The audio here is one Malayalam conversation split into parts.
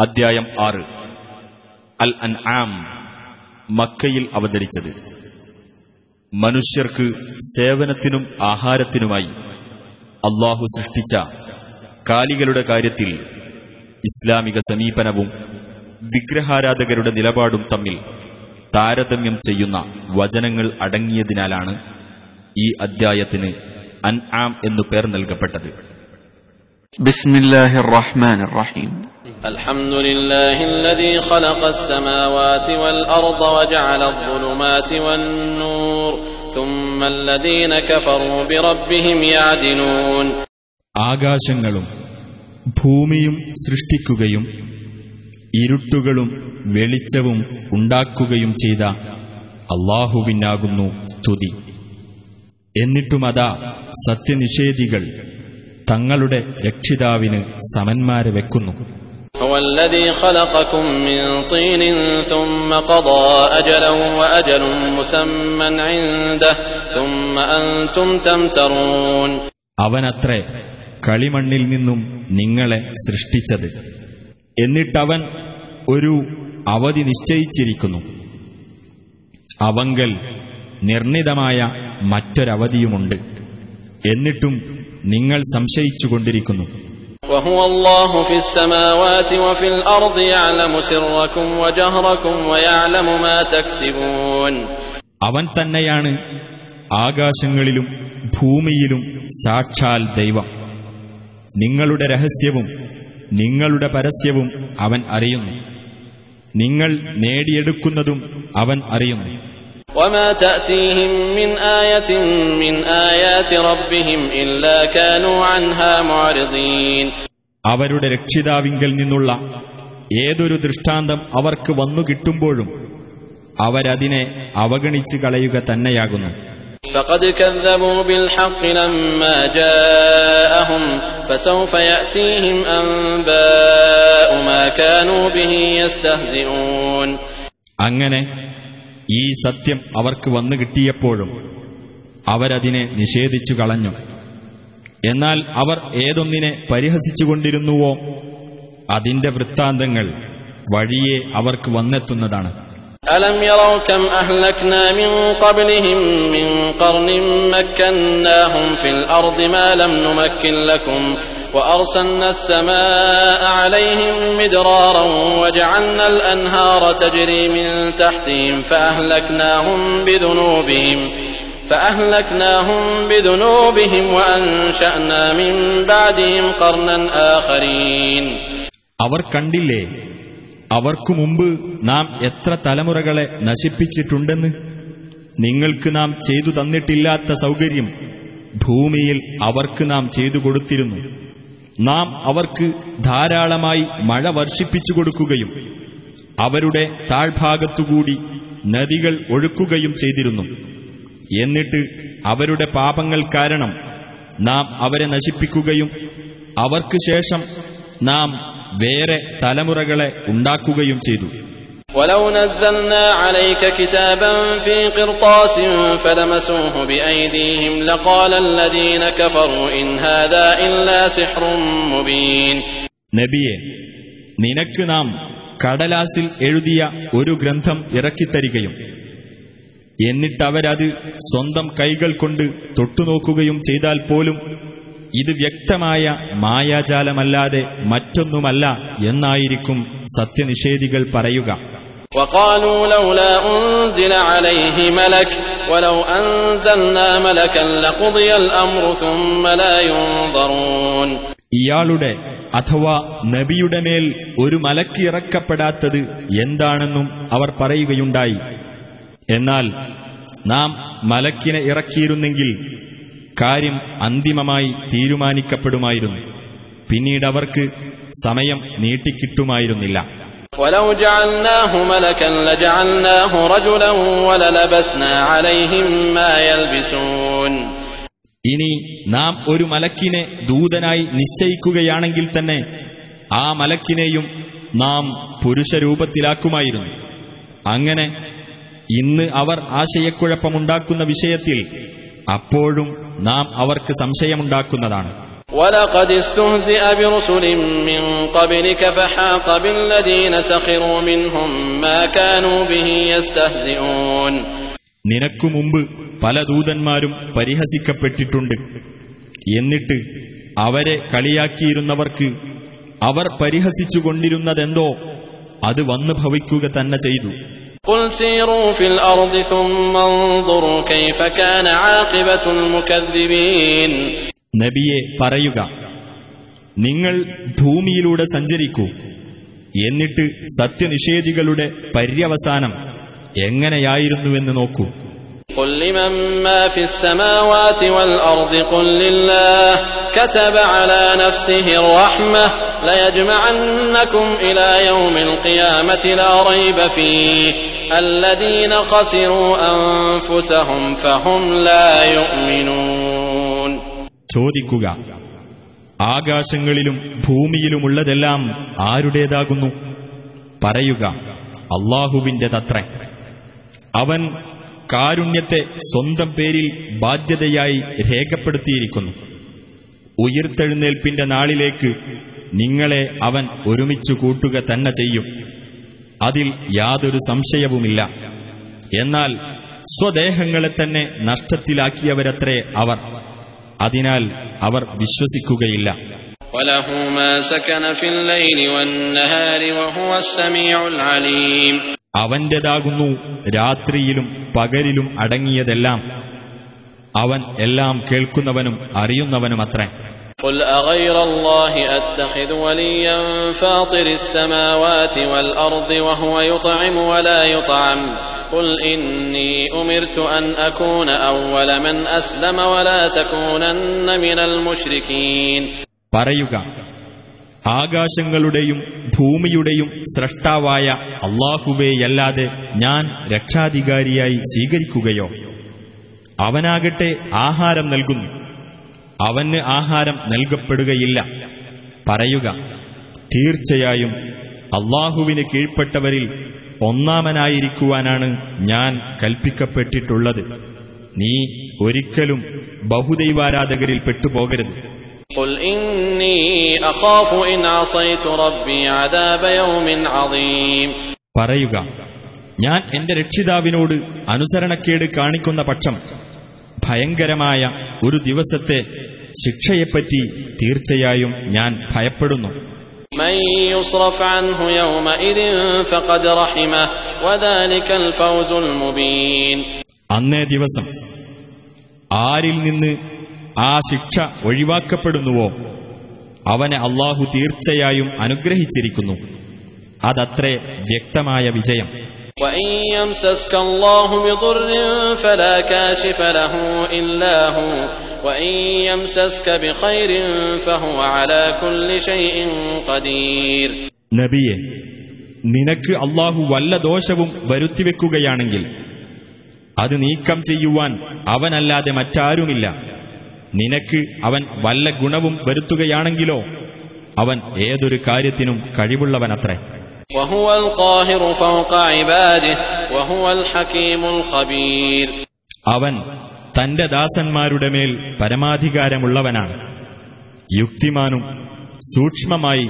അദ്ധ്യായം ആറ്. അൽ അൻ ആം മക്കയിൽ അവതരിച്ചത്. മനുഷ്യർക്ക് സേവനത്തിനും ആഹാരത്തിനുമായി അള്ളാഹു സൃഷ്ടിച്ച കാലികളുടെ കാര്യത്തിൽ ഇസ്ലാമിക സമീപനവും വിഗ്രഹാരാധകരുടെ നിലപാടും തമ്മിൽ താരതമ്യം ചെയ്യുന്ന വചനങ്ങൾ അടങ്ങിയതിനാലാണ് ഈ അദ്ധ്യായത്തിന് അൻആം എന്നു പേർ നൽകപ്പെട്ടത്. ബിസ്മില്ലാഹിർ റഹീം. الحمد لله الذي خلق السماوات والأرض وجعل الظلمات والنور ثم الذين كفروا بربهم يعدلون ആകാശങ്ങളും ഭൂമിയും സൃഷ്ടിക്കുകയും ഇരുട്ടുകളും വെളിച്ചവും ഉണ്ടാക്കുകയും ചെയ്ത അള്ളാഹുവിനാകുന്നു സ്തുതി എന്നിട്ടുമതാ സത്യനിഷേധികൾ തങ്ങളുടെ രക്ഷിതാവിന് സമന്മാരെ വെക്കുന്നു هو الذي خلقكم من طين ثم قضى أجلا وأجل مسمى عنده ثم أنتم تمترون അവനത്രേ കളിമണ്ണിൽ നിന്നും നിങ്ങളെ സൃഷ്ടിച്ചത് എന്നിട്ടവൻ ഒരു അവധി നിശ്ചയിച്ചിരിക്കുന്നു അവങ്കൽ നിർണിതമായ മറ്റൊരവധിയുമുണ്ട് എന്നിട്ടും നിങ്ങൾ സംശയിച്ചുകൊണ്ടിരിക്കുന്നു وهو الله في السماوات وفي الأرض يعلم سركم وجهركم ويعلم ما تكسبون അവൻ തന്നെയാണ് ആകാശങ്ങളിലും ഭൂമിയിലും സാക്ഷാൽ ദൈവം നിങ്ങളുടെ രഹസ്യവും നിങ്ങളുടെ പരസ്യവും അവൻ അറിയുന്നു നിങ്ങൾ നേടിയെടുക്കുന്നതും അവൻ അറിയുന്നു وما تأتيهم من آية من آيات ربهم إلا كانوا عنها معرضين അവരുടെ രക്ഷിതാവിങ്കൽ നിന്നുള്ള ഏതൊരു ദൃഷ്ടാന്തം അവർക്ക് വന്നു കിട്ടുമ്പോഴും അവരതിനെ അവഗണിച്ചു കളയുക തന്നെയാകുന്നു فقد كذبوا بالحق لما جاءهم فسوف يأتيهم أنباء ما كانوا به يستهزئون അങ്ങനെ ഈ സത്യം അവർക്ക് വന്നു കിട്ടിയപ്പോഴും അവരതിനെ നിഷേധിച്ചു കളഞ്ഞു എന്നാൽ അവർ ഏതൊന്നിനെ പരിഹസിച്ചുകൊണ്ടിരുന്നുവോ അതിന്റെ വൃത്താന്തങ്ങൾ വഴിയെ അവർക്ക് വന്നെത്തുന്നതാണ് ألم يروا كم أهلكنا من قبلهم من قرن مكناهم في الأرض ما لم نمكن لكم وأرسلنا السماء عليهم مدرارا وجعلنا الأنهار تجري من تحتهم فأهلكناهم بذنوبهم فأهلكناهم بذنوبهم وأنشأنا من بعدهم قرنا آخرين അവർ കണ്ടില്ലേ അവർക്കു മുമ്പ് നാം എത്ര തലമുറകളെ നശിപ്പിച്ചിട്ടുണ്ടെന്ന് നിങ്ങൾക്ക് നാം ചെയ്തു തന്നിട്ടില്ലാത്ത സൗകര്യം ഭൂമിയിൽ അവർക്ക് നാം ചെയ്തു കൊടുത്തിരുന്നു നാം അവർക്ക് ധാരാളമായി മഴ വർഷിപ്പിച്ചു കൊടുക്കുകയും അവരുടെ താഴ്ഭാഗത്തുകൂടി നദികൾ ഒഴുക്കുകയും ചെയ്തിരുന്നു. എന്നിട്ട് അവരുടെ പാപങ്ങൾ കാരണം നാം അവരെ നശിപ്പിക്കുകയും അവർക്ക് ശേഷം നാം വേറെ തലമുറകളെ ഉണ്ടാക്കുകയും ചെയ്തു. ولو نزلنا عليك كتابا في قرطاس فلمسوه بأيديهم لقال الذين كفروا إن هذا إلا سحر مبين നബിയെ നിനക്ക് നാം കടലാസിൽ എഴുതിയ ഒരു ഗ്രന്ഥം ഇറക്കിത്തരികയും എന്നിട്ടവരത് സ്വന്തം കൈകൾ കൊണ്ട് തൊട്ടുനോക്കുകയും ചെയ്താൽ പോലും ഇത് വ്യക്തമായ മായാജാലമല്ലാതെ മറ്റൊന്നുമല്ല എന്നായിരിക്കും സത്യനിഷേധികൾ പറയുക وقالوا لولا أنزل عليه ملك ولو أنزلنا ملكا لقضي الأمر ثم لا ينظرون ഇയാളുടെ അഥവാ നബിയുടെ മേൽ ഒരു മലക്ക് ഇറക്കപ്പെടാത്തത് എന്താണെന്നും അവർ പറയുകയുണ്ടായി എന്നാൽ നാം മലക്കിനെ ഇറക്കിയിരുന്നെങ്കിൽ കാര്യം അന്തിമമായി തീരുമാനിക്കപ്പെടുമായിരുന്നു പിന്നീട് അവർക്ക് സമയം നീട്ടിക്കിട്ടുമായിരുന്നില്ല ولو جعلناه ملكا لجعلناه رجلا وللبسنا عليهم ما يلبسون ഇനി നാം ഒരു മലക്കിനെ ദൂതനായി നിശ്ചയിക്കുകയാണെങ്കിൽ തന്നെ ആ മലക്കിനെയും നാം പുരുഷരൂപത്തിലാക്കുമായിരുന്നു അങ്ങനെ ഇന്ന് അവർ ആശയക്കുഴപ്പമുണ്ടാക്കുന്ന വിഷയത്തിൽ അപ്പോഴും നാം അവർക്ക് സംശയമുണ്ടാക്കുന്നതാണ് ولقد استهزئ برسل من قبلك فحاق بالذين سخروا منهم ما كانوا به يستهزئون നിനക്കു മുമ്പ് പല ദൂതന്മാരും പരിഹസിക്കപ്പെട്ടിട്ടുണ്ട് എന്നിട്ട് അവരെ കളിയാക്കിയിരുന്നവർക്ക് അവർ പരിഹസിച്ചുകൊണ്ടിരുന്നതെന്തോ അത് വന്നു ഭവിക്കുക തന്നെ ചെയ്തു قل سيروا في الأرض ثم انظروا كيف كان عاقبة المكذبين നബിയെ പറയുക നിങ്ങൾ ഭൂമിയിലൂടെ സഞ്ചരിക്കൂ എന്നിട്ട് സത്യനിഷേധികളുടെ പര്യവസാനം എങ്ങനെയായിരുന്നുവെന്ന് നോക്കൂ قل لمن ما في السماوات والأرض قل لله كتب على نفسه الرحمة ليجمعنكم إلى يوم القيامة لا ريب فيه الذين خسروا أنفسهم فهم لا يؤمنون ചോദിക്കുക. ആകാശങ്ങളിലും ഭൂമിയിലുമുള്ളതെല്ലാം ആരുടേതാകുന്നു? പറയുക അള്ളാഹുവിന്റെതത്രേ. അവൻ കാരുണ്യത്തെ സ്വന്തം പേരിൽ ബാധ്യതയായി രേഖപ്പെടുത്തിയിരിക്കുന്നു. ഉയർത്തെഴുന്നേൽപ്പിന്റെ നാളിലേക്ക് നിങ്ങളെ അവൻ ഒരുമിച്ചു കൂട്ടുക തന്നെ ചെയ്യും. അതിൽ യാതൊരു സംശയവുമില്ല. എന്നാൽ സ്വദേഹങ്ങളെ തന്നെ നഷ്ടത്തിലാക്കിയവരത്രേ അവർ. അതിനാൽ അവർ വിശ്വസിക്കുകയില്ല. അവന്റേതാകുന്നു രാത്രിയിലും പകലിലും അടങ്ങിയതെല്ലാം. അവൻ എല്ലാം കേൾക്കുന്നവനും അറിയുന്നവനുമത്രേ. قل أغير الله أتخذ وليا فاطر السماوات والأرض وهو يطعم ولا يطعم قل إني أمرت أن أكون أول من أسلم ولا تكونن من المشركين പറയുക ആകാശങ്ങളുടെയും ഭൂമിയുടെയും സ്രഷ്ടാവായ അള്ളാഹുവേയല്ലാതെ ഞാൻ രക്ഷാധികാരിയായി സ്വീകരിക്കുകയോ അവനാകട്ടെ ആഹാരം നൽകുന്നു അവന് ആഹാരം നൽകപ്പെടുകയില്ല. പറയുക തീർച്ചയായും അള്ളാഹുവിന് കീഴ്പ്പെട്ടവരിൽ ഒന്നാമനായിരിക്കുവാനാണ് ഞാൻ കൽപ്പിക്കപ്പെട്ടിട്ടുള്ളത്. നീ ഒരിക്കലും ബഹുദൈവാരാധകരിൽ പെട്ടുപോകരുത്. പറയുക ഞാൻ എന്റെ രക്ഷിതാവിനോട് അനുസരണക്കേട് കാണിക്കുന്ന പക്ഷം ഭയങ്കരമായ ഒരു ദിവസത്തെ ശിക്ഷയെപ്പറ്റി തീർച്ചയായും ഞാൻ ഭയപ്പെടുന്നു. അന്നേ ദിവസം ആരിൽ നിന്ന് ആ ശിക്ഷ ഒഴിവാക്കപ്പെടുന്നുവോ അവനെ അള്ളാഹു തീർച്ചയായും അനുഗ്രഹിച്ചിരിക്കുന്നു. അതത്രേ വ്യക്തമായ വിജയം. وإن يمسسك الله بضر فلا كاشف له إلا هو وإن يمسسك بخير فهو على كل شيء قدير നബിയെ നിനക്ക് അള്ളാഹു വല്ല ദോഷവും വരുത്തിവെക്കുകയാണെങ്കിൽ അത് നീക്കം ചെയ്യുവാൻ അവനല്ലാതെ മറ്റാരുമില്ല നിനക്ക് അവൻ വല്ല ഗുണവും വരുത്തുകയാണെങ്കിലോ അവൻ ഏതൊരു കാര്യത്തിനും കഴിവുള്ളവനത്രേ وهو القاهر فوق عباده وهو الحكيم الخبير അവൻ തന്റെ ദാസന്മാരുടെ മേൽ പരമാധികാരമുള്ളവനാണ് യുക്തിമാനും സൂക്ഷ്മമായി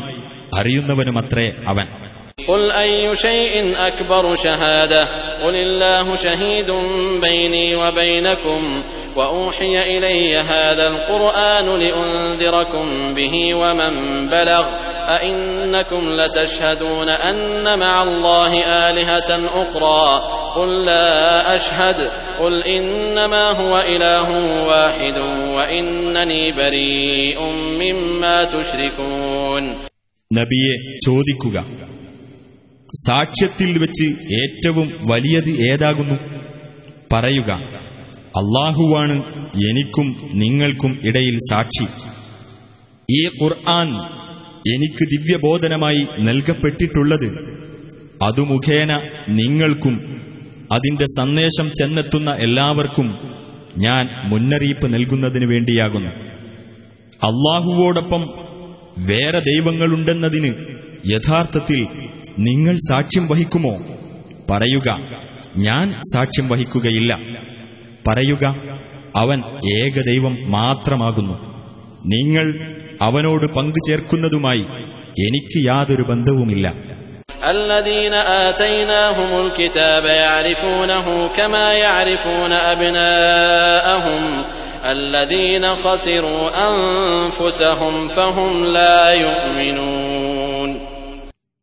അറിയുന്നവനുമത്രേ അവൻ قل أي شيء أكبر شهادة قل الله شهيد بيني وبينكم وأوحي إلي هذا القرآن لأنذركم به ومن بلغ أئنكم لتشهدون أن مع الله آلهة أخرى قل لا أشهد قل إنما هو إله واحد وإنني بريء مما تشركون നബിയെ ചോദിക്കുക സാക്ഷ്യത്തിൽ വെച്ച് ഏറ്റവും വലിയത് ഏതാകുന്നു പറയുക അള്ളാഹുവാണ് എനിക്കും നിങ്ങൾക്കും ഇടയിൽ സാക്ഷി. ഈ ഖുർആൻ എനിക്ക് ദിവ്യബോധനമായി നൽകപ്പെട്ടിട്ടുള്ളത് അതു മുഖേന നിങ്ങൾക്കും അതിന്റെ സന്ദേശം ചെന്നെത്തുന്ന എല്ലാവർക്കും ഞാൻ മുന്നറിയിപ്പ് നൽകുന്നതിനു വേണ്ടിയാകുന്നു. അള്ളാഹുവോടൊപ്പം വേറെ ദൈവങ്ങളുണ്ടെന്നതിന് യഥാർത്ഥത്തിൽ നിങ്ങൾ സാക്ഷ്യം വഹിക്കുമോ? പറയുക ഞാൻ സാക്ഷ്യം വഹിക്കുകയില്ല. പറയുക അവൻ ഏകദൈവം മാത്രമാകുന്നു നിങ്ങൾ അവനോട് പങ്കുചേർക്കുന്നതുമായി എനിക്ക് യാതൊരു ബന്ധവുമില്ല الذين آتيناهم الكتاب يعرفونه كما يعرفون أبناءهم الذين خسروا أنفسهم فهم لا يؤمنون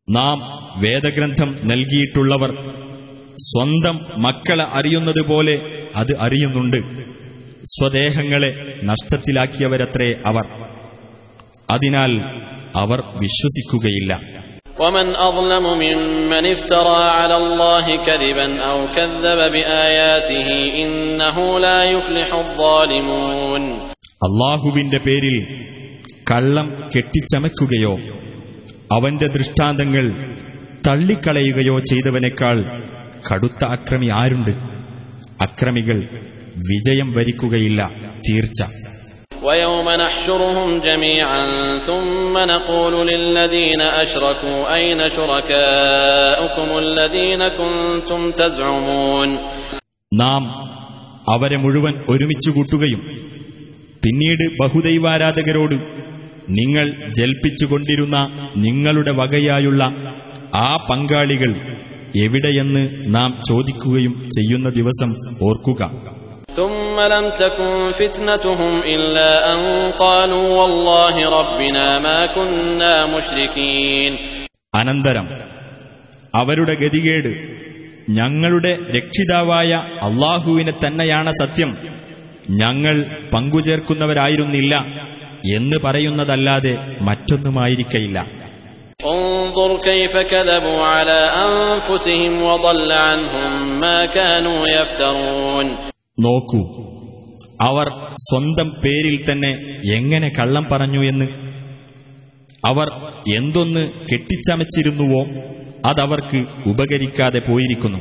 നാം വേദഗ്രന്ഥം നൽകിയിട്ടുള്ളവർ സ്വന്തം മക്കളെ അറിയുന്നതുപോലെ അത് അറിയുന്നുണ്ട് സ്വദേഹങ്ങളെ നഷ്ടത്തിലാക്കിയവരത്രേ അവർ അതിനാൽ അവർ വിശ്വസിക്കുകയില്ല ومن أظلم ممن افترى على الله كذبا أو كذب بآياته إنه لا يفلح الظالمون അള്ളാഹുവിന്റെ പേരിൽ കള്ളം കെട്ടിച്ചമയ്ക്കുകയോ അവന്റെ ദൃഷ്ടാന്തങ്ങൾ തള്ളിക്കളയുകയോ ചെയ്തവനേക്കാൾ കടുത്ത അക്രമി ആരുണ്ട് അക്രമികൾ വിജയം വരിക്കുകയില്ല തീർച്ച ويوم نحشرهم جميعا ثم نقول للذين أشركوا أين شركاؤكم الذين كنتم تزعمون നാം അവരെ മുഴുവൻ ഒരുമിച്ചു കൂട്ടുകയും പിന്നീട് ബഹുദൈവാരാധകരോട് നിങ്ങൾ ജൽപ്പിച്ചുകൊണ്ടിരുന്ന നിങ്ങളുടെ വകയായുള്ള ആ പങ്കാളികൾ എവിടെയെന്ന് നാം ചോദിക്കുകയും ചെയ്യുന്ന ദിവസം ഓർക്കുക. അനന്തരം അവരുടെ ഗതികേട് ഞങ്ങളുടെ രക്ഷിതാവായ അള്ളാഹുവിനെ തന്നെയാണ് സത്യം. ഞങ്ങൾ പങ്കുചേർക്കുന്നവരായിരുന്നില്ല എന്ന് പറയുന്നതല്ലാതെ മറ്റൊന്നുമായിരിക്കയില്ല. انظر كيف كذبوا على أنفسهم وضل عنهم ما كانوا يفترون നോക്കൂ അവർ സ്വന്തം പേരിൽ തന്നെ എങ്ങനെ കള്ളം പറഞ്ഞു എന്ന് അവർ എന്തൊന്ന് കെട്ടിച്ചമച്ചിരുന്നുവോ അതവർക്ക് ഉപകരിക്കാതെ പോയിരിക്കുന്നു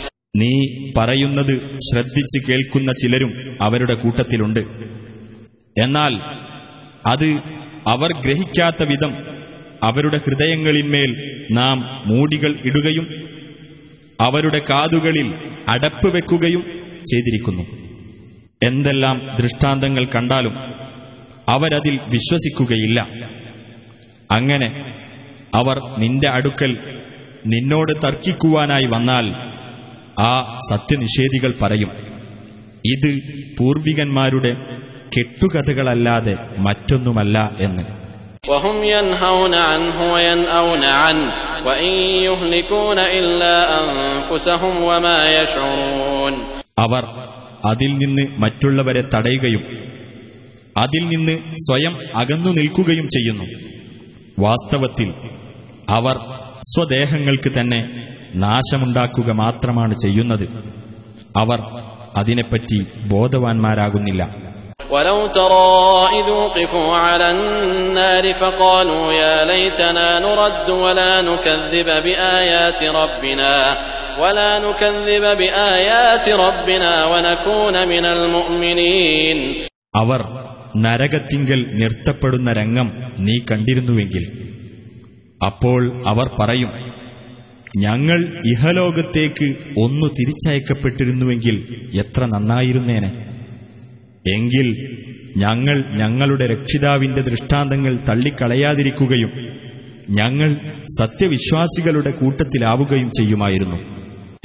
നീ പറയുന്നത് ശ്രദ്ധിച്ചു കേൾക്കുന്ന ചിലരും അവരുടെ കൂട്ടത്തിലുണ്ട്. എന്നാൽ അത് അവർ ഗ്രഹിക്കാത്ത വിധം അവരുടെ ഹൃദയങ്ങളിന്മേൽ നാം മൂടികൾ ഇടുകയും അവരുടെ കാതുകളിൽ അടപ്പ് വെക്കുകയും ചെയ്തിരിക്കുന്നു. എന്തെല്ലാം ദൃഷ്ടാന്തങ്ങൾ കണ്ടാലും അവരതിൽ വിശ്വസിക്കുകയില്ല. അങ്ങനെ അവർ നിന്റെ അടുക്കൽ നിന്നോട് തർക്കിക്കുവാനായി വന്നാൽ ആ സത്യനിഷേധികൾ പറയും ഇത് പൂർവികന്മാരുടെ കെട്ടുകഥകളല്ലാതെ മറ്റൊന്നുമല്ല എന്ന്. അവർ അതിൽ നിന്ന് മറ്റുള്ളവരെ തടയുകയും അതിൽ നിന്ന് സ്വയം അകന്നു നിൽക്കുകയും ചെയ്യുന്നു. വാസ്തവത്തിൽ അവർ സ്വദേഹങ്ങൾക്ക് തന്നെ നാശമുണ്ടാക്കുക മാത്രമാണ് ചെയ്യുന്നത് അവർ അതിനെപ്പറ്റി ബോധവാന്മാരാകുന്നില്ല ولو ترى إذ وقفوا على النار فقالوا يا ليتنا نرد ولا نكذب بآيات ربنا ولا نكذب بآيات ربنا ونكون من المؤمنين അവർ നരകത്തിങ്കൽ നിർത്തപ്പെടുന്ന രംഗം നീ കണ്ടിരുന്നുവെങ്കിൽ അപ്പോൾ അവർ പറയും ഞങ്ങൾ ഇഹലോകത്തേക്ക് ഒന്നു തിരിച്ചയക്കപ്പെട്ടിരുന്നുവെങ്കിൽ എത്ര നന്നായിരുന്നേനെ എങ്കിൽ ഞങ്ങൾ ഞങ്ങളുടെ രക്ഷിതാവിന്റെ ദൃഷ്ടാന്തങ്ങൾ തള്ളിക്കളയാതിരിക്കുകയും ഞങ്ങൾ സത്യവിശ്വാസികളുടെ കൂട്ടത്തിലാവുകയും ചെയ്യുമായിരുന്നു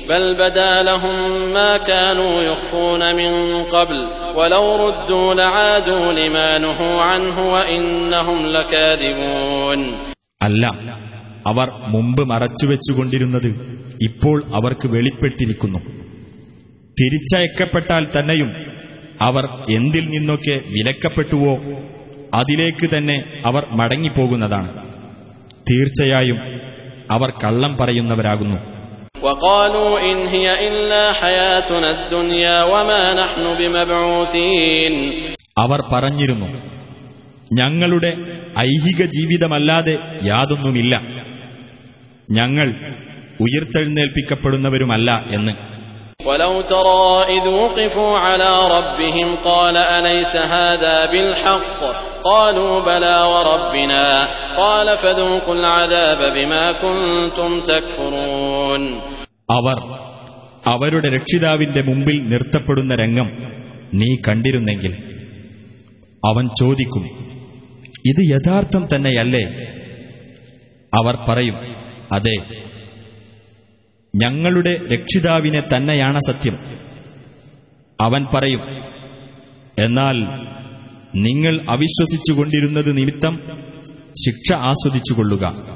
بل بدا لهم ما كانوا يخفون من قبل ولو ردوا لعادوا لما نهوا عنه وإنهم لكاذبون അല്ല അവർ മുമ്പ് മറച്ചുവെച്ചുകൊണ്ടിരുന്നത് ഇപ്പോൾ അവർക്ക് വെളിപ്പെട്ടിരിക്കുന്നു. തിരിച്ചയക്കപ്പെട്ടാൽ തന്നെയും അവർ എന്തിൽ നിന്നൊക്കെ വിലക്കപ്പെട്ടുവോ അതിലേക്ക് തന്നെ അവർ മടങ്ങിപ്പോകുന്നതാണ്. തീർച്ചയായും അവർ കള്ളം പറയുന്നവരാകുന്നു. അവർ പറഞ്ഞിരുന്നു ഞങ്ങളുടെ ഐഹിക ജീവിതമല്ലാതെ യാതൊന്നുമില്ല. ഞങ്ങൾ ഉയർത്തെഴുന്നേൽപ്പിക്കപ്പെടുന്നവരുമല്ല എന്ന് ولو ترى إذ وقفوا على ربهم قال أليس هذا بالحق قالوا بلى وربنا قال فذوقوا العذاب بما كنتم تكفرون അവർ അവരുടെ രക്ഷിതാവിന്റെ മുമ്പിൽ നിർത്തപ്പെടുന്ന രംഗം നീ കണ്ടിരുന്നെങ്കിൽ അവൻ ചോദിക്കും ഇത് യഥാർത്ഥം തന്നെയല്ലേ അവർ പറയും അതെ. ഞങ്ങളുടെ രക്ഷിതാവിനെ തന്നെയാണ് സത്യം. അവൻ പറയും എന്നാൽ നിങ്ങൾ അവിശ്വസിച്ചുകൊണ്ടിരുന്നത് നിമിത്തം ശിക്ഷ ആസ്വദിച്ചുകൊള്ളുക.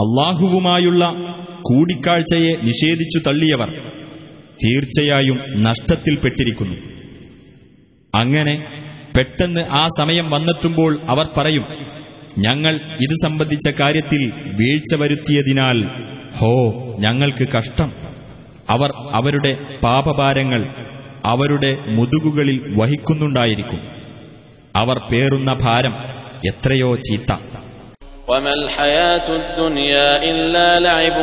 അള്ളാഹുവുമായുള്ള കൂടിക്കാഴ്ചയെ നിഷേധിച്ചു തള്ളിയവർ തീർച്ചയായും നഷ്ടത്തിൽപ്പെട്ടിരിക്കുന്നു. അങ്ങനെ പെട്ടെന്ന് ആ സമയം വന്നെത്തുമ്പോൾ അവർ പറയും ഞങ്ങൾ ഇത് സംബന്ധിച്ച കാര്യത്തിൽ വീഴ്ച വരുത്തിയതിനാൽ ഹോ ഞങ്ങൾക്ക് കഷ്ടം. അവർ അവരുടെ പാപഭാരങ്ങൾ അവരുടെ മുതുകുകളിൽ വഹിക്കുന്നുണ്ടായിരിക്കും. അവർ പേറുന്ന ഭാരം എത്രയോ ചീത്ത. وما الحياة الدنيا إلا لعب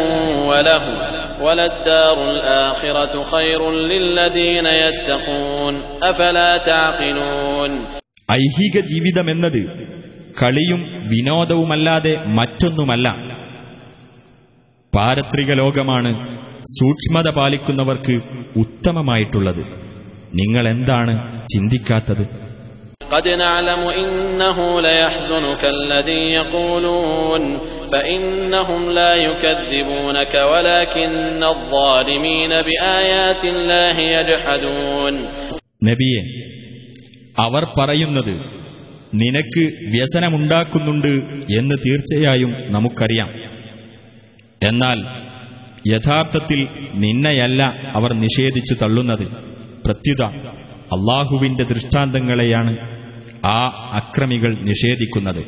وله وللدار الآخرة خير للذين يتقون أفلا تعقلون ഐഹിക ജീവിതമെന്നത് കളിയും വിനോദവുമല്ലാതെ മറ്റൊന്നുമല്ല പാരത്രിക ലോകമാണ് സൂക്ഷ്മത പാലിക്കുന്നവർക്ക് ഉത്തമമായിട്ടുള്ളത് നിങ്ങൾ എന്താണ് ചിന്തിക്കാത്തത് قد نعلم إنه ليحزنك الذي يقولون فإنهم لا يكذبونك ولكن الظالمين بآيات الله يجحدون നബിയെ അവർ പറയുന്നത് നിനക്ക് വ്യസനമുണ്ടാക്കുന്നുണ്ട് എന്ന് തീർച്ചയായും നമുക്കറിയാം എന്നാൽ യഥാർത്ഥത്തിൽ നിന്നെയല്ല അവർ നിഷേധിച്ചു തള്ളുന്നത് പ്രത്യുത അള്ളാഹുവിന്റെ ദൃഷ്ടാന്തങ്ങളെയാണ് ആ അക്രമികൾ നിഷേധിക്കുന്നത്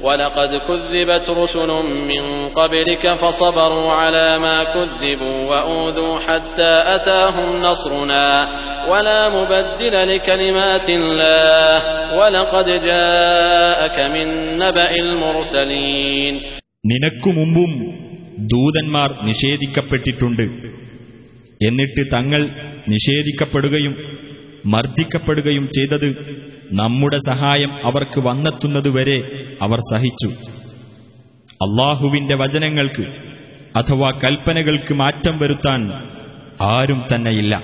ولقد كذبت رسل من قبلك فصبروا على ما كذبوا وأوذوا حتى أتاهم نصرنا ولا مبدل لكلمات الله ولقد جاءك من نبأ المرسلين നിനക്കു മുമ്പും ദൂതന്മാർ നിഷേധിക്കപ്പെട്ടിട്ടുണ്ട് എന്നിട്ട് തങ്ങൾ നിഷേധിക്കപ്പെടുകയും മർദ്ദിക്കപ്പെടുകയും ചെയ്തത് നമ്മുടെ സഹായം അവർക്ക് വന്നെത്തുന്നതുവരെ അവർ സഹിച്ചു. അള്ളാഹുവിന്റെ വചനങ്ങൾക്ക് അഥവാ കൽപ്പനകൾക്ക് മാറ്റം വരുത്താൻ ആരും തന്നെയില്ല.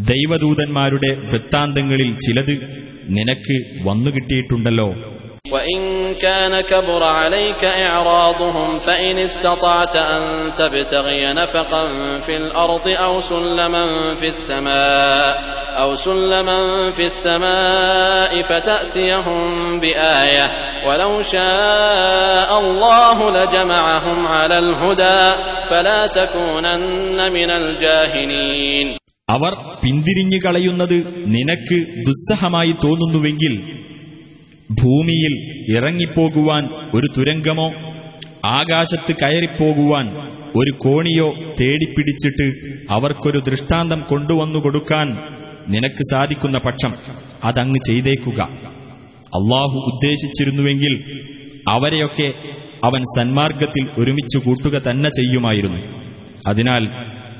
ദൈവദൂതന്മാരുടെ വൃത്താന്തങ്ങളിൽ ചിലത് നിനക്ക് വന്നുകിട്ടിയിട്ടുണ്ടല്ലോ. وإن كان كبر عليك إعراضهم فإن استطعت أن تبتغي نفقا في الأرض أو سلما في السماء أو سلما في السماء فتأتيهم بآية ولو شاء الله لجمعهم على الهدى فلا تكونن من الجاهلين അവർ പിന്തിരിഞ്ഞു കളയുന്നത് നിനക്ക് ദുസ്സഹമായി തോന്നുന്നുവെങ്കിൽ ഭൂമിയിൽ ഇറങ്ങിപ്പോകുവാൻ ഒരു തുരങ്കമോ ആകാശത്ത് കയറിപ്പോകുവാൻ ഒരു കോണിയോ തേടിപ്പിടിച്ചിട്ട് അവർക്കൊരു ദൃഷ്ടാന്തം കൊണ്ടുവന്നു കൊടുക്കാൻ നിനക്ക് സാധിക്കുന്ന പക്ഷം അതങ്ങ് ചെയ്തേക്കുക. അള്ളാഹു ഉദ്ദേശിച്ചിരുന്നുവെങ്കിൽ അവരെയൊക്കെ അവൻ സന്മാർഗത്തിൽ ഒരുമിച്ചു കൂട്ടുക തന്നെ ചെയ്യുമായിരുന്നു. അതിനാൽ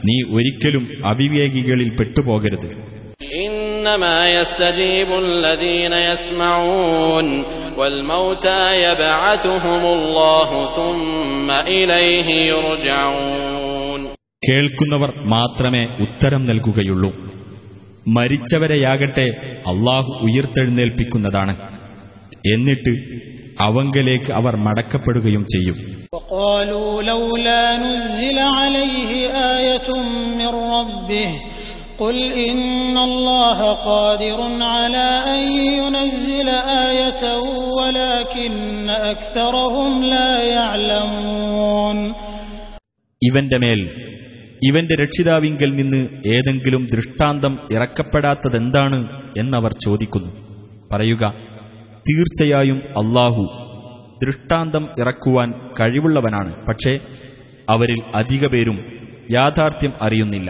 നീ ഒരിക്കലും അവിവേകികളിൽ പെട്ടുപോകരുത്. إنما يستجيب الذين يسمعون والموتى يبعثهم الله ثم إليه يرجعون കേൾക്കുന്നവർ മാത്രമേ ഉത്തരം നൽകുകയുള്ളൂ മരിച്ചവരെയാകട്ടെ അള്ളാഹു ഉയർത്തെഴുന്നേൽപ്പിക്കുന്നതാണ് എന്നിട്ട് അവങ്കലേക്ക് അവർ മടക്കപ്പെടുകയും ചെയ്യും وقالوا لولا نزل عليه آية من ربه قل إن الله قادر على أن ينزل آية ولكن أكثرهم لا يعلمون ഇവന്റെ മേൽ ഇവന്റെ രക്ഷിതാവിങ്കൽ നിന്ന് ഏതെങ്കിലും ദൃഷ്ടാന്തം ഇറക്കപ്പെടാത്തതെന്താണ് എന്നവർ ചോദിക്കുന്നു പറയുക തീർച്ചയായും അള്ളാഹു ദൃഷ്ടാന്തം ഇറക്കുവാൻ കഴിവുള്ളവനാണ് പക്ഷേ അവരിൽ അധിക പേരും യാഥാർത്ഥ്യം അറിയുന്നില്ല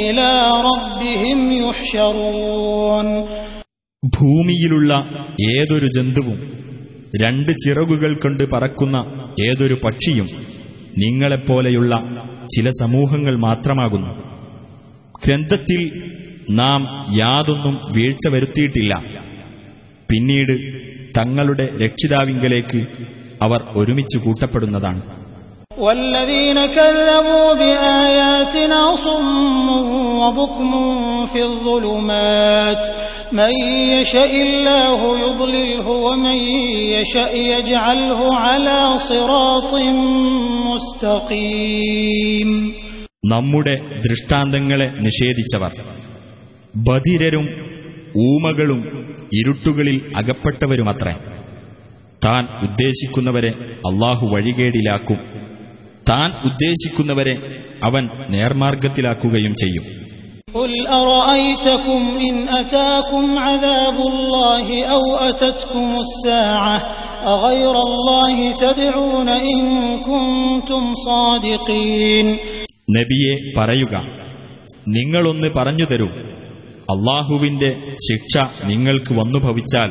إلى ربهم يحشرون ഭൂമിയിലുള്ള ഏതൊരു ജന്തുവും രണ്ട് ചിറകുകൾ കൊണ്ട് പറക്കുന്ന ഏതൊരു പക്ഷിയും നിങ്ങളെപ്പോലെയുള്ള ചില സമൂഹങ്ങൾ മാത്രമാകുന്നു ഗ്രന്ഥത്തിൽ നാം യാതൊന്നും വീഴ്ച വരുത്തിയിട്ടില്ല പിന്നീട് തങ്ങളുടെ രക്ഷിതാവിങ്കലേക്ക് അവർ ഒരുമിച്ച് കൂട്ടപ്പെടുന്നതാണ് والذين كذبوا بآياتنا صم وبكم في الظلمات من يشاء الله يضلله ومن يشاء يجعله على صراط مستقيم നമ്മുടെ ദൃഷ്ടാന്തങ്ങളെ നിഷേധിച്ചവർ ബധിരരും ഊമകളും ഇരുട്ടുകളിൽ അകപ്പെട്ടവരുമത്രേ താൻ ഉദ്ദേശിക്കുന്നവരെ അള്ളാഹു വഴികേടിലാക്കും താൻ ഉദ്ദേശിക്കുന്നവരെ അവൻ നേർമാർഗത്തിലാക്കുകയും ചെയ്യും قل أرأيتكم إن أتاكم عذاب الله أو أتتكم الساعة أغير الله تدعون إن كنتم صادقين നബിയെ പറയുക നിങ്ങളൊന്ന് പറഞ്ഞു തരൂ അള്ളാഹുവിന്റെ ശിക്ഷ നിങ്ങൾക്ക് വന്നു ഭവിച്ചാൽ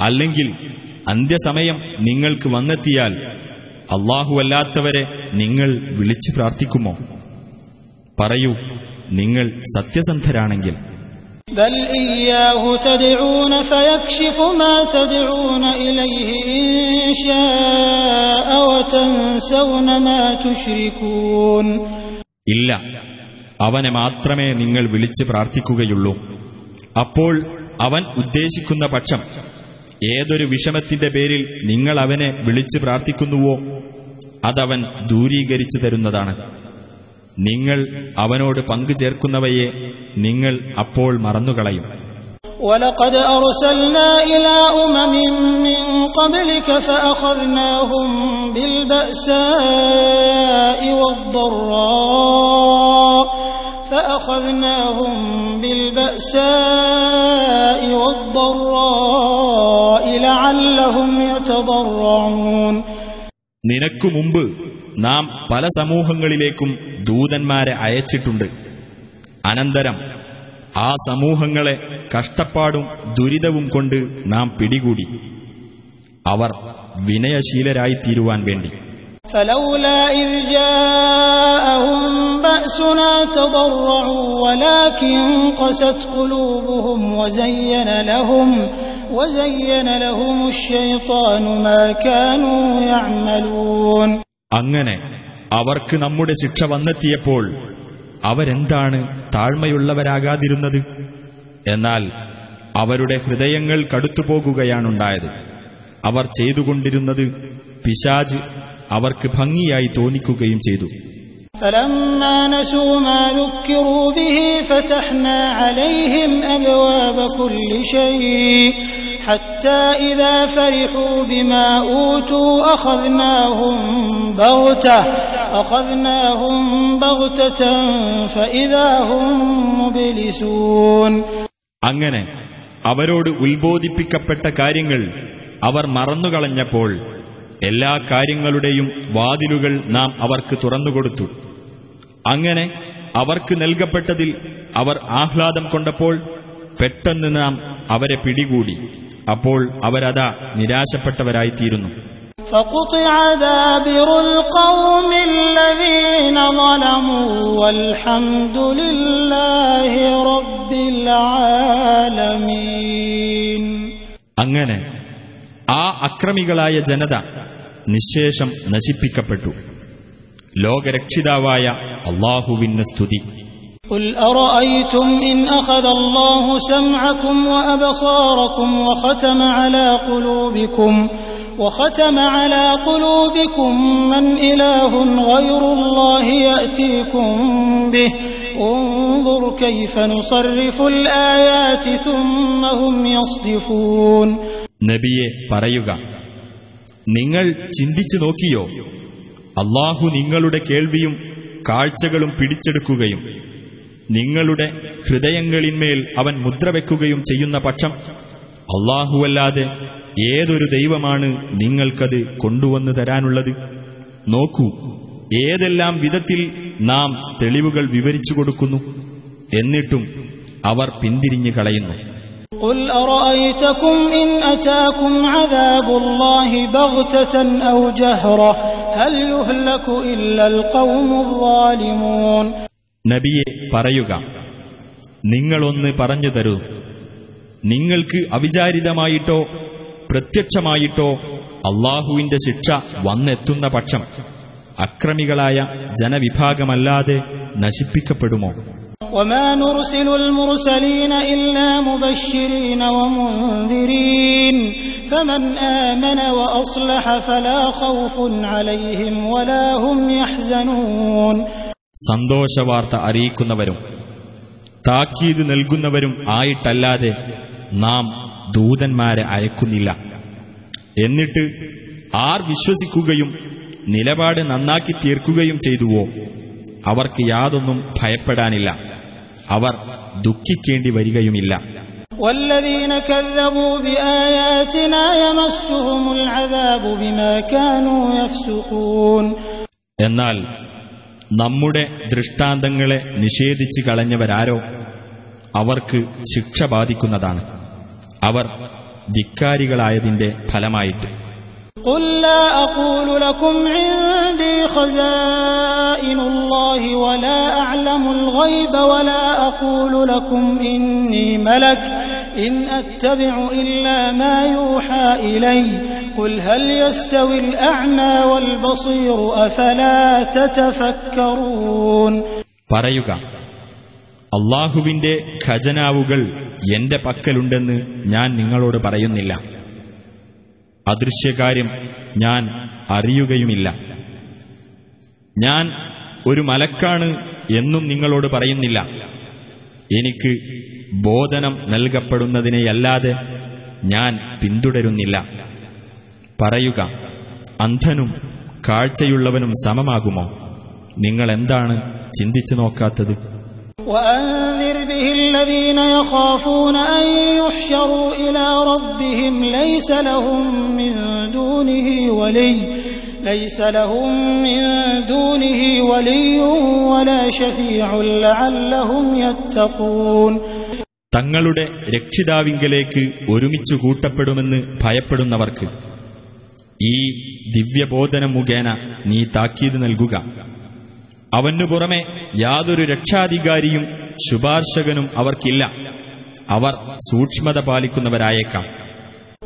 അല്ലെങ്കിൽ അന്ത്യസമയം നിങ്ങൾക്ക് വന്നെത്തിയാൽ അല്ലാഹുവല്ലാത്തവരെ നിങ്ങൾ വിളിച്ചു പ്രാർത്ഥിക്കുമോ? പറയൂ നിങ്ങൾ സത്യസന്ധരാണെങ്കിൽ. ഇല്ല അവനെ മാത്രമേ നിങ്ങൾ വിളിച്ച് പ്രാർത്ഥിക്കുകയുള്ളൂ. അപ്പോൾ അവൻ ഉദ്ദേശിക്കുന്ന പക്ഷം ഏതൊരു വിഷമത്തിന്റെ പേരിൽ നിങ്ങൾ അവനെ വിളിച്ച് പ്രാർത്ഥിക്കുന്നുവോ അതവൻ ദൂരീകരിച്ചു തരുന്നതാണ് നിങ്ങൾ അവനോട് പങ്കു ചേർക്കുന്നവയെ നിങ്ങൾ അപ്പോൾ മറന്നുകളയും ولقد أرسلنا إلى أمم من قبلك فأخذناهم بالبأساء والضراء فأخذناهم بالبأساء والضراء لعلهم يتضرعون നിനക്കു മുമ്പ് നാം പല സമൂഹങ്ങളിലേക്കും ദൂതന്മാരെ അയച്ചിട്ടുണ്ട് അനന്തരം ആ സമൂഹങ്ങളെ കഷ്ടപ്പാടും ദുരിതവും കൊണ്ട് നാം പിടികൂടി അവർ വിനയശീലരായിത്തീരുവാൻ വേണ്ടി فلولا إذ جاءهم بأسنا تضرعوا ولكن قست قلوبهم وزين لهم وزين لهم الشيطان ما كانوا يعملون അങ്ങനെ അവർക്ക് നമ്മുടെ ശിക്ഷ വന്നെത്തിയപ്പോൾ അവരെന്താണ് താഴ്മയുള്ളവരാകാതിരുന്നത് എന്നാൽ അവരുടെ ഹൃദയങ്ങൾ കടുത്തുപോകുകയാണുണ്ടായത് അവർ ചെയ്തുകൊണ്ടിരുന്നത് പിശാജ് അവർക്ക് ഭംഗിയായി തോന്നിക്കുകയും ചെയ്തു فلما نسوا ما ذكروا به فتحنا عليهم أبواب كل شيء حتى إذا فرحوا بما أوتوا أخذناهم بغتة أخذناهم بغتة فإذا هم مبلسون അങ്ങനെ അവരോട് ഉത്ബോധിപ്പിക്കപ്പെട്ട കാര്യങ്ങൾ അവർ മറന്നുകളഞ്ഞപ്പോൾ എല്ലാ കാര്യങ്ങളുടെയും വാതിലുകൾ നാം അവർക്ക് തുറന്നുകൊടുത്തു. അങ്ങനെ അവർക്ക് നൽകപ്പെട്ടതിൽ അവർ ആഹ്ലാദം കൊണ്ടപ്പോൾ പെട്ടെന്ന് നാം അവരെ പിടികൂടി. അപ്പോൾ അവരതാ നിരാശപ്പെട്ടവരായിത്തീരുന്നു. അങ്ങനെ ആ അക്രമികളായ ജനത നിശേഷം നശിപ്പിക്കപ്പെട്ടു ലോകരക്ഷിതാവായ അള്ളാഹുവിന് സ്തുതി قل أرأيتم إن أخذ الله سمعكم وأبصاركم وختم على قلوبكم وختم على قلوبكم من إله غير الله يأتيكم به انظر كيف نصرف الآيات ثم هم يصدفون നബിയെ പറയുക നിങ്ങൾ ചിന്തിച്ചു നോക്കിയോ? അള്ളാഹു നിങ്ങളുടെ കേൾവിയും കാഴ്ചകളും പിടിച്ചെടുക്കുകയും നിങ്ങളുടെ ഹൃദയങ്ങളിന്മേൽ അവൻ മുദ്രവെക്കുകയും ചെയ്യുന്ന പക്ഷം അള്ളാഹുവല്ലാതെ ഏതൊരു ദൈവമാണ് നിങ്ങൾക്കത് കൊണ്ടുവന്നു തരാനുള്ളത്? നോക്കൂ ഏതെല്ലാം വിധത്തിൽ നാം തെളിവുകൾ വിവരിച്ചു കൊടുക്കുന്നു? എന്നിട്ടും അവർ പിന്തിരിഞ്ഞു കളയുന്നു. قل أرأيتكم إن أتاكم عذاب الله بغتة أو جهرة هل يهلك إلا القوم الظالمون നബിയെ പറയുക നിങ്ങളൊന്ന് പറഞ്ഞു തരൂ നിങ്ങൾക്ക് അവിചാരിതമായിട്ടോ പ്രത്യക്ഷമായിട്ടോ അള്ളാഹുവിന്റെ ശിക്ഷ വന്നെത്തുന്ന പക്ഷം അക്രമികളായ ജനവിഭാഗമല്ലാതെ നശിപ്പിക്കപ്പെടുമോ وما نرسل المرسلين إلا مبشرين ومنذرين فمن آمن وأصلح فلا خوف عليهم ولا هم يحزنون സന്തോഷവാർത്ത അറിയിക്കുന്നവരും താക്കീത് നൽകുന്നവരും ആയിട്ടല്ലാതെ നാം ദൂതന്മാരെ അയക്കുന്നില്ല എന്നിട്ട് ആർ വിശ്വസിക്കുകയും നിലപാട് നന്നാക്കി തീർക്കുകയും ചെയ്തുവോ അവർക്ക് യാതൊന്നും ഭയപ്പെടാനില്ല അവർ ദുഃഖിക്കേണ്ടി വരികയുമില്ല. എന്നാൽ നമ്മുടെ ദൃഷ്ടാന്തങ്ങളെ നിഷേധിച്ചു കളഞ്ഞവരാരോ? അവർക്ക് ശിക്ഷ ബാധിക്കുന്നതാണ്. അവർ ധിക്കാരികളായതിന്റെ ഫലമായിട്ട്. قل لا أقول لكم عندي خزائن الله ولا أعلم الغيب ولا أقول لكم إني ملك إن أتبع إلا ما يوحى إلي قل هل يستوي الأعمى والبصير أفلا تتفكرون പറയുക അള്ളാഹുവിന്റെ ഖജനാവുകൾ എന്റെ പക്കലുണ്ടെന്ന് ഞാൻ നിങ്ങളോട് പറയുന്നില്ല അദൃശ്യകാര്യം ഞാൻ അറിയുകയുമില്ല. ഞാൻ ഒരു മലക്കാണ് എന്നും നിങ്ങളോട് പറയുന്നില്ല. എനിക്ക് ബോധനം നൽകപ്പെടുന്നതിനെയല്ലാതെ ഞാൻ പിന്തുടരുന്നില്ല. പറയുക അന്ധനും കാഴ്ചയുള്ളവനും സമമാകുമോ? നിങ്ങൾ എന്താണ് ചിന്തിച്ചു നോക്കാത്തത്? به الذين يخافون أن يحشروا إلى ربهم ليس لهم من دونه ولي ليس لهم من دونه ولي ولا شفيع لعلهم يتقون തങ്ങളുടെ രക്ഷിതാവിങ്കലേക്ക് ഒരുമിച്ചു കൂട്ടപ്പെടുമെന്ന് ഭയപ്പെടുന്നവർക്ക് ഈ ദിവ്യബോധനം മുഖേന നീ താക്കീത് നൽകുക അവനു പുറമെ യാതൊരു രക്ഷാധികാരിയും ശുപാർശകനും അവർക്കില്ല അവർ സൂക്ഷ്മത പാലിക്കുന്നവരായേക്കാം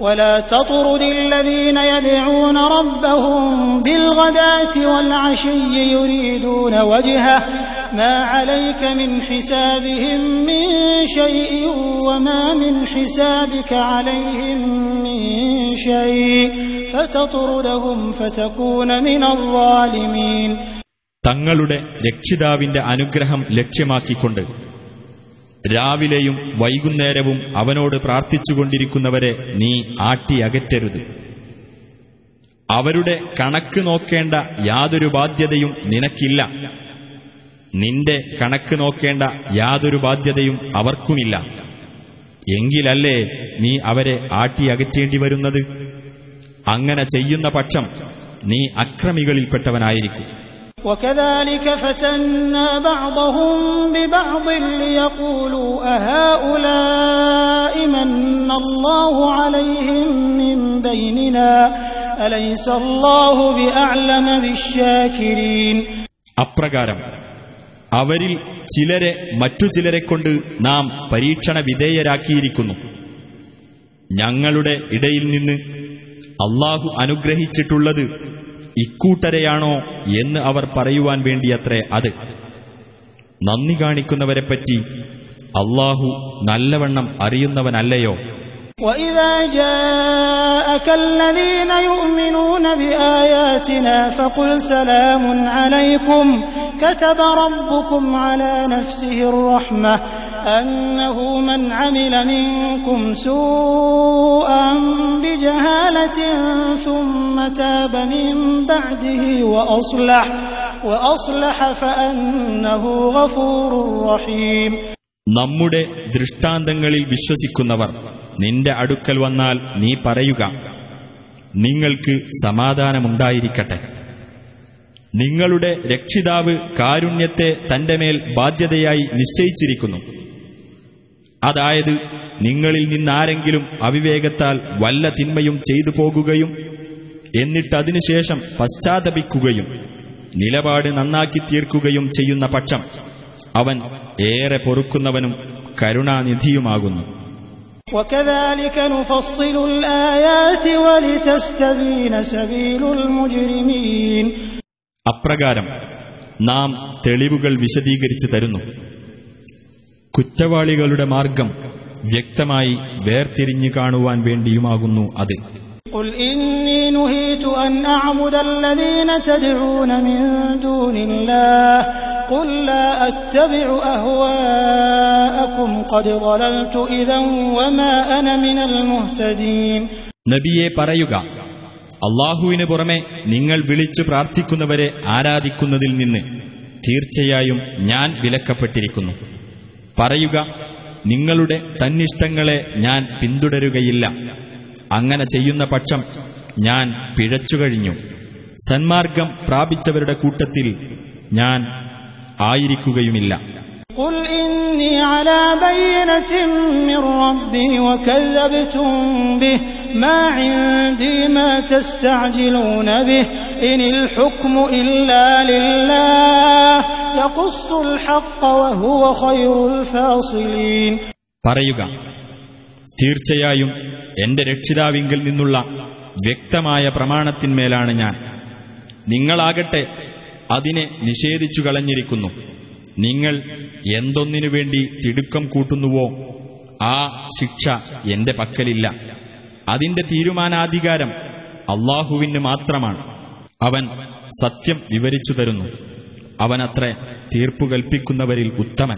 ولا تطرد الذين يدعون ربهم بالغداة والعشي يريدون وجهه ما عليك من حسابهم من شيء وما من حسابك عليهم من شيء فتطردهم فتكون من الظالمين തങ്ങളുടെ രക്ഷിതാവിന്റെ അനുഗ്രഹം ലക്ഷ്യമാക്കിക്കൊണ്ട് രാവിലെയും വൈകുന്നേരവും അവനോട് പ്രാർത്ഥിച്ചുകൊണ്ടിരിക്കുന്നവരെ നീ ആട്ടിയകറ്റരുത് അവരുടെ കണക്ക് നോക്കേണ്ട യാതൊരു ബാധ്യതയും നിനക്കില്ല. നിന്റെ കണക്ക് നോക്കേണ്ട യാതൊരു ബാധ്യതയും അവർക്കുമില്ല. എങ്കിലല്ലേ നീ അവരെ ആട്ടിയകറ്റേണ്ടി വരുന്നത്? അങ്ങനെ ചെയ്യുന്ന പക്ഷം നീ അക്രമികളിൽപ്പെട്ടവനായിരിക്കും. وكذلك فتنا بعضهم ببعض ليقولوا أهؤلاء من الله عليهم من بيننا أليس الله بأعلم بالشاكرين അപ്രകാരം അവരിൽ ചിലരെ മറ്റു ചിലരെ കൊണ്ട് നാം പരീക്ഷണ വിധേയരാക്കിയിരിക്കുന്നു ഞങ്ങളുടെ ഇടയിൽ നിന്ന് അള്ളാഹു അനുഗ്രഹിച്ചിട്ടുള്ളത് ഇക്കൂട്ടരെയാണോ എന്ന് അവർ പറയുവാൻ വേണ്ടിയത്രേ അത്. നന്ദി കാണിക്കുന്നവരെപ്പറ്റി അള്ളാഹു നല്ലവണ്ണം അറിയുന്നവനല്ലയോ? وإذا جاءك الذين يؤمنون بآياتنا فقل سلام عليكم كتب ربكم على نفسه الرحمة أنه من عمل منكم سوءا بجهالة ثم تاب من بعده وأصلح وأصلح فأنه غفور رحيم നമ്മുടെ ദൃഷ്ടാന്തങ്ങളിൽ വിശ്വസിക്കുന്നവർ നിന്റെ അടുക്കൽ വന്നാൽ നീ പറയുക നിങ്ങൾക്ക് സമാധാനമുണ്ടായിരിക്കട്ടെ. നിങ്ങളുടെ രക്ഷിതാവ് കാരുണ്യത്തെ തന്റെ മേൽ ബാധ്യതയായി നിശ്ചയിച്ചിരിക്കുന്നു. അതായത് നിങ്ങളിൽ നിന്നാരെങ്കിലും അവിവേകത്താൽ വല്ല തിന്മയും ചെയ്തു പോകുകയും എന്നിട്ടതിനുശേഷം പശ്ചാത്തപിക്കുകയും നിലപാട് നന്നാക്കി തീർക്കുകയും ചെയ്യുന്ന പക്ഷം അവൻ ഏറെ പൊറുക്കുന്നവനും കരുണാനിധിയുമാകുന്നു. وكذلك نفصل الآيات ولتستبين سبيل المجرمين അപ്രകാരം നാം തെളിവുകൾ വിശദീകരിച്ചു തരുന്നു കുറ്റവാളികളുടെ മാർഗം വ്യക്തമായി വേർതിരിഞ്ഞു കാണുവാൻ വേണ്ടിയുമാകുന്നു അത് قل إني نهيت أن أعبد الذين تدعون من دون الله قل لا أتبع أهواءكم قد ضللت إذا وما أنا من المهتدين നബിയെ പറയുക അള്ളാഹുവിന് പുറമെ നിങ്ങൾ വിളിച്ചു പ്രാർത്ഥിക്കുന്നവരെ ആരാധിക്കുന്നതിൽ നിന്ന് തീർച്ചയായും ഞാൻ വിലക്കപ്പെട്ടിരിക്കുന്നു പറയുക നിങ്ങളുടെ തന്നിഷ്ടങ്ങളെ ഞാൻ പിന്തുടരുകയില്ല അങ്ങനെ ചെയ്യുന്ന പക്ഷം ഞാൻ പിഴച്ചുകഴിഞ്ഞു സന്മാർഗം പ്രാപിച്ചവരുടെ കൂട്ടത്തിൽ ഞാൻ ആയിരിക്കുകയുമില്ല. പറയുക തീർച്ചയായും എന്റെ രക്ഷിതാവിങ്കിൽ നിന്നുള്ള വ്യക്തമായ പ്രമാണത്തിന്മേലാണ് ഞാൻ. നിങ്ങളാകട്ടെ അതിനെ നിഷേധിച്ചു കളഞ്ഞിരിക്കുന്നു. നിങ്ങൾ എന്തൊന്നിനു വേണ്ടി തിടുക്കം കൂട്ടുന്നുവോ ആ ശിക്ഷ എന്റെ പക്കലില്ല. അതിന്റെ തീരുമാനാധികാരം അള്ളാഹുവിന് മാത്രമാണ്. അവൻ സത്യം വിവരിച്ചു തരുന്നു. അവനത്ര തീർപ്പു കൽപ്പിക്കുന്നവരിൽ ഉത്തമൻ.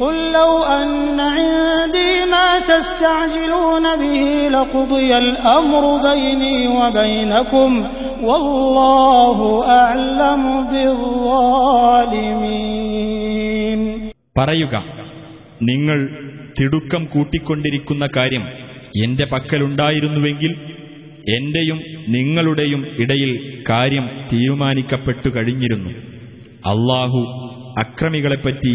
قل لو أن عندي ما تستعجلون به لقضي الأمر بيني وبينكم والله أعلم بالظالمين പറയുക നിങ്ങൾ തിടുക്കം കൂട്ടിക്കൊണ്ടിരിക്കുന്ന കാര്യം എന്റെ പക്കലുണ്ടായിരുന്നുവെങ്കിൽ എന്റെയും നിങ്ങളുടെയും ഇടയിൽ കാര്യം തീരുമാനിക്കപ്പെട്ടു കഴിഞ്ഞിരുന്നു അള്ളാഹു അക്രമികളെപ്പറ്റി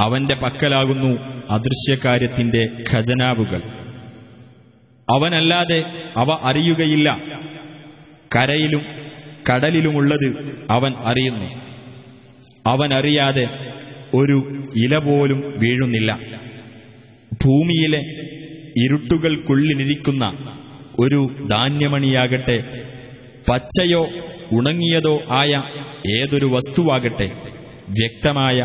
അവന്റെ പക്കലാകുന്നു അദൃശ്യകാര്യത്തിന്റെ ഖജനാവുകൾ. അവനല്ലാതെ അവ അറിയുകയില്ല. കരയിലും കടലിലുമുള്ളത് അവൻ അറിയുന്നു. അവനറിയാതെ ഒരു ഇല പോലും വീഴുന്നില്ല. ഭൂമിയിലെ ഇരുട്ടുകൾക്കുള്ളിലിരിക്കുന്ന ഒരു ധാന്യമണിയാകട്ടെ പച്ചയോ ഉണങ്ങിയതോ ആയ ഏതൊരു വസ്തുവാകട്ടെ വ്യക്തമായ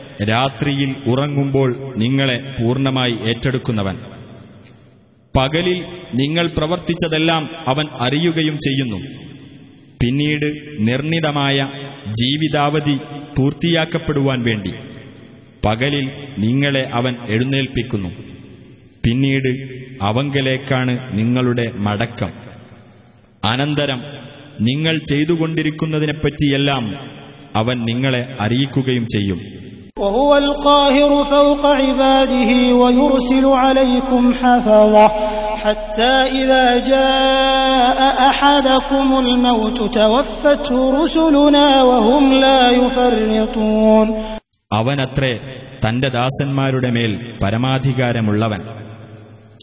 രാത്രിയിൽ ഉറങ്ങുമ്പോൾ നിങ്ങളെ പൂർണമായി ഏറ്റെടുക്കുന്നവൻ. പകലിൽ നിങ്ങൾ പ്രവർത്തിച്ചതെല്ലാം അവൻ അറിയുകയും ചെയ്യുന്നു. പിന്നീട് നിർണിതമായ ജീവിതാവധി പൂർത്തിയാക്കപ്പെടുവാൻ വേണ്ടി. പകലിൽ നിങ്ങളെ അവൻ എഴുന്നേൽപ്പിക്കുന്നു. പിന്നീട് അവങ്കലേക്കാണ് നിങ്ങളുടെ മടക്കം. അനന്തരം നിങ്ങൾ ചെയ്തുകൊണ്ടിരിക്കുന്നതിനെപ്പറ്റിയെല്ലാം അവൻ നിങ്ങളെ അറിയിക്കുകയും ചെയ്യും. وهو القاهر فوق عباده ويرسل عليكم حفظه حتى إذا جاء أحدكم الموت توفته رسلنا وهم لا يفرطون അവനത്രേ തന്റെ ദാസന്മാരുടെ മേൽ പരമാധികാരമുള്ളവൻ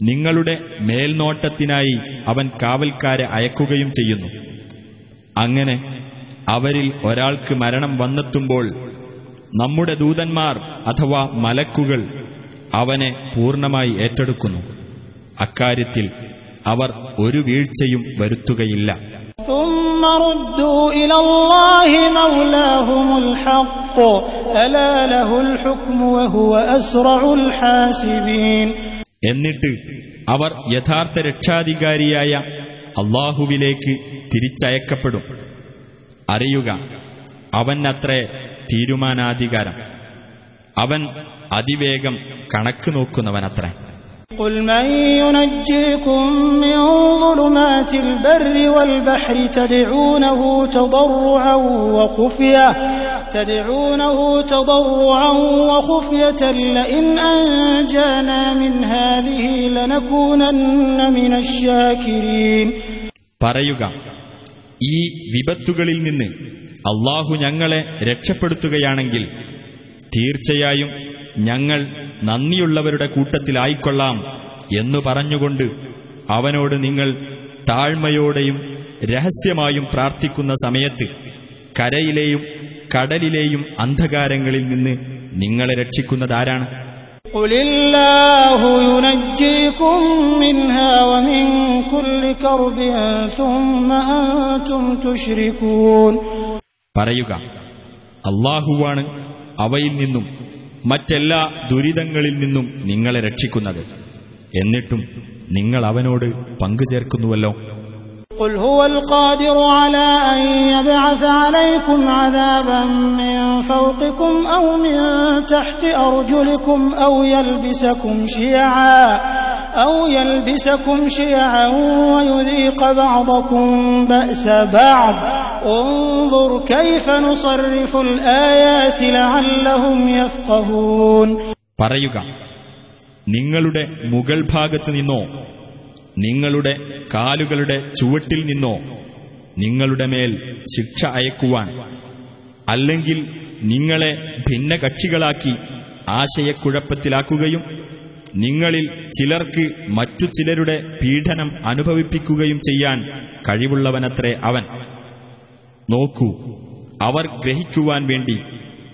നിങ്ങളുടെ മേൽനോട്ടത്തിനായി അവൻ കാവൽക്കാരെ അയക്കുകയും ചെയ്യുന്നു അങ്ങനെ അവരിൽ ഒരാൾക്ക് മരണം വന്നെത്തുമ്പോൾ നമ്മുടെ ദൂതന്മാർ അഥവാ മലക്കുകൾ അവനെ പൂർണമായി ഏറ്റെടുക്കുന്നു. അക്കാര്യത്തിൽ അവർ ഒരു വീഴ്ചയും വരുത്തുകയില്ല. എന്നിട്ട് അവർ യഥാർത്ഥ രക്ഷാധികാരിയായ അള്ളാഹുവിലേക്ക് തിരിച്ചയക്കപ്പെടും. അറിയുക അവൻ അത്രേ തീരുമാനാധികാരം അവൻ അതിവേഗം കണക്ക് നോക്കുന്നവനത്രേ قل من ينجيكم من ظلمات البر والبحر تدعونه تضرعا وخفية تدعونه تضرعا وخفية لئن أنجانا من هذه لنكونن من الشاكرين പറയുക ഈ വിപത്തുകളിൽ നിന്ന് അള്ളാഹു ഞങ്ങളെ രക്ഷപ്പെടുത്തുകയാണെങ്കിൽ തീർച്ചയായും ഞങ്ങൾ നന്ദിയുള്ളവരുടെ കൂട്ടത്തിലായിക്കൊള്ളാം എന്നു പറഞ്ഞുകൊണ്ട് അവനോട് നിങ്ങൾ താഴ്മയോടെയും രഹസ്യമായും പ്രാർത്ഥിക്കുന്ന സമയത്ത് കരയിലെയും കടലിലെയും അന്ധകാരങ്ങളിൽ നിന്ന് നിങ്ങളെ രക്ഷിക്കുന്നതാരാണ്? قل الله ينجيكم منها ومن كل كرب ثم أنتم تشركون പറയുക അള്ളാഹുവാണ് അവയിൽ നിന്നും മറ്റെല്ലാ ദുരിതങ്ങളിൽ നിന്നും നിങ്ങളെ രക്ഷിക്കുന്നത് എന്നിട്ടും നിങ്ങൾ അവനോട് പങ്കുചേർക്കുന്നുവല്ലോ قل هو القادر على أن يبعث عليكم عذابا من فوقكم أو من تحت أرجلكم أو يلبسكم شيعا أو يلبسكم شيعا ويذيق بعضكم بأس بعض انظر كيف نصرف الآيات لعلهم يفقهون പറയുക നിങ്ങളുടെ മുകൾ ഭാഗത്ത് നിന്നോ നിങ്ങളുടെ കാലുകളുടെ ചുവട്ടിൽ നിന്നോ നിങ്ങളുടെ മേൽ ശിക്ഷ അയക്കുവാൻ അല്ലെങ്കിൽ നിങ്ങളെ ഭിന്നകക്ഷികളാക്കി ആശയക്കുഴപ്പത്തിലാക്കുകയും നിങ്ങളിൽ ചിലർക്ക് മറ്റു ചിലരുടെ പീഡനം അനുഭവിപ്പിക്കുകയും ചെയ്യാൻ കഴിവുള്ളവനത്രേ അവൻ. നോക്കൂ അവർ ഗ്രഹിക്കുവാൻ വേണ്ടി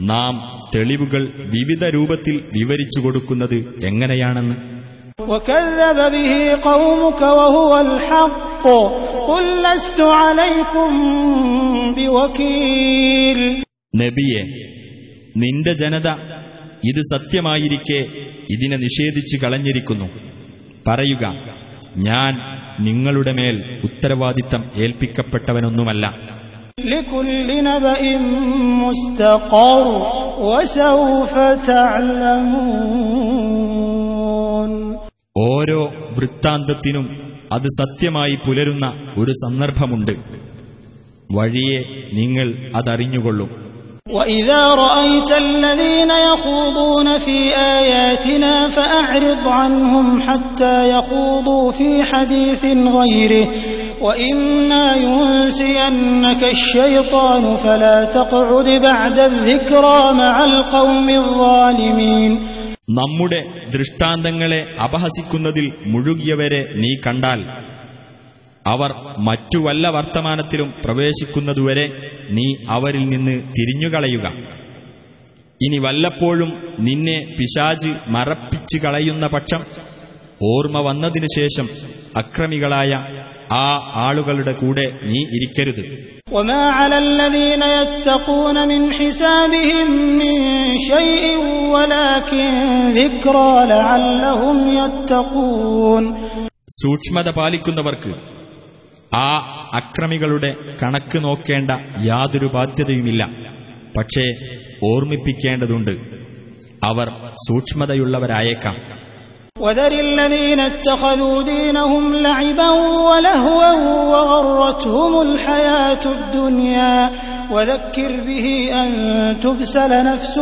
നാം തെളിവുകൾ വിവിധ രൂപത്തിൽ വിവരിച്ചു കൊടുക്കുന്നത് എങ്ങനെയാണെന്ന്? നബിയെ നിന്റെ ജനത ഇത് സത്യമായിരിക്കെ ഇതിനെ നിഷേധിച്ചു കളഞ്ഞിരിക്കുന്നു. പറയുക ഞാൻ നിങ്ങളുടെ മേൽ ഉത്തരവാദിത്തം ഏൽപ്പിക്കപ്പെട്ടവനൊന്നുമല്ല. ഓരോ വൃത്താന്തത്തിനും അത് സത്യമായി പുലരുന്ന ഒരു സന്ദർഭമുണ്ട്. വഴിയെ നിങ്ങൾ അതറിഞ്ഞുകൊള്ളും. وإذا رأيت الذين يخوضون في آياتنا فأعرض عنهم حتى يخوضوا في حديث غيره وإما ينسينك الشيطان فلا تقعد بعد الذكرى مع القوم الظالمين നമ്മുടെ ദൃഷ്ടാന്തങ്ങളെ അപഹസിക്കുന്നതിൽ മുഴുകിയവരെ നീ കണ്ടാൽ അവർ മറ്റു വല്ല വർത്തമാനത്തിലും പ്രവേശിക്കുന്നതുവരെ നീ അവരിൽ നിന്ന് തിരിഞ്ഞുകളയുക. ഇനി വല്ലപ്പോഴും നിന്നെ പിശാജ് മറപ്പിച്ചു കളയുന്ന പക്ഷം ഓർമ്മ വന്നതിനു ശേഷം അക്രമികളായ ആ ആളുകളുടെ കൂടെ നീ ഇരിക്കരുത്. സൂക്ഷ്മത പാലിക്കുന്നവർക്ക് ആ അക്രമികളുടെ കണക്ക് നോക്കേണ്ട യാതൊരു ബാധ്യതയുമില്ല പക്ഷേ ഓർമ്മിപ്പിക്കേണ്ടതുണ്ട് അവർ സൂക്ഷ്മതയുള്ളവരായേക്കാം وذر الذين اتخذوا دينهم لعبا ولهوا وغرتهم الحياة الدنيا وذكر به أن تبسل نفس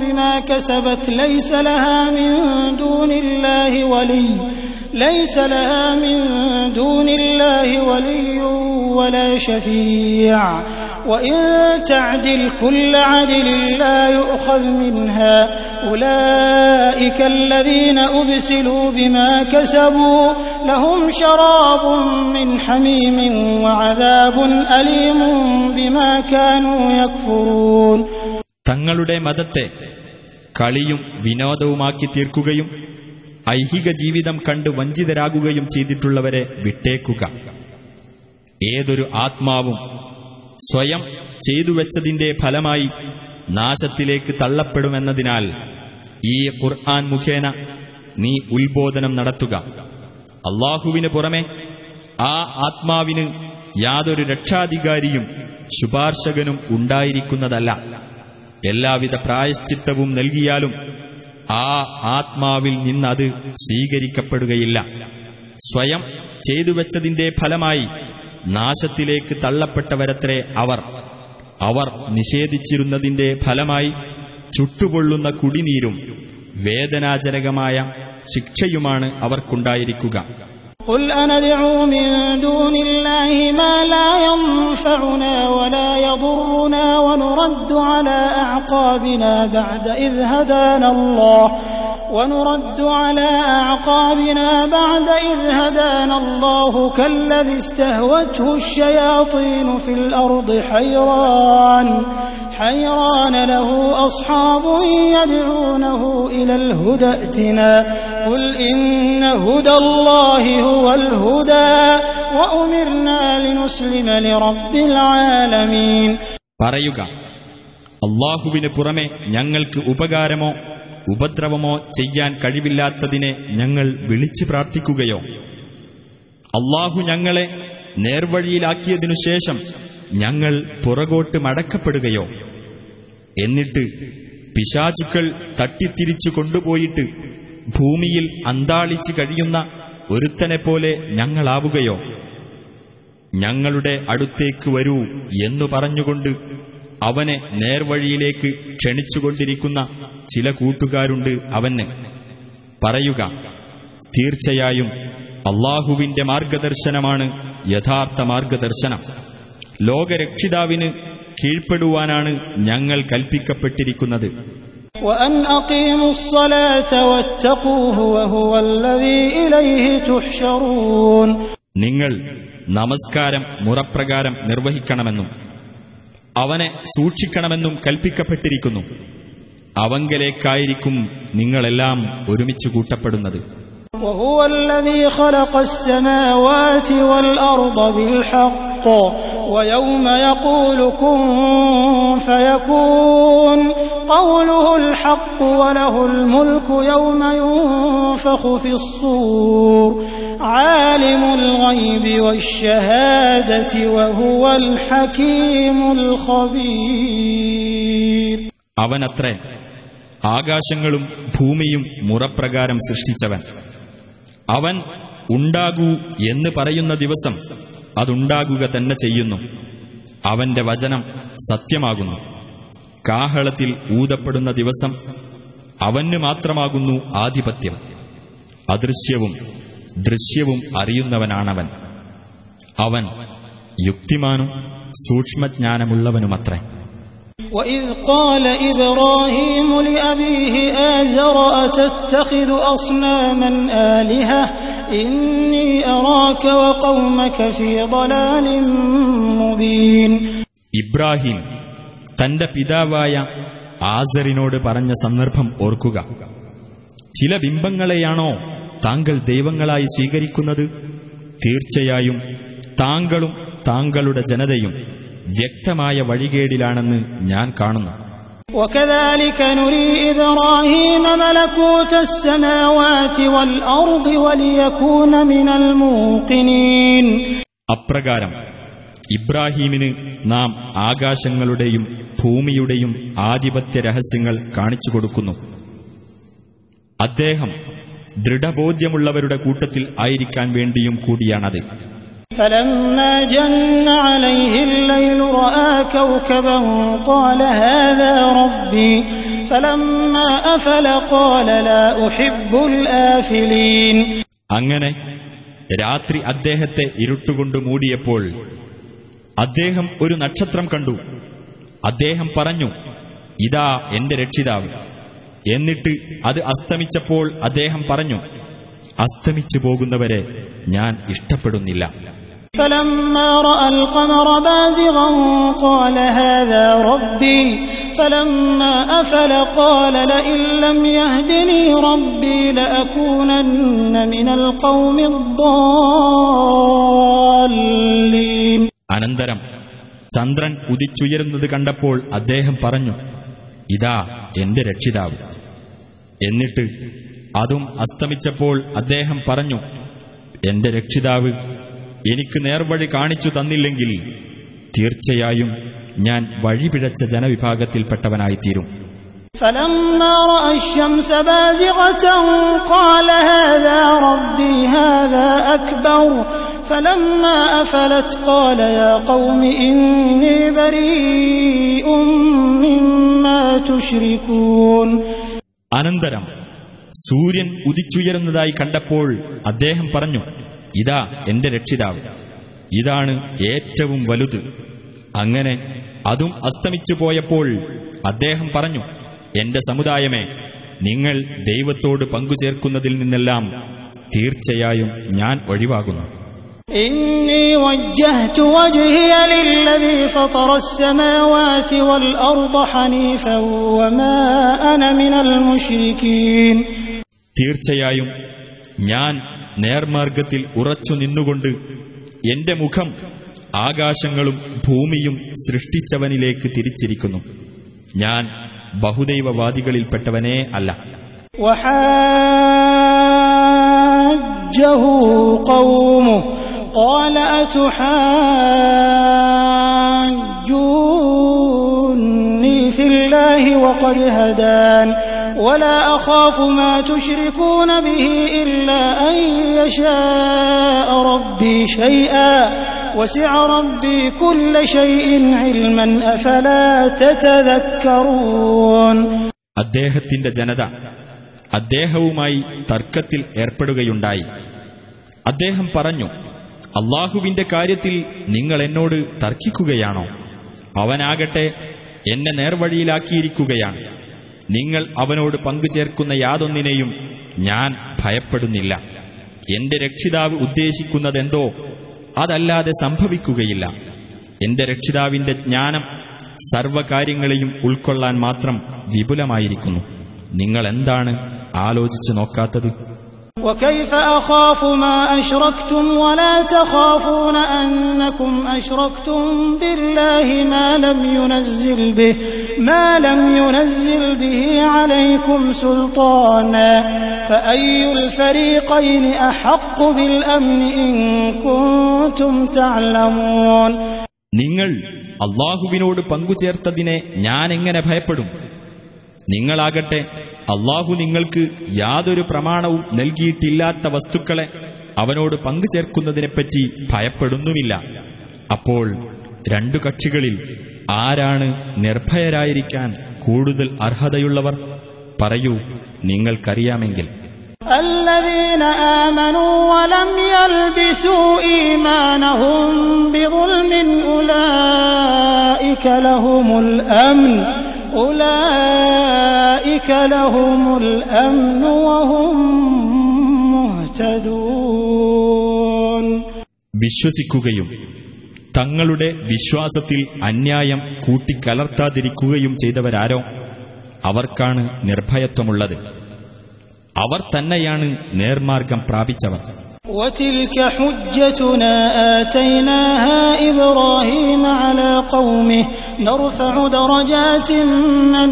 بما كسبت ليس لها من دون الله ولي ليس لها من دون الله ولي ولا شفيع وإن تعدل كل عدل لا يؤخذ منها أولئك الذين أبسلوا بما كسبوا لهم شراب من حميم وعذاب أليم بما كانوا يكفرون തങ്ങളുടെ മതത്തെ കളിയും വിനോദവുമാക്കി തീർക്കുകയും ഐഹിക ജീവിതം കണ്ട് വഞ്ചിതരാകുകയും ചെയ്തിട്ടുള്ളവരെ വിട്ടേക്കുക. ഏതൊരു ആത്മാവും സ്വയം ചെയ്തുവെച്ചതിന്റെ ഫലമായി നാശത്തിലേക്ക് തള്ളപ്പെടുമെന്നതിനാൽ ഈ ഖുർആൻ മുഖേന നീ ഉത്ബോധനം നടത്തുക. അള്ളാഹുവിന് പുറമെ ആ ആത്മാവിന് യാതൊരു രക്ഷാധികാരിയും ശുപാർശകനും ഉണ്ടായിരിക്കുന്നതല്ല. എല്ലാവിധ പ്രായശ്ചിത്തവും നൽകിയാലും ആ ആത്മാവിൽ നിന്നത് സ്വീകരിക്കപ്പെടുകയില്ല. സ്വയം ചെയ്തുവെച്ചതിന്റെ ഫലമായി നാശത്തിലേക്ക് തള്ളപ്പെട്ടവരത്രേ അവർ. അവർ നിഷേധിച്ചിരുന്നതിന്റെ ഫലമായി ചുട്ടുപൊള്ളുന്ന കുടിനീരും വേദനാജനകമായ ശിക്ഷയുമാണ് അവർക്കുണ്ടായിരിക്കുക. قل أندعو من دون الله ما لا ينفعنا ولا يضرنا ونرد على أعقابنا بعد إذ هدانا الله. ونرد على أعقابنا بعد إذ هدانا الله كالذي استهوته الشياطين في الأرض حيران حيران له أصحاب يدعونه إلى الهدى ائتنا قل إن هدى الله هو الهدى وأمرنا لنسلم لرب العالمين പറയുക അള്ളാഹുവിന് പുറമെ ഞങ്ങൾക്ക് ഉപകാരമോ ഉപദ്രവമോ ചെയ്യാൻ കഴിവില്ലാത്തതിനെ ഞങ്ങൾ വിളിച്ചു പ്രാർത്ഥിക്കുകയോ? അള്ളാഹു ഞങ്ങളെ നേർവഴിയിലാക്കിയതിനു ശേഷം ഞങ്ങൾ പുറകോട്ട് മടക്കപ്പെടുകയോ? എന്നിട്ട് പിശാചുക്കൾ തട്ടിത്തിരിച്ചു കൊണ്ടുപോയിട്ട് ഭൂമിയിൽ അന്താളിച്ചു കഴിയുന്ന ഒരുത്തനെ പോലെ ഞങ്ങളാവുകയോ? ഞങ്ങളുടെ അടുത്തേക്ക് വരൂ എന്നു പറഞ്ഞുകൊണ്ട് അവനെ നേർവഴിയിലേക്ക് ക്ഷണിച്ചുകൊണ്ടിരിക്കുന്ന ചില കൂട്ടുകാരുണ്ട് അവന്. പറയുക തീർച്ചയായും അള്ളാഹുവിന്റെ മാർഗദർശനമാണ് യഥാർത്ഥ മാർഗദർശനം. ലോകരക്ഷിതാവിന് കീഴ്പ്പെടുവാനാണ് ഞങ്ങൾ കൽപ്പിക്കപ്പെട്ടിരിക്കുന്നത്. നിങ്ങൾ നമസ്കാരം മുറപ്രകാരം നിർവഹിക്കണമെന്നും അവനെ സൂക്ഷിക്കണമെന്നും കൽപ്പിക്കപ്പെട്ടിരിക്കുന്നു. അവങ്കലേക്കായിരിക്കും നിങ്ങളെല്ലാം ഒരുമിച്ച് കൂട്ടപ്പെടുന്നത്. وهو الذي خلق السماوات والأرض بالحق ويوم يقول كن فيكون قوله الحق وله الملك يوم ينفخ في الصور عالم الغيب والشهادة وهو الحكيم الخبير അവനത്രേ ആകാശങ്ങളും ഭൂമിയും മുറപ്രകാരം സൃഷ്ടിച്ചവൻ അവൻ ഉണ്ടാകൂ എന്ന് പറയുന്ന ദിവസം അതുണ്ടാകുക തന്നെ ചെയ്യുന്നു. അവന്റെ വചനം സത്യമാകുന്നു. കാഹളത്തിൽ ഊതപ്പെടുന്ന ദിവസം അവന് മാത്രമാകുന്നു ആധിപത്യം. അദൃശ്യവും ദൃശ്യവും അറിയുന്നവനാണവൻ. അവൻ യുക്തിമാനും സൂക്ഷ്മജ്ഞാനമുള്ളവനുമത്രേ. وإذ قال إبراهيم لأبيه آزر أتتخذ أصناما آلهة إني أراك وقومك في ضلال مبين ഇബ്രാഹിം തന്റെ പിതാവായ ആസറിനോട് പറഞ്ഞ സന്ദർഭം ഓർക്കുക ചില ബിംബങ്ങളെയാണോ താങ്കൾ ദൈവങ്ങളായി സ്വീകരിക്കുന്നത് തീർച്ചയായും താങ്കളും താങ്കളുടെ ജനതയും വ്യക്തമായ വഴികേടിലാണെന്ന് ഞാൻ കാണുന്നു وكذلك نري إبراهيم ملكوت السماوات والأرض وليكون من الموقنين അപ്രകാരം ഇബ്രാഹീമിന് നാം ആകാശങ്ങളുടെയും ഭൂമിയുടെയും ആധിപത്യ രഹസ്യങ്ങൾ കാണിച്ചു കൊടുക്കുന്നു അദ്ദേഹം ദൃഢബോധ്യമുള്ളവരുടെ കൂട്ടത്തിൽ ആയിരിക്കാൻ വേണ്ടിയും കൂടിയാണത് فلما جن عليه الليل رأى كوكبا قال هذا ربي فلما أفل قال لا أحب الآفلين അങ്ങനെ രാത്രി അദ്ദേഹത്തെ ഇരുട്ടുകൊണ്ട് മൂടിയപ്പോൾ അദ്ദേഹം ഒരു നക്ഷത്രം കണ്ടു അദ്ദേഹം പറഞ്ഞു ഇതാ എന്റെ രക്ഷിതാവ് എന്നിട്ട് അത് അസ്തമിച്ചപ്പോൾ അദ്ദേഹം പറഞ്ഞു അസ്തമിച്ചു പോകുന്നവരെ ഞാൻ ഇഷ്ടപ്പെടുന്നില്ല فلما رأى القمر بازغا قال هذا ربي فلما أفل قال لئن لم يهدني ربي لأكونن من القوم الضالين അനന്തരം ചന്ദ്രൻ ഉദിച്ചുയരുന്നത് കണ്ടപ്പോൾ അദ്ദേഹം പറഞ്ഞു ഇതാ എന്റെ രക്ഷിതാവ് എന്നിട്ട് അതും അസ്തമിച്ചപ്പോൾ അദ്ദേഹം പറഞ്ഞു എന്റെ രക്ഷിതാവ് എനിക്ക് നേർവഴി കാണിച്ചു തന്നില്ലെങ്കിൽ തീർച്ചയായും ഞാൻ വഴിപിഴച്ച ജനവിഭാഗത്തിൽപ്പെട്ടവനായിത്തീരും. അനന്തരം സൂര്യൻ ഉദിച്ചുയരുന്നതായി കണ്ടപ്പോൾ അദ്ദേഹം പറഞ്ഞു ഇതാ എന്റെ രക്ഷിതാവ് ഇതാണ് ഏറ്റവും വലുത് അങ്ങനെ അതും അസ്തമിച്ചു പോയപ്പോൾ അദ്ദേഹം പറഞ്ഞു എന്റെ സമുദായമേ നിങ്ങൾ ദൈവത്തോട് പങ്കുചേർക്കുന്നതിൽ നിന്നെല്ലാം തീർച്ചയായും ഞാൻ ഒഴിവാകുന്നു إني وجهت وجهي للذي فطر السماوات والأرض حنيفا وما أنا من المشركين തീർച്ചയായും ഞാൻ നേർമാർഗത്തിൽ ഉറച്ചു നിന്നുകൊണ്ട് എന്റെ മുഖം ആകാശങ്ങളും ഭൂമിയും സൃഷ്ടിച്ചവനിലേക്ക് തിരിച്ചിരിക്കുന്നു ഞാൻ ബഹുദൈവവാദികളിൽപ്പെട്ടവനേ അല്ല وحاجه قومه قال أتحاجوني في الله وقد هدان ولا أخاف ما تشركون به إلا أن يشاء ربي شيئا وسع ربي كل شيء علما أفلا تتذكرون അദ്ദേഹത്തിന്റെ ജനത അദ്ദേഹവുമായി തർക്കത്തിൽ ഏർപ്പെടുകയുണ്ടായി അദ്ദേഹം പറഞ്ഞു അള്ളാഹുവിന്റെ കാര്യത്തിൽ നിങ്ങൾ എന്നോട് തർക്കിക്കുകയാണോ അവനാകട്ടെ എന്നെ നേർവഴിയിലാക്കിയിരിക്കുകയാണ്. നിങ്ങൾ അവനോട് പങ്കുചേർക്കുന്ന യാതൊന്നിനെയും ഞാൻ ഭയപ്പെടുന്നില്ല. എന്റെ രക്ഷിതാവ് ഉദ്ദേശിക്കുന്നതെന്തോ അതല്ലാതെ സംഭവിക്കുകയില്ല. എന്റെ രക്ഷിതാവിന്റെ ജ്ഞാനം സർവകാര്യങ്ങളെയും ഉൾക്കൊള്ളാൻ മാത്രം വിപുലമായിരിക്കുന്നു. നിങ്ങൾ എന്താണ് ആലോചിച്ചു നോക്കാത്തത്? وكيف أخاف ما أشركتم ولا تخافون أنكم أشركتم بالله ما لم ينزل به ما لم ينزل به عليكم سلطانا فأي الفريقين أحق بالأمن إن كنتم تعلمون നിങ്ങൾ അള്ളാഹുവിനോട് പങ്കുചേർത്തതിനെ ഞാൻ എങ്ങനെ ഭയപ്പെടും നിങ്ങളാകട്ടെ അള്ളാഹു നിങ്ങൾക്ക് യാതൊരു പ്രമാണവും നൽകിയിട്ടില്ലാത്ത വസ്തുക്കളെ അവനോട് പങ്കുചേർക്കുന്നതിനെപ്പറ്റി ഭയപ്പെടുന്നുമില്ല അപ്പോൾ രണ്ടു കക്ഷികളിൽ ആരാണ് നിർഭയരായിരിക്കാൻ കൂടുതൽ അർഹതയുള്ളവർ പറയൂ നിങ്ങൾക്കറിയാമെങ്കിൽ الذين آمنوا ولم يلبسوا إيمانهم بظلم أولئك لهم الأمن أولئك لهم الأمن وهم مهتدون വിശ്വസിക്കുകയും തങ്ങളുടെ വിശ്വാസത്തിൽ അന്യായം കൂട്ടിക്കലർത്താതിരിക്കുകയും ചെയ്തവരാരോ അവർക്കാണ് നിർഭയത്വമുള്ളത് അവർ തന്നെയാണ് നേർമാർഗം പ്രാപിച്ചവർ وتلك حجتنا آتيناها إبراهيم على قومه نرفع درجات من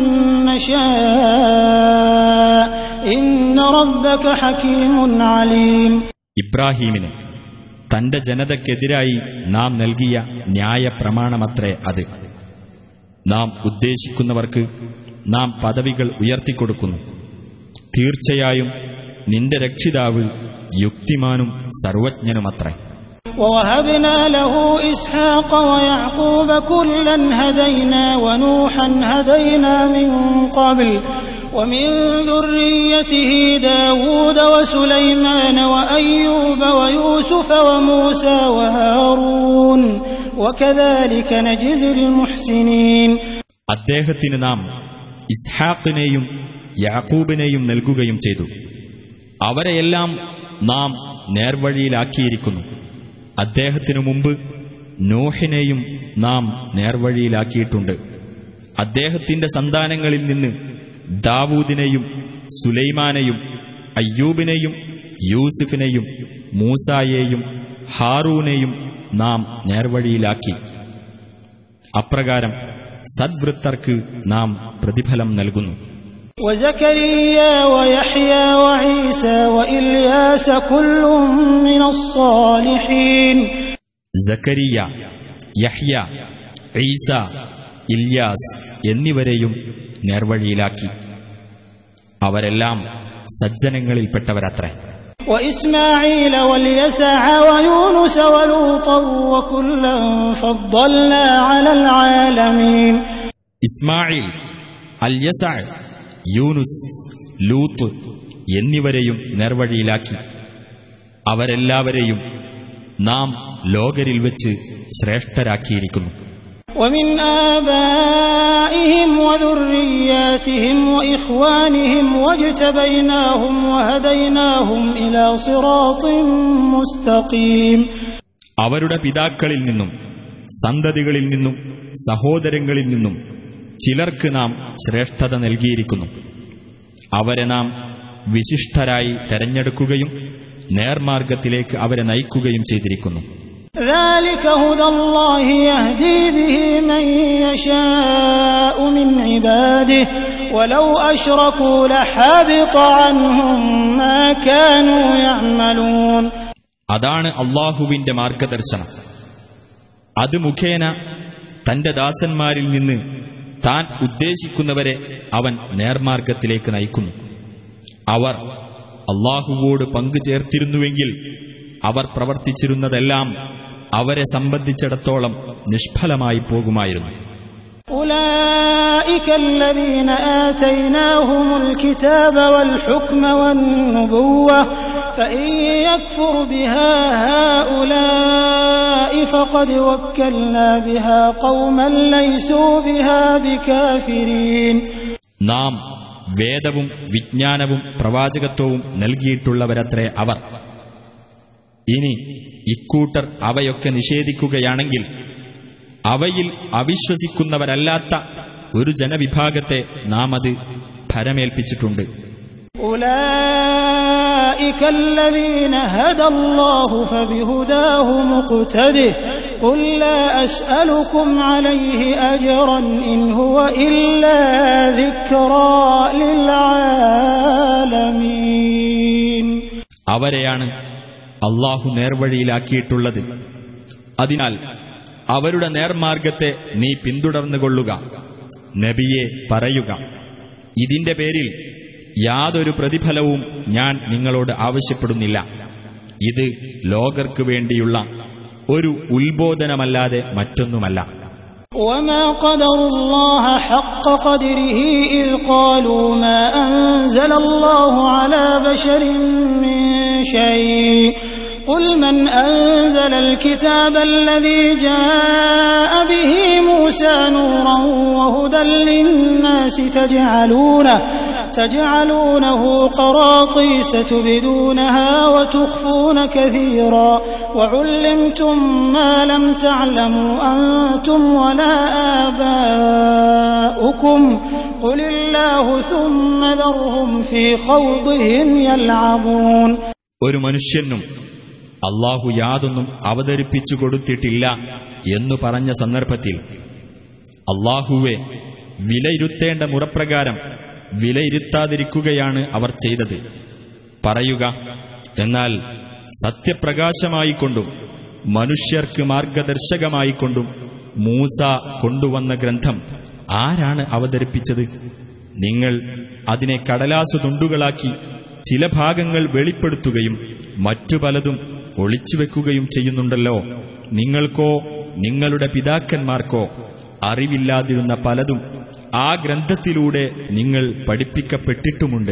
نشاء إن ربك حكيم عليم ഇബ്രാഹീമിന് തന്റെ ജനതയ്ക്കെതിരായി നാം നൽകിയ ന്യായ പ്രമാണമത്രേ അത് നാം ഉദ്ദേശിക്കുന്നവർക്ക് നാം പദവികൾ ഉയർത്തിക്കൊടുക്കുന്നു തീർച്ചയായും നിന്റെ രക്ഷിതാവ് യുക്തിമാനും സർവജ്ഞനുമത്രേ ووهبنا له إسحاق ويعقوب كلا هدينا ونوحا هدينا من قبل ومن ذريته داود وسليمان وأيوب ويوسف وموسى وهارون وكذلك نجزي المحسنين അദ്ദേഹത്തിന് നാം ഇസ്ഹാഖിനെയും യാക്കൂബിനെയും നൽകുകയും ചെയ്തു അവരെയെല്ലാം നാം നേർവഴിയിലാക്കിയിരിക്കുന്നു. അദ്ദേഹത്തിനു മുമ്പ് നോഹിനെയും നാം നേർവഴിയിലാക്കിയിട്ടുണ്ട്. അദ്ദേഹത്തിന്റെ സന്താനങ്ങളിൽ നിന്ന് ദാവൂദിനെയും സുലൈമാനെയും അയ്യൂബിനെയും യൂസുഫിനെയും മൂസായെയും ഹാറൂനെയും നാം നേർവഴിയിലാക്കി. അപ്രകാരം സദ്വൃത്തർക്ക് നാം പ്രതിഫലം നൽകുന്നു. وزكريا ويحيى وعيسى وإلياس كل من الصالحين زكريا يحيى عيسى ഇല്യാസ് എന്നിവരെയും നേർവഴിയിലാക്കി അവരെല്ലാം സജ്ജനങ്ങളിൽപ്പെട്ടവരത്രേ وإسماعيل واليسع ويونس ولوطا وكلا فضلنا على العالمين إسماعيل اليسع യൂനുസ് ലൂത്ത് എന്നിവരെയും നേർവഴിയിലാക്കി അവരെല്ലാവരെയും നാം ലോകരിൽ വെച്ച് ശ്രേഷ്ഠരാക്കിയിരിക്കുന്നു ومن آبائهم وذرياتهم وإخوانهم واجتبيناهم وهديناهم إلى صراط مستقيم അവരുടെ പിതാക്കളിൽ നിന്നും സന്തതികളിൽ നിന്നും സഹോദരങ്ങളിൽ നിന്നും ചിലർക്ക് നാം ശ്രേഷ്ഠത നൽകിയിരിക്കുന്നു. അവരെ നാം വിശിഷ്ടരായി തെരഞ്ഞെടുക്കുകയും നേർമാർഗത്തിലേക്ക് അവരെ നയിക്കുകയും ചെയ്തിരിക്കുന്നു. അതാണ് അള്ളാഹുവിന്റെ മാർഗദർശനം. അത് മുഖേന തന്റെ ദാസന്മാരിൽ നിന്ന് താൻ ഉദ്ദേശിക്കുന്നവരെ അവൻ നേർമാർഗത്തിലേക്ക് നയിക്കുന്നു അവർ അള്ളാഹുവോട് പങ്കുചേർത്തിരുന്നുവെങ്കിൽ അവർ പ്രവർത്തിച്ചിരുന്നതെല്ലാം അവരെ സംബന്ധിച്ചിടത്തോളം നിഷ്ഫലമായി പോകുമായിരുന്നു أولئك الذين آتيناهم الكتاب والحكم والنبوة فإن يكفر بها هؤلاء فقد وكلنا بها قوما ليسوا بها بكافرين നാം വേദവും വിജ്ഞാനവും പ്രവാചകത്വവും നൽകിയിട്ടുള്ളവരത്രേ അവർ ഇനി ഇക്കൂട്ടർ അവയൊക്കെ നിഷേധിക്കുകയാണെങ്കിൽ അവയിൽ അവിശ്വസിക്കുന്നവരല്ലാത്ത ഒരു ജനവിഭാഗത്തെ നാം അത് ഭരമേൽപ്പിച്ചിട്ടുണ്ട് أولئك الذين هدى الله فبهداه مقتده قل لا أسألكم عليه أجرا إن هو إلا ذكرى للعالمين അവരെയാണ് അള്ളാഹു നേർവഴിയിലാക്കിയിട്ടുള്ളത് അതിനാൽ അവരുടെ നേർമാർഗത്തെ നീ പിന്തുടർന്നുകൊള്ളുക നബിയെ പറയുക ഇതിന്റെ പേരിൽ യാതൊരു പ്രതിഫലവും ഞാൻ നിങ്ങളോട് ആവശ്യപ്പെടുന്നില്ല ഇത് ലോകർക്കു വേണ്ടിയുള്ള ഒരു ഉത്ബോധനമല്ലാതെ മറ്റൊന്നുമല്ല وما قدر الله حق قدره إذ قالوا ما أنزل الله على بشر من شيء قل من أنزل الكتاب الذي جاء به موسى نورا وهدى للناس تجعلونه تجعلونه قراطيس تبدونها وتخفون كثيرا وعلمتم ما لم تعلموا أنتم ولا آباؤكم قل الله ثم ذرهم في خوضهم يلعبون ഒരു മനുഷ്യനും അള്ളാഹു യാതൊന്നും അവതരിപ്പിച്ചു കൊടുത്തിട്ടില്ല എന്നു പറഞ്ഞ സന്ദർഭത്തിൽ അള്ളാഹുവെ വിലയിരുത്തേണ്ട മുറപ്രകാരം വിലയിരുത്താതിരിക്കുകയാണ് അവർ ചെയ്തത്. പറയുക എന്നാൽ സത്യപ്രകാശമായിക്കൊണ്ടും മനുഷ്യർക്ക് മാർഗദർശകമായിക്കൊണ്ടും മൂസ കൊണ്ടുവന്ന ഗ്രന്ഥം ആരാണ് അവതരിപ്പിച്ചത്? നിങ്ങൾ അതിനെ കടലാസു തുണ്ടുകളാക്കി ചില ഭാഗങ്ങൾ വെളിപ്പെടുത്തുകയും മറ്റു പലതും ഒളിച്ചുവെക്കുകയും ചെയ്യുന്നുണ്ടല്ലോ. നിങ്ങൾക്കോ നിങ്ങളുടെ പിതാക്കന്മാർക്കോ അറിവില്ലാതിരുന്ന പലതും ആ ഗ്രന്ഥത്തിലൂടെ നിങ്ങൾ പഠിപ്പിക്കപ്പെട്ടിട്ടുമുണ്ട്.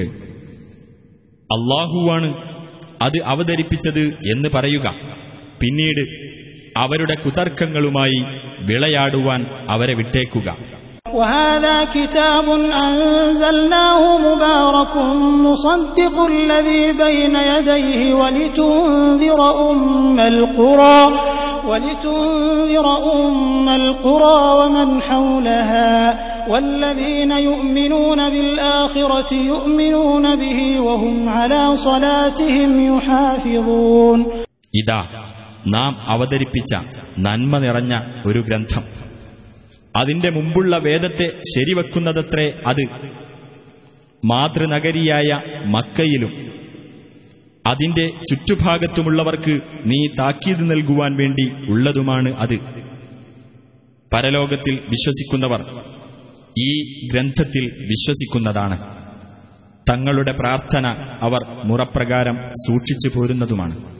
അള്ളാഹുവാണ് അത് അവതരിപ്പിച്ചത് എന്ന് പറയുക. പിന്നീട് അവരുടെ കുതർക്കങ്ങളുമായി വിളയാടുവാൻ അവരെ വിട്ടേക്കുക. وهذا كتاب أنزلناه مبارك مصدق الذي بين يديه ولتنذر أم القرى ولتنذر أم القرى ومن حولها والذين يؤمنون بالآخرة يؤمنون به وهم على صلاتهم يحافظون ഇതാ നാം അവതരിപ്പിച്ച നന്മ നിറഞ്ഞ ഒരു ഗ്രന്ഥം അതിന്റെ മുമ്പുള്ള വേദത്തെ ശരിവെക്കുന്നതത്രേ അത്. മാതൃനഗരിയായ മക്കയിലും അതിന്റെ ചുറ്റുഭാഗത്തുമുള്ളവർക്ക് നീ താക്കീത് നൽകുവാൻ വേണ്ടി ഉള്ളതുമാണ് അത്. പരലോകത്തിൽ വിശ്വസിക്കുന്നവർ ഈ ഗ്രന്ഥത്തിൽ വിശ്വസിക്കുന്നതാണ്. തങ്ങളുടെ പ്രാർത്ഥന അവർ മുറപ്രകാരം സൂക്ഷിച്ചു പോരുന്നതുമാണ്.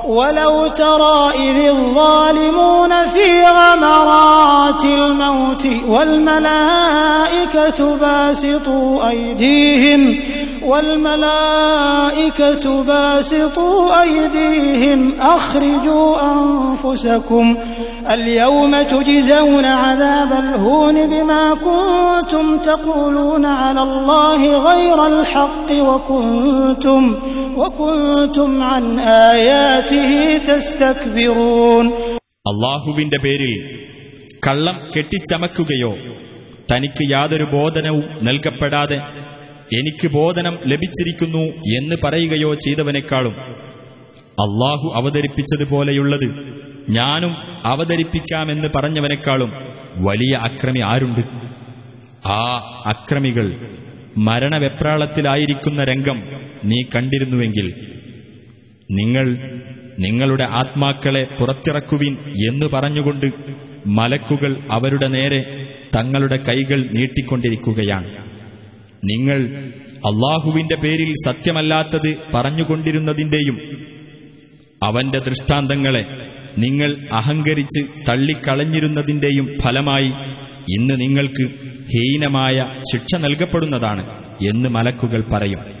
ولو ترى إذ الظالمون في غمرات الموت والملائكة باسطوا أيديهم والملائكة باسطوا أيديهم أخرجوا أنفسكم اليوم تجزون عذاب الهون بما كنتم تقولون على الله غير الحق وكنتم وكنتم عن تستكبرون അള്ളാഹുവിന്റെ പേരിൽ കള്ളം കെട്ടിച്ചമക്കുകയോ തനിക്ക് യാതൊരു ബോധനവും നൽകപ്പെടാതെ എനിക്ക് ബോധനം ലഭിച്ചിരിക്കുന്നു എന്ന് പറയുകയോ ചെയ്തവനേക്കാളും അള്ളാഹു അവതരിപ്പിച്ചതുപോലെയുള്ളത് ഞാനും അവതരിപ്പിക്കാമെന്ന് പറഞ്ഞവനേക്കാളും വലിയ അക്രമി ആരുണ്ട്? ആ അക്രമികൾ മരണവെപ്രാളത്തിലായിരിക്കുന്ന രംഗം നീ കണ്ടിരുന്നുവെങ്കിൽ നിങ്ങൾ നിങ്ങളുടെ ആത്മാക്കളെ പുറത്തിറക്കുവിൻ എന്ന് പറഞ്ഞുകൊണ്ട് മലക്കുകൾ അവരുടെ നേരെ തങ്ങളുടെ കൈകൾ നീട്ടിക്കൊണ്ടിരിക്കുകയാണ്. നിങ്ങൾ അള്ളാഹുവിന്റെ പേരിൽ സത്യമല്ലാത്തത് പറഞ്ഞുകൊണ്ടിരുന്നതിന്റെയും അവന്റെ ദൃഷ്ടാന്തങ്ങളെ നിങ്ങൾ അഹങ്കരിച്ച് തള്ളിക്കളഞ്ഞിരുന്നതിന്റെയും ഫലമായി ഇന്ന് നിങ്ങൾക്ക് ഹീനമായ ശിക്ഷ നൽകപ്പെടുന്നതാണ് എന്ന് മലക്കുകൾ പറയും.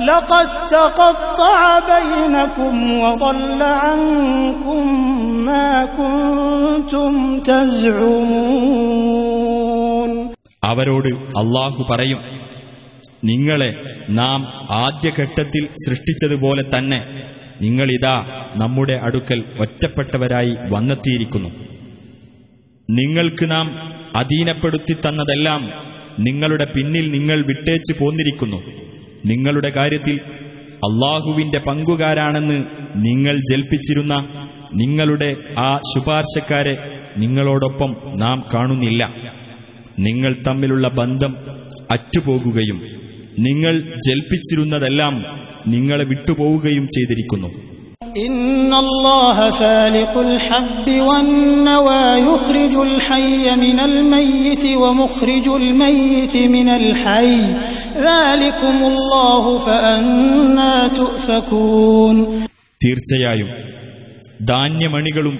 لقد تقطع بينكم وضل عنكم ما كنتم تزعمون അവരോട് അള്ളാഹു പറയും നിങ്ങളെ നാം ആദ്യഘട്ടത്തിൽ സൃഷ്ടിച്ചതുപോലെ തന്നെ നിങ്ങളിതാ നമ്മുടെ അടുക്കൽ ഒറ്റപ്പെട്ടവരായി വന്നെത്തിയിരിക്കുന്നു നിങ്ങൾക്ക് നാം അധീനപ്പെടുത്തി തന്നതെല്ലാം നിങ്ങളുടെ പിന്നിൽ നിങ്ങൾ വിട്ടേച്ചു പോന്നിരിക്കുന്നു നിങ്ങളുടെ കാര്യത്തിൽ അള്ളാഹുവിന്റെ പങ്കുകാരാണെന്ന് നിങ്ങൾ ജൽപ്പിച്ചിരുന്ന നിങ്ങളുടെ ആ ശുപാർശക്കാരെ നിങ്ങളോടൊപ്പം നാം കാണുന്നില്ല. നിങ്ങൾ തമ്മിലുള്ള ബന്ധം അറ്റുപോകുകയും നിങ്ങൾ ജൽപ്പിച്ചിരുന്നതെല്ലാം നിങ്ങളെ വിട്ടുപോവുകയും ചെയ്തിരിക്കുന്നു. إن الله فالق الحب والنوى يخرج الحي من الميت ومخرج الميت من الحي ذلكم الله فأنا تؤفكون തീർച്ചയായും ധാന്യമണികളും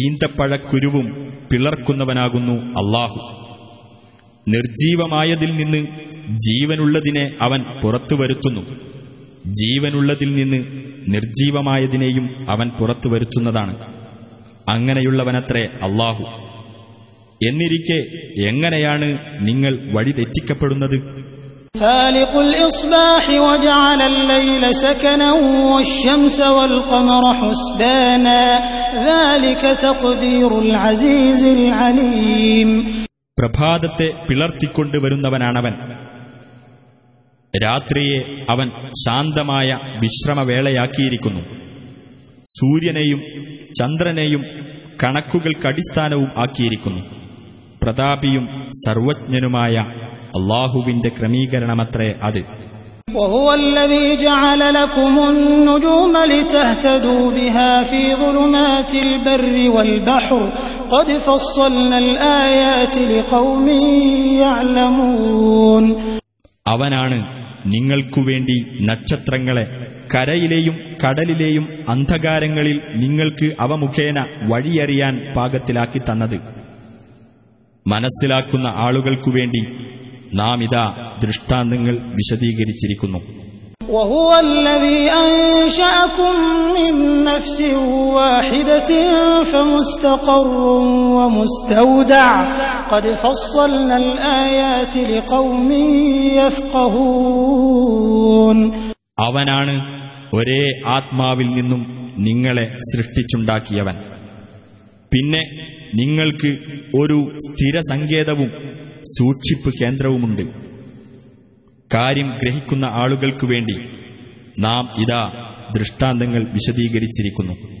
ഈന്തപ്പഴക്കുരുവും പിളർക്കുന്നവനാകുന്നു അള്ളാഹു നിർജീവമായതിൽ നിന്ന് ജീവനുള്ളതിനെ അവൻ പുറത്തു വരുത്തുന്നു ജീവനുള്ളതിൽ നിന്ന് നിർജീവമായതിനെയും അവൻ പുറത്തു വരുത്തുന്നതാണ് അങ്ങനെയുള്ളവനത്രേ അള്ളാഹു എന്നിരിക്കെ എങ്ങനെയാണ് നിങ്ങൾ വഴി തെറ്റിക്കപ്പെടുന്നത് فالق الإصباح وجعل الليل سكنا والشمس والقمر حسبانا ذلك تقدير العزيز العليم പ്രഭാതത്തെ പിളർത്തിക്കൊണ്ടുവരുന്നവനാണവൻ രാത്രിയെ അവൻ ശാന്തമായ വിശ്രമവേളയാക്കിയിരിക്കുന്നു സൂര്യനെയും ചന്ദ്രനെയും കണക്കുകൾക്കടിസ്ഥാനവും ആക്കിയിരിക്കുന്നു പ്രതാപിയും സർവജ്ഞനുമായ അള്ളാഹുവിന്റെ ക്രമീകരണമത്രേ അത് وهو الذي جعل لكم النجوم لتهتدوا بها في ظلمات البر والبحر قد فصلنا الآيات لقوم يعلمون അവനാണ് നിങ്ങൾക്കുവേണ്ടി നക്ഷത്രങ്ങളെ കരയിലെയും കടലിലെയും അന്ധകാരങ്ങളിൽ നിങ്ങൾക്ക് അവ മുഖേന വഴിയറിയാൻ പാകത്തിലാക്കി തന്നത്. മനസ്സിലാക്കുന്ന ആളുകൾക്കുവേണ്ടി നാം ഇതാ ദൃഷ്ടാന്തങ്ങൾ വിശദീകരിച്ചിരിക്കുന്നു. وهو الذي أنشأكم من نفس واحدة فمستقر ومستودع قد فصلنا الآيات لقوم يفقهون അവനാണ് ഒരേ ആത്മാവിൽ നിന്നും നിങ്ങളെ സൃഷ്ടിച്ചുണ്ടാക്കിയവൻ പിന്നെ നിങ്ങൾക്ക് ഒരു സ്ഥിരസങ്കേതവും സൂക്ഷിപ്പ് കേന്ദ്രവുമുണ്ട് കാര്യം ഗ്രഹിക്കുന്ന ആളുകൾക്കു വേണ്ടി നാം ഇതാ ദൃഷ്ടാന്തങ്ങൾ വിശദീകരിച്ചിരിക്കുന്നു.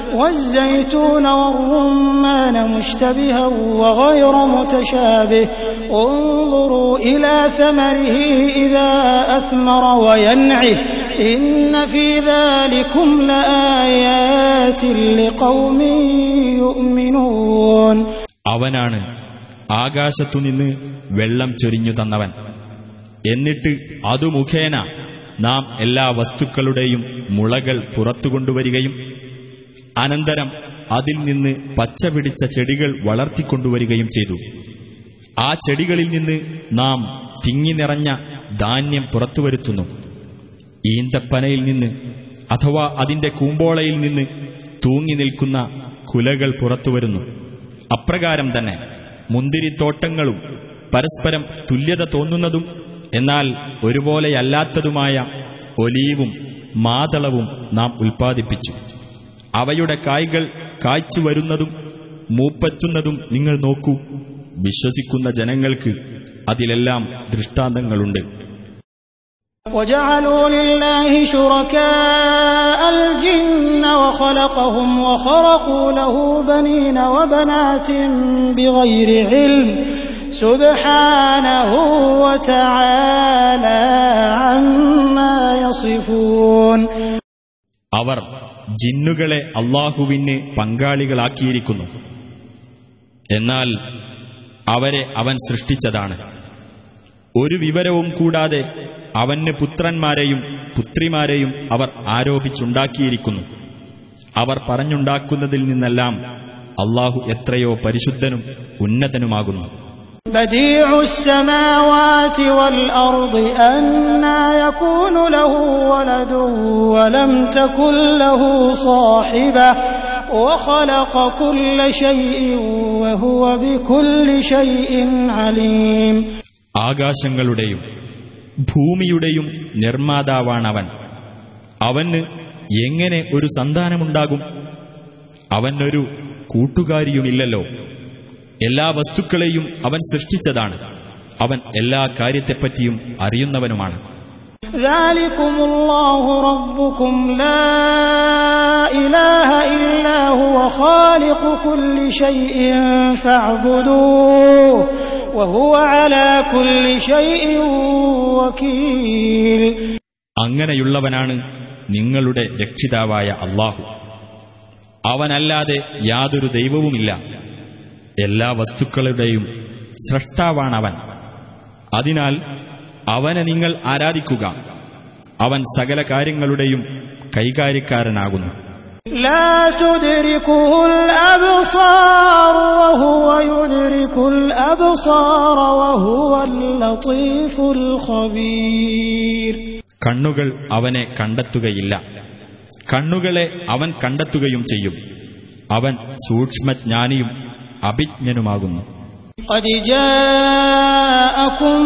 والزيتون والرمان مشتبها وغير متشابه انظروا إلى ثمره إذا أثمر وينعه إن في ذلكم لآيات لقوم يؤمنون അവനാണ് ആകാശത്തുനിന്ന് വെള്ളം ചൊരിഞ്ഞു തന്നവൻ എന്നിട്ട് അതു മുഖേന നാം എല്ലാ വസ്തുക്കളുടെയും മുളകൾ പുറത്തുകൊണ്ടുവരികയും അനന്തരം അതിൽ നിന്ന് പച്ച പിടിച്ച ചെടികൾ വളർത്തിക്കൊണ്ടുവരികയും ചെയ്തു. ആ ചെടികളിൽ നിന്ന് നാം തിങ്ങി നിറഞ്ഞ ധാന്യം പുറത്തുവരുത്തുന്നു. ഈന്തപ്പനയിൽ നിന്ന് അഥവാ അതിന്റെ കൂമ്പോളയിൽ നിന്ന് തൂങ്ങി നിൽക്കുന്ന കുലകൾ പുറത്തുവരുന്നു. അപ്രകാരം തന്നെ മുന്തിരിത്തോട്ടങ്ങളും പരസ്പരം തുല്യത തോന്നുന്നതും എന്നാൽ ഒരുപോലെയല്ലാത്തതുമായ ഒലീവും മാതളവും നാം ഉൽപ്പാദിപ്പിച്ചു. അവയുടെ കായ്കൾ കായ്ച്ചു വരുന്നതും മൂപ്പെത്തുന്നതും നിങ്ങൾ നോക്കൂ വിശ്വസിക്കുന്ന ജനങ്ങൾക്ക് അതിലെല്ലാം ദൃഷ്ടാന്തങ്ങളുണ്ട് وجعلوا لله شركاء الجن وخلقهم وخرقوا له بنين وبنات بغير علم سبحانه وتعالى عما يصفون അവർ ജിന്നുകളെ അള്ളാഹുവിന് പങ്കാളികളാക്കിയിരിക്കുന്നു. എന്നാൽ അവരെ അവൻ സൃഷ്ടിച്ചതാണ്. ഒരു വിവരവും കൂടാതെ അവന് പുത്രന്മാരെയും പുത്രിമാരെയും അവർ ആരോപിച്ചുണ്ടാക്കിയിരിക്കുന്നു. അവർ പറഞ്ഞുണ്ടാക്കുന്നതിൽ നിന്നെല്ലാം അള്ളാഹു എത്രയോ പരിശുദ്ധനും ഉന്നതനുമാകുന്നു. بديع السماوات والأرض أنا يكون له ولد ولم تكن له صاحبة وخلق كل شيء وهو بكل شيء عليم ആകാശങ്ങളുടെയും ഭൂമിയുടെയും നിർമ്മാതാവാണവൻ അവന് എങ്ങനെ ഒരു സന്താനമുണ്ടാകും അവനൊരു കൂട്ടുകാരിയുമില്ലല്ലോ എല്ലാ വസ്തുക്കളെയും അവൻ സൃഷ്ടിച്ചതാണ്. അവൻ എല്ലാ കാര്യത്തെപ്പറ്റിയും അറിയുന്നവനുമാണ്. അങ്ങനെയുള്ളവനാണ് നിങ്ങളുടെ രക്ഷിതാവായ അള്ളാഹു അവനല്ലാതെ യാതൊരു ദൈവവുമില്ല. എല്ലാ വസ്തുക്കളുടെയും സ്രഷ്ടാവാണവൻ അതിനാൽ അവനെ നിങ്ങൾ ആരാധിക്കുക അവൻ സകല കാര്യങ്ങളുടെയും കൈകാര്യക്കാരനാകുന്നു لا تدركه الأبصار وهو يدرك الأبصار وهو اللطيف الخبير കണ്ണുകൾ അവനെ കണ്ടെത്തുകയില്ല കണ്ണുകളെ അവൻ കണ്ടെത്തുകയും ചെയ്യും അവൻ സൂക്ഷ്മജ്ഞാനിയും അഭിജ്ഞനുമാകുന്നു قد جاءكم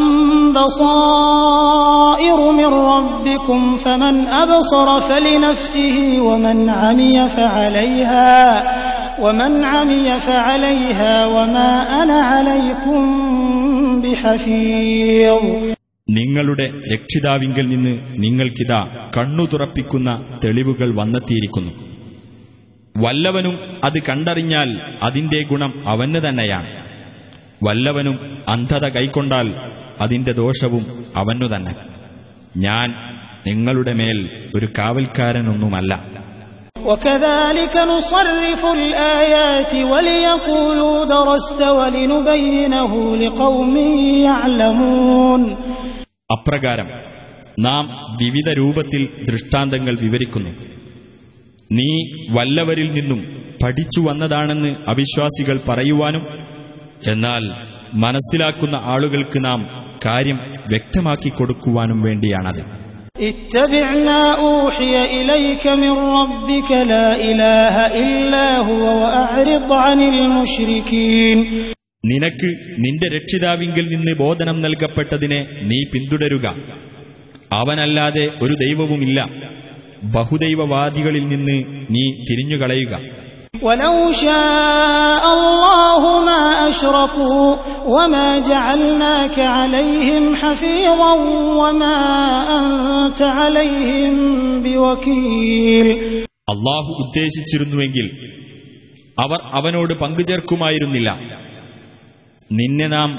بصائر من ربكم فمن أبصر فلنفسه ومن عمي فعليها ومن عمي فعليها وما أنا عليكم بحفيظ നിങ്ങളുടെ രക്ഷിതാവിങ്കിൽ നിന്ന് നിങ്ങൾക്കിതാ കണ്ണു തുറപ്പിക്കുന്ന തെളിവുകൾ വന്നെത്തിയിരിക്കുന്നു വല്ലവനും അത് കണ്ടറിഞ്ഞാൽ അതിന്റെ ഗുണം അവന് തന്നെയാണ് വല്ലവനും അന്ധത കൈക്കൊണ്ടാൽ അതിന്റെ ദോഷവും അവനു തന്നെ ഞാൻ നിങ്ങളുടെ മേൽ ഒരു കാവൽക്കാരനൊന്നുമല്ല وكذلك نصرف الآيات وليقولوا درست ولنبينه لقوم يعلمون അപ്രകാരം നാം വിവിധ രൂപത്തിൽ ദൃഷ്ടാന്തങ്ങൾ വിവരിക്കുന്നു നീ വല്ലവരിൽ നിന്നും പഠിച്ചു വന്നതാണെന്ന് അവിശ്വാസികൾ പറയുവാനും എന്നാൽ മനസ്സിലാക്കുന്ന ആളുകൾക്ക് നാം കാര്യം വ്യക്തമാക്കി കൊടുക്കുവാനും വേണ്ടിയാണത്. നിനക്ക് നിന്റെ രക്ഷിതാവിങ്കിൽ നിന്ന് ബോധനം നൽകപ്പെട്ടതിനെ നീ പിന്തുടരുക. അവനല്ലാതെ ഒരു ദൈവവുമില്ല. ബഹുദൈവവാദികളിൽ നിന്ന് നീ തിരിഞ്ഞുകളയുക ولو شاء الله ما أشركوا وما جعلناك عليهم حفيظا وما أنت عليهم بوكيل അള്ളാഹു ഉദ്ദേശിച്ചിരുന്നുവെങ്കിൽ അവർ അവനോട് പങ്കുചേർക്കുമായിരുന്നില്ല നിന്നെ നാം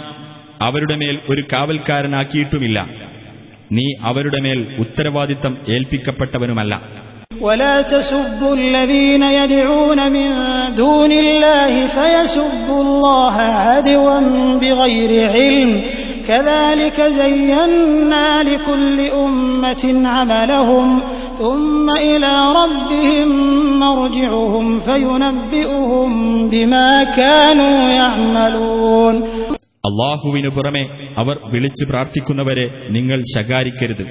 അവരുടെ മേൽ ഒരു കാവൽക്കാരനാക്കിയിട്ടുമില്ല നീ അവരുടെ മേൽ ഉത്തരവാദിത്തം ഏൽപ്പിക്കപ്പെട്ടവനുമല്ല ولا تسبوا الذين يدعون من دون الله فيسبوا الله عدوا بغير علم كذلك زينا لكل أمة عملهم ثم إلى ربهم مرجعهم فينبئهم بما كانوا يعملون അള്ളാഹുവിനു പുറമെ അവർ വിളിച്ചു പ്രാർത്ഥിക്കുന്നവരെ നിങ്ങൾ ശകാരിക്കരുത്.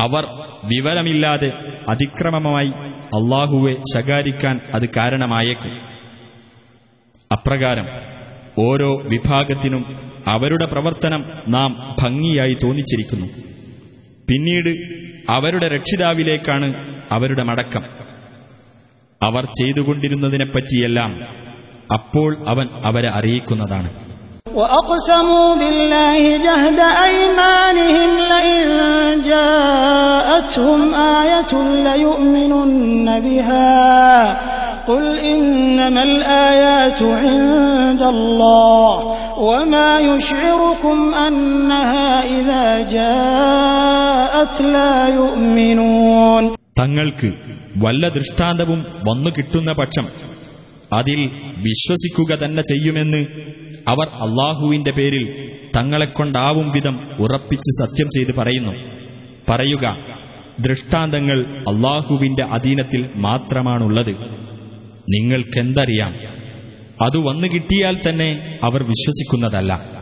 അവർ വിവരമില്ലാതെ അതിക്രമമായി അള്ളാഹുവെ ശകാരിക്കാൻ അത് കാരണമായേക്കും. അപ്രകാരം ഓരോ വിഭാഗത്തിനും അവരുടെ പ്രവർത്തനം നാം ഭംഗിയായി തോന്നിച്ചിരിക്കുന്നു. പിന്നീട് അവരുടെ രക്ഷിതാവിലേക്കാണ് അവരുടെ മടക്കം. അവർ ചെയ്തുകൊണ്ടിരുന്നതിനെപ്പറ്റിയെല്ലാം അപ്പോൾ അവൻ അവരെ അറിയിക്കുന്നതാണ്. وأقسموا بالله جهد أيمانهم لئن جاءتهم آية ليؤمنن بها قل إنما الآيات عند الله وما يشعركم أنها إذا جاءت لا يؤمنون തങ്ങൾക്ക് വല്ല ദൃഷ്ടാന്തവും വന്നു കിട്ടുന്ന പക്ഷം അതിൽ വിശ്വസിക്കുക തന്നെ ചെയ്യുമെന്ന് അവർ അള്ളാഹുവിന്റെ പേരിൽ തങ്ങളെക്കൊണ്ടാവും വിധം ഉറപ്പിച്ച് സത്യം ചെയ്ത് പറയുന്നു. പറയുക ദൃഷ്ടാന്തങ്ങൾ അള്ളാഹുവിന്റെ അധീനത്തിൽ മാത്രമാണുള്ളത്. നിങ്ങൾക്കെന്തറിയാം? അത് വന്നു കിട്ടിയാൽ തന്നെ അവർ വിശ്വസിക്കുന്നതല്ല.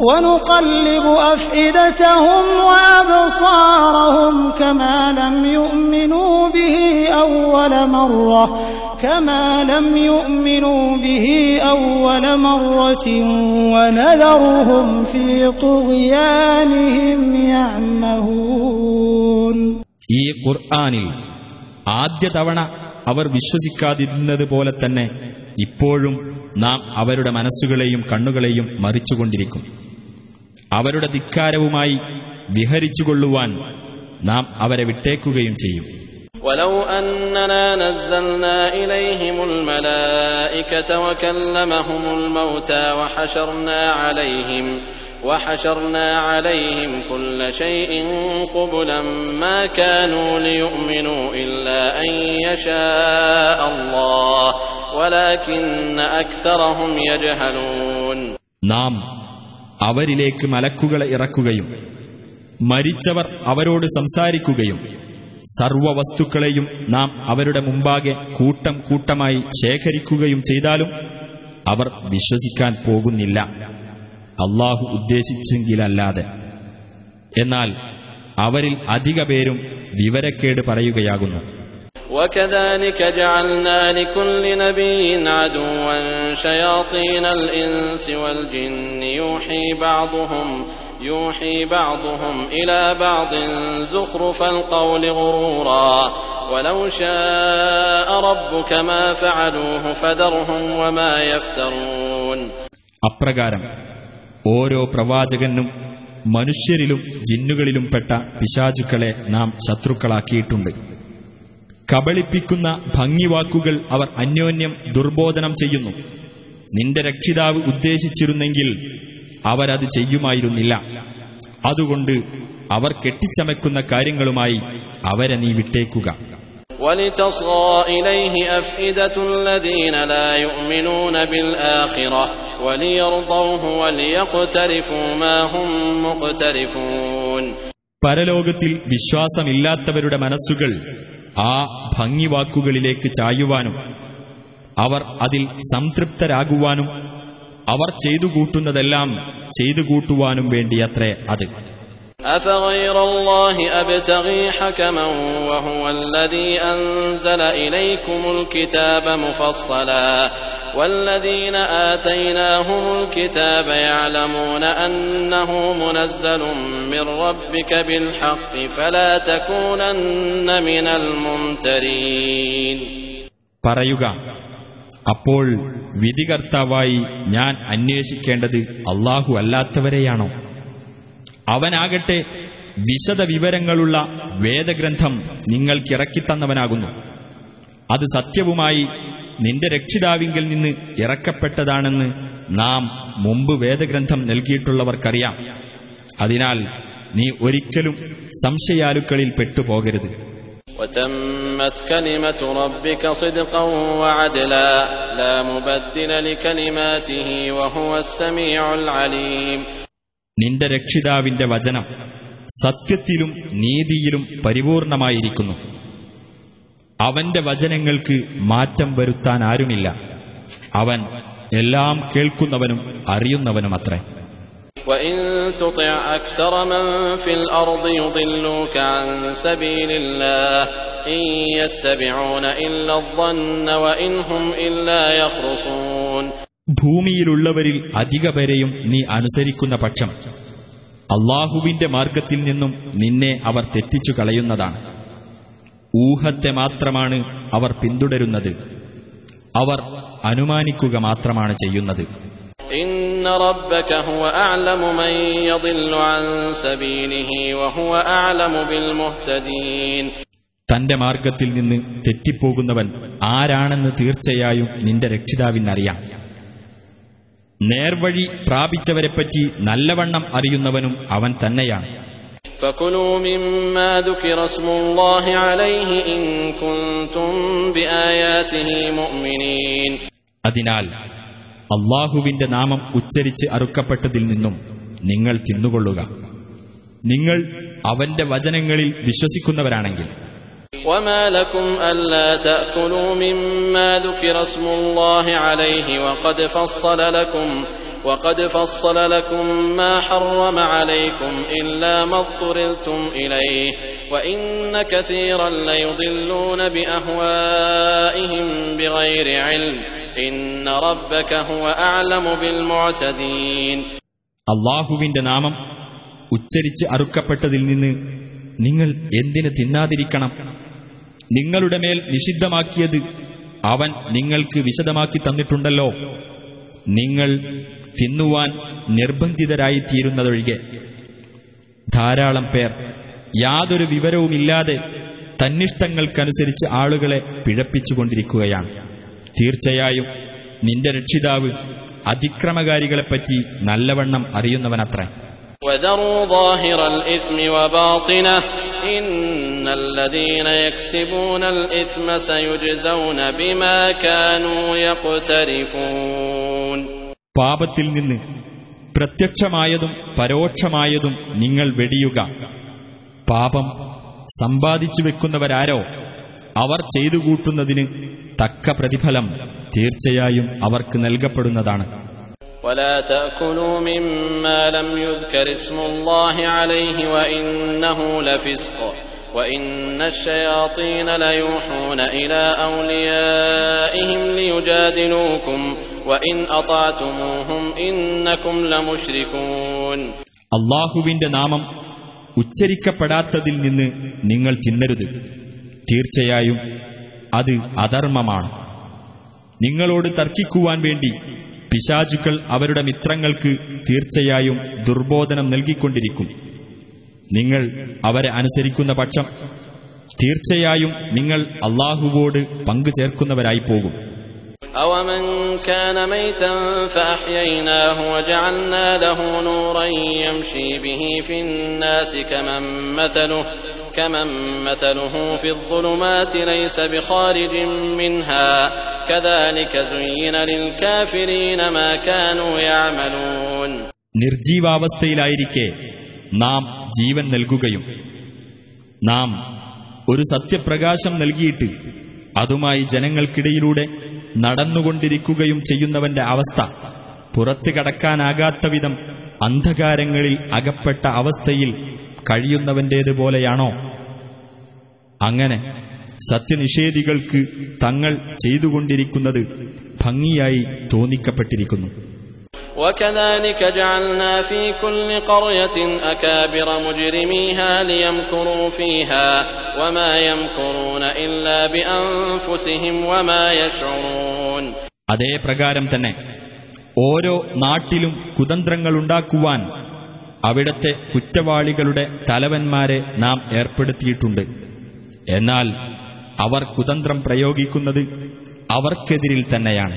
ونقلب أفئدتهم وأبصارهم كما لم يؤمنوا به أول مرة كما لم يؤمنوا به أول مرة ونذرهم في طغيانهم يعمهون ഈ ഖുർആാനിൽ ആദ്യ തവണ അവർ വിശ്വസിക്കാതിരുന്നത് പോലെ തന്നെ ഇപ്പോഴും നാം അവരുടെ മനസ്സുകളെയും കണ്ണുകളെയും മറിച്ചുകൊണ്ടിരിക്കും അവരുടെ ധിക്കാരവുമായി വിഹരിച്ചുകൊള്ളുവാൻ നാം അവരെ വിട്ടേക്കുകയും ചെയ്യും ولو أننا نزلنا إليهم الملائكة وكلمهم الموتى وحشرنا عليهم وحشرنا عليهم كل شيء قبلا ما كانوا ليؤمنوا إلا أن يشاء الله ولكن أكثرهم يجهلون നാം അവരിലേക്ക് മലക്കുകളെ ഇറക്കുകയും മരിച്ചവർ അവരോട് സംസാരിക്കുകയും സർവവസ്തുക്കളെയും നാം അവരുടെ മുമ്പാകെ കൂട്ടം കൂട്ടമായി ശേഖരിക്കുകയും ചെയ്താലും അവർ വിശ്വസിക്കാൻ പോകുന്നില്ല. അള്ളാഹു ഉദ്ദേശിച്ചെങ്കിലല്ലാതെ. എന്നാൽ അവരിൽ അധിക പേരും വിവരക്കേട് പറയുകയാകുന്നു. وكذلك جعلنا لكل نبي عدوا شياطين الإنس والجن يوحي بعضهم يوحي بعضهم إلى بعض زخرف القول غرورا ولو شاء ربك ما فعلوه فذرهم وما يفترون അപ്രകാരം ഓരോ പ്രവാചകനും മനുഷ്യരിലും ജിന്നുകളിലും പെട്ട പിശാചുക്കളെ നാം ശത്രുക്കളാക്കിയിട്ടുണ്ട് കബളിപ്പിക്കുന്ന ഭംഗിവാക്കുകൾ അവർ അന്യോന്യം ദുർബോധനം ചെയ്യുന്നു നിന്റെ രക്ഷിതാവ് ഉദ്ദേശിച്ചിരുന്നെങ്കിൽ അവരത് ചെയ്യുമായിരുന്നില്ല അതുകൊണ്ട് അവർ കെട്ടിച്ചമയ്ക്കുന്ന കാര്യങ്ങളുമായി അവരെ നീ വിട്ടേക്കുക ولتصغى إليه أفئدة الذين لا يؤمنون بالآخرة وليرضوه وليقترفوا ما هم مقترفون പരലോകത്തിൽ വിശ്വാസമില്ലാത്തവരുടെ മനസ്സുകൾ ആ ഭംഗിവാക്കുകളിലേക്ക് ചായുവാനും അവർ അതിൽ സംതൃപ്തരാകുവാനും അവർ ചെയ്തു കൂട്ടുന്നതെല്ലാം ചെയ്തു കൂട്ടുവാനും വേണ്ടിയത്രേ അത് أفغير الله أبتغي حكما وهو الذي أنزل إليكم الكتاب مفصلا والذين آتيناهم الكتاب يعلمون أنه منزل من ربك بالحق فلا تكونن من الممترين പറയുക അപ്പോൾ വിധികർത്താവായി ഞാൻ അന്വേഷിക്കേണ്ടത് അള്ളാഹു അല്ലാത്തവരെയാണോ അവനാകട്ടെ വിശദ വിവരങ്ങളുള്ള വേദഗ്രന്ഥം നിങ്ങൾക്കിറക്കിത്തന്നവനാകുന്നു അത് സത്യവുമായി നിന്റെ രക്ഷിതാവിങ്കിൽ നിന്ന് ഇറക്കപ്പെട്ടതാണെന്ന് നാം മുമ്പ് വേദഗ്രന്ഥം നൽകിയിട്ടുള്ളവർക്കറിയാം അതിനാൽ നീ ഒരിക്കലും സംശയാലുക്കളിൽ പെട്ടുപോകരുത് وتمت كلمة ربك صدقا وعدلا لا مبدل لكلماته وهو السميع العليم നിന്റെ രക്ഷിതാവിന്റെ വചനം സത്യത്തിലും നീതിയിലും പരിപൂർണമായിരിക്കുന്നു അവന്റെ വചനങ്ങൾക്ക് മാറ്റം വരുത്താൻ ആരുമില്ല അവൻ എല്ലാം കേൾക്കുന്നവനും അറിയുന്നവനുമത്രേ وإن تطع أكثر من في الأرض يضلوك عن سبيل الله إن يتبعون إلا الظن وإن هم إلا يخرصون ഭൂമിയിലുള്ളവരിൽ അധിക പേരെയും നീ അനുസരിക്കുന്ന പക്ഷം അള്ളാഹുവിന്റെ മാർഗത്തിൽ നിന്നും നിന്നെ അവർ തെറ്റിച്ചു കളയുന്നതാണ് ഊഹത്തെ മാത്രമാണ് അവർ പിന്തുടരുന്നത്. അവർ അനുമാനിക്കുക മാത്രമാണ് ചെയ്യുന്നത്. തന്റെ മാർഗത്തിൽ നിന്ന് തെറ്റിപ്പോകുന്നവൻ ആരാണെന്ന് തീർച്ചയായും നിന്റെ രക്ഷിതാവിനറിയാം. നേർവഴി പ്രാപിച്ചവരെപ്പറ്റി നല്ലവണ്ണം അറിയുന്നവനും അവൻ തന്നെയാണ്. فكلوا مما ذكر اسم الله عليه إن كنتم بآياته مؤمنين അതിനാൽ അള്ളാഹുവിന്റെ നാമം ഉച്ചരിച്ച് അറുക്കപ്പെട്ടതിൽ നിന്നും നിങ്ങൾ തിന്നുകൊള്ളുക നിങ്ങൾ അവന്റെ വചനങ്ങളിൽ വിശ്വസിക്കുന്നവരാണെങ്കിൽ وما لكم ألا تأكلوا مما ذكر اسم الله عليه وقد فصل لكم وقد فصل لكم ما حرم عليكم إلا ما اضطررتم إليه وإن كثيرا ليضلون بأهوائهم بغير علم إن ربك هو أعلم بالمعتدين അള്ളാഹുവിന്റെ നാമം ഉച്ചരിച്ച് അറുക്കപ്പെട്ടതിൽ നിന്ന് നിങ്ങൾ എന്തിന് തിന്നാതിരിക്കണം നിങ്ങളുടെ മേൽ നിഷിദ്ധമാക്കിയത് അവൻ നിങ്ങൾക്ക് വിശദമാക്കി തന്നിട്ടുണ്ടല്ലോ നിങ്ങൾ തിന്നുവാൻ നിർബന്ധിതരായിത്തീരുന്നതൊഴികെ ധാരാളം പേർ യാതൊരു വിവരവുമില്ലാതെ തന്നിഷ്ടങ്ങൾക്കനുസരിച്ച് ആളുകളെ പിഴപ്പിച്ചുകൊണ്ടിരിക്കുകയാണ് തീർച്ചയായും നിന്റെ രക്ഷിതാവ് അതിക്രമകാരികളെപ്പറ്റി നല്ലവണ്ണം അറിയുന്നവനത്രേ وذروا ظاهر الإثم وباطنه إن الذين يكسبون الإثم سيجزون بما كانوا يقترفون പാപത്തിൽ നിന്ന് പ്രത്യക്ഷമായതും പരോക്ഷമായതും നിങ്ങൾ വെടിയുക പാപം സമ്പാദിച്ചു വെക്കുന്നവരാരോ അവർ ചെയ്തു കൂട്ടുന്നതിന് തക്ക പ്രതിഫലം തീർച്ചയായും അവർക്ക് നൽകപ്പെടുന്നതാണ് ولا تأكلوا مما لم يذكر اسم الله عليه وإنه لفسق وإن الشياطين ليوحون إلى أوليائهم ليجادلوكم അള്ളാഹുവിന്റെ നാമം ഉച്ചരിക്കപ്പെടാത്തതിൽ നിന്ന് നിങ്ങൾ തിന്നരുത്. തീർച്ചയായും അത് അധർമ്മമാണ്. നിങ്ങളോട് തർക്കിക്കുവാൻ വേണ്ടി പിശാചുക്കൾ അവരുടെ മിത്രങ്ങൾക്ക് തീർച്ചയായും ദുർബോധനം നൽകിക്കൊണ്ടിരിക്കും. നിങ്ങൾ അവരെ അനുസരിക്കുന്ന പക്ഷം തീർച്ചയായും നിങ്ങൾ അള്ളാഹുവോട് പങ്കുചേർക്കുന്നവരായി പോകും. أومن كان ميتا فأحييناه وجعلنا له نورا يمشي به في الناس كمن مثله كمن مثله في الظلمات ليس بخارج منها كذلك زين للكافرين ما كانوا يعملون നിർജീവാവസ്ഥയിലായിരിക്കെ നാം ജീവൻ നൽകുകയും നാം ഒരു സത്യപ്രകാശം നൽകിയിട്ട് അതുമായി ജനങ്ങൾക്കിടയിലൂടെ നടന്നുകൊണ്ടിരിക്കുകയും ചെയ്യുന്നവന്റെ അവസ്ഥ. പുറത്തു കടക്കാനാകാത്ത വിധം അന്ധകാരങ്ങളിൽ അകപ്പെട്ട അവസ്ഥയിൽ കഴിയുന്നവന്റേതുപോലെയാണോ അങ്ങനെ സത്യനിഷേധികൾക്ക് തങ്ങൾ ചെയ്തുകൊണ്ടിരിക്കുന്നത് ഭംഗിയായി തോന്നിക്കപ്പെട്ടിരിക്കുന്നു. وكذلك جعلنا في كل قرية أكابر مجرميها ليمكروا فيها وما يمكرون إلا بأنفسهم وما يشعرون അതേ പ്രകാരം തന്നെ ഓരോ നാട്ടിലും കുതന്ത്രങ്ങളുണ്ടാക്കുവാൻ അവിടത്തെ കുറ്റവാളികളുടെ തലവന്മാരെ നാം ഏർപ്പെടുത്തിയിട്ടുണ്ട് എന്നാൽ അവർ കുതന്ത്രം പ്രയോഗിക്കുന്നത് അവർക്കെതിരിൽ തന്നെയാണ്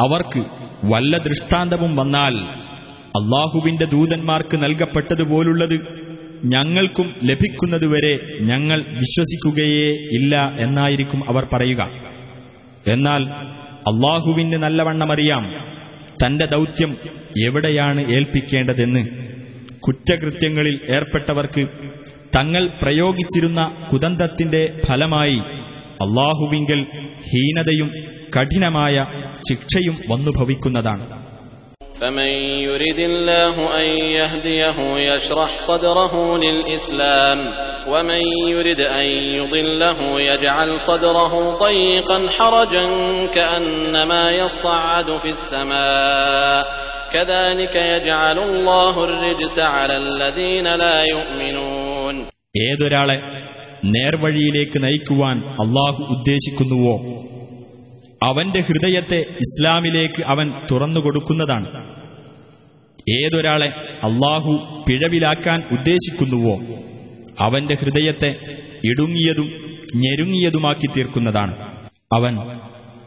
അവർക്ക് വല്ല ദൃഷ്ടാന്തവും വന്നാൽ അള്ളാഹുവിന്റെ ദൂതന്മാർക്ക് നൽകപ്പെട്ടതുപോലുള്ളത് ഞങ്ങൾക്കും ലഭിക്കുന്നതുവരെ ഞങ്ങൾ വിശ്വസിക്കുകയേ ഇല്ല എന്നായിരിക്കും അവർ പറയുക. എന്നാൽ അള്ളാഹുവിന് നല്ലവണ്ണമറിയാം തന്റെ ദൗത്യം എവിടെയാണ് ഏൽപ്പിക്കേണ്ടതെന്ന്. കുറ്റകൃത്യങ്ങളിൽ ഏർപ്പെട്ടവർക്ക് തങ്ങൾ പ്രയോഗിച്ചിരുന്ന കുതന്തത്തിന്റെ ഫലമായി അള്ളാഹുവിങ്കൽ ഹീനതയും കഠിനമായ ശിക്ഷയും വന്നുഭവിക്കുന്നതാണ് فمن يرد الله أن يهديه يشرح صدره للإسلام ومن يرد أن يضله يجعل صدره ضيقا حرجا كأنما يصعد في السماء كذلك يجعل الله الرجس على الذين لا يؤمنون ഏതൊരാളെ നേർവഴിയിലേക്ക് നയിക്കുവാൻ അള്ളാഹു ഉദ്ദേശിക്കുന്നുവോ അവന്റെ ഹൃദയത്തെ ഇസ്ലാമിലേക്ക് അവൻ തുറന്നുകൊടുക്കുന്നതാണ് ഏതൊരാളെ അള്ളാഹു പിഴവിലാക്കാൻ ഉദ്ദേശിക്കുന്നുവോ അവന്റെ ഹൃദയത്തെ ഇടുങ്ങിയതും ഞെരുങ്ങിയതുമാക്കി തീർക്കുന്നതാണ്. അവൻ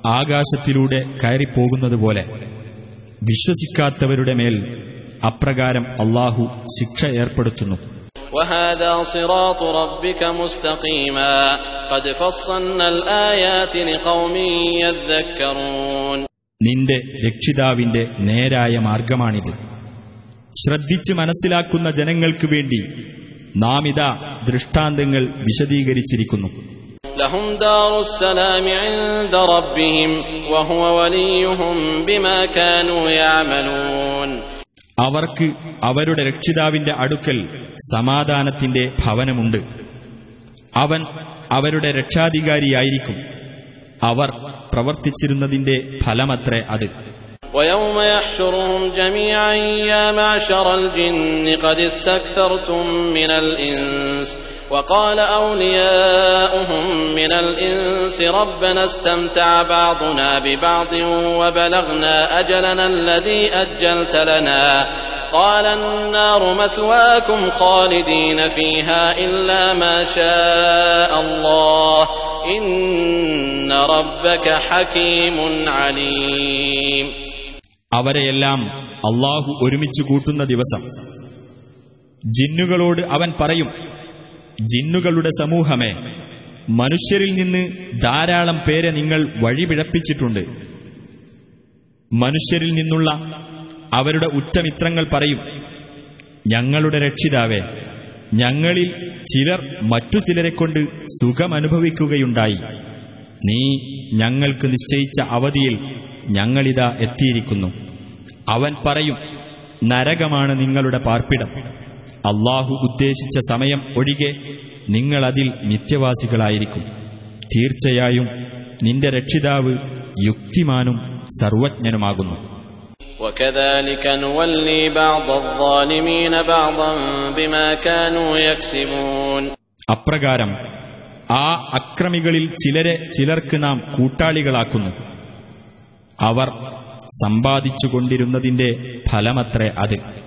ആകാശത്തിലൂടെ കയറിപ്പോകുന്നതുപോലെ വിശ്വസിക്കാത്തവരുടെ മേൽ അപ്രകാരം അള്ളാഹു ശിക്ഷ ഏർപ്പെടുത്തുന്നു. وهذا صراط ربك مستقيما قد فصلنا الآيات لقوم يذكرون നിന്റെ രക്ഷിതാവിന്റെ നേരായ മാർഗമാണിത് ശ്രദ്ധിച്ച് മനസ്സിലാക്കുന്ന ജനങ്ങൾക്ക് വേണ്ടി നാം ഇതാ ദൃഷ്ടാന്തങ്ങൾ വിശദീകരിച്ചിരിക്കുന്നു لهم دار السلام عند ربهم وهو وليهم بما كانوا يعملون അവർക്ക് അവരുടെ രക്ഷിതാവിന്റെ അടുക്കൽ സമാധാനത്തിന്റെ ഭവനമുണ്ട് അവൻ അവരുടെ രക്ഷാധികാരിയായിരിക്കും അവർ പ്രവർത്തിച്ചിരുന്നതിന്റെ ഫലമത്രേ അത് ويوم يحشرهم جميعا يا معشر الجن قد استكثرتم من الإنس وقال أولياؤهم من الإنس ربنا استمتع بعضنا ببعض وبلغنا أجلنا الذي أجلت لنا قال النار مثواكم خالدين فيها إلا ما شاء الله إن ربك حكيم عليم അവരെയെല്ലാം അള്ളാഹു ഒരുമിച്ച് കൂട്ടുന്ന ദിവസം ജിന്നുകളോട് അവൻ പറയും ജിന്നുകളുടെ സമൂഹമേ മനുഷ്യരിൽ നിന്ന് ധാരാളം പേരെ നിങ്ങൾ വഴിപിഴപ്പിച്ചിട്ടുണ്ട്. മനുഷ്യരിൽ നിന്നുള്ള അവരുടെ ഉറ്റമിത്രങ്ങൾ പറയും ഞങ്ങളുടെ രക്ഷിതാവേ ഞങ്ങളിൽ ചിലർ മറ്റു ചിലരെ കൊണ്ട് സുഖമനുഭവിക്കുകയുണ്ടായി. നീ ഞങ്ങൾക്ക് നിശ്ചയിച്ച അവധിയിൽ ഞങ്ങളിതാ എത്തിയിരിക്കുന്നു. അവൻ പറയും നരകമാണ് നിങ്ങളുടെ പാർപ്പിടം. അള്ളാഹു ഉദ്ദേശിച്ച സമയം ഒഴികെ നിങ്ങളതിൽ നിത്യവാസികളായിരിക്കും. തീർച്ചയായും നിന്റെ രക്ഷിതാവ് യുക്തിമാനും സർവജ്ഞനുമാകുന്നു. അപ്രകാരം ആ അക്രമികളിൽ ചിലരെ ചിലർക്ക് നാം കൂട്ടാളികളാക്കുന്നു. അവർ സമ്പാദിച്ചുകൊണ്ടിരുന്നതിന്റെ ഫലമത്രേ അത്.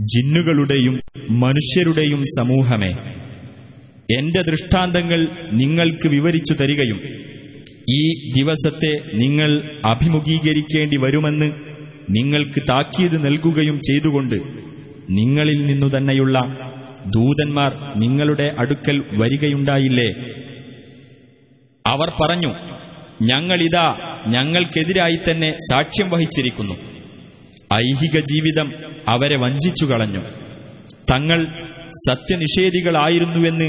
ജിന്നുകളുടെയും മനുഷ്യരുടെയും സമൂഹമേ. എന്റെ ദൃഷ്ടാന്തങ്ങൾ നിങ്ങൾക്ക് വിവരിച്ചു തരികയും ഈ ദിവസത്തെ നിങ്ങൾ അഭിമുഖീകരിക്കേണ്ടി വരുമെന്ന് നിങ്ങൾക്ക് താക്കീത് നൽകുകയും ചെയ്തുകൊണ്ട് നിങ്ങളിൽ നിന്നു തന്നെയുള്ള ദൂതന്മാർ നിങ്ങളുടെ അടുക്കൽ വരികയുണ്ടായില്ലേ? അവർ പറഞ്ഞു ഞങ്ങളിതാ ഞങ്ങൾക്കെതിരായി തന്നെ സാക്ഷ്യം വഹിച്ചിരിക്കുന്നു. ഐഹിക ജീവിതം അവരെ വഞ്ചിച്ചു കളഞ്ഞു തങ്ങൾ സത്യനിഷേധികളായിരുന്നുവെന്ന്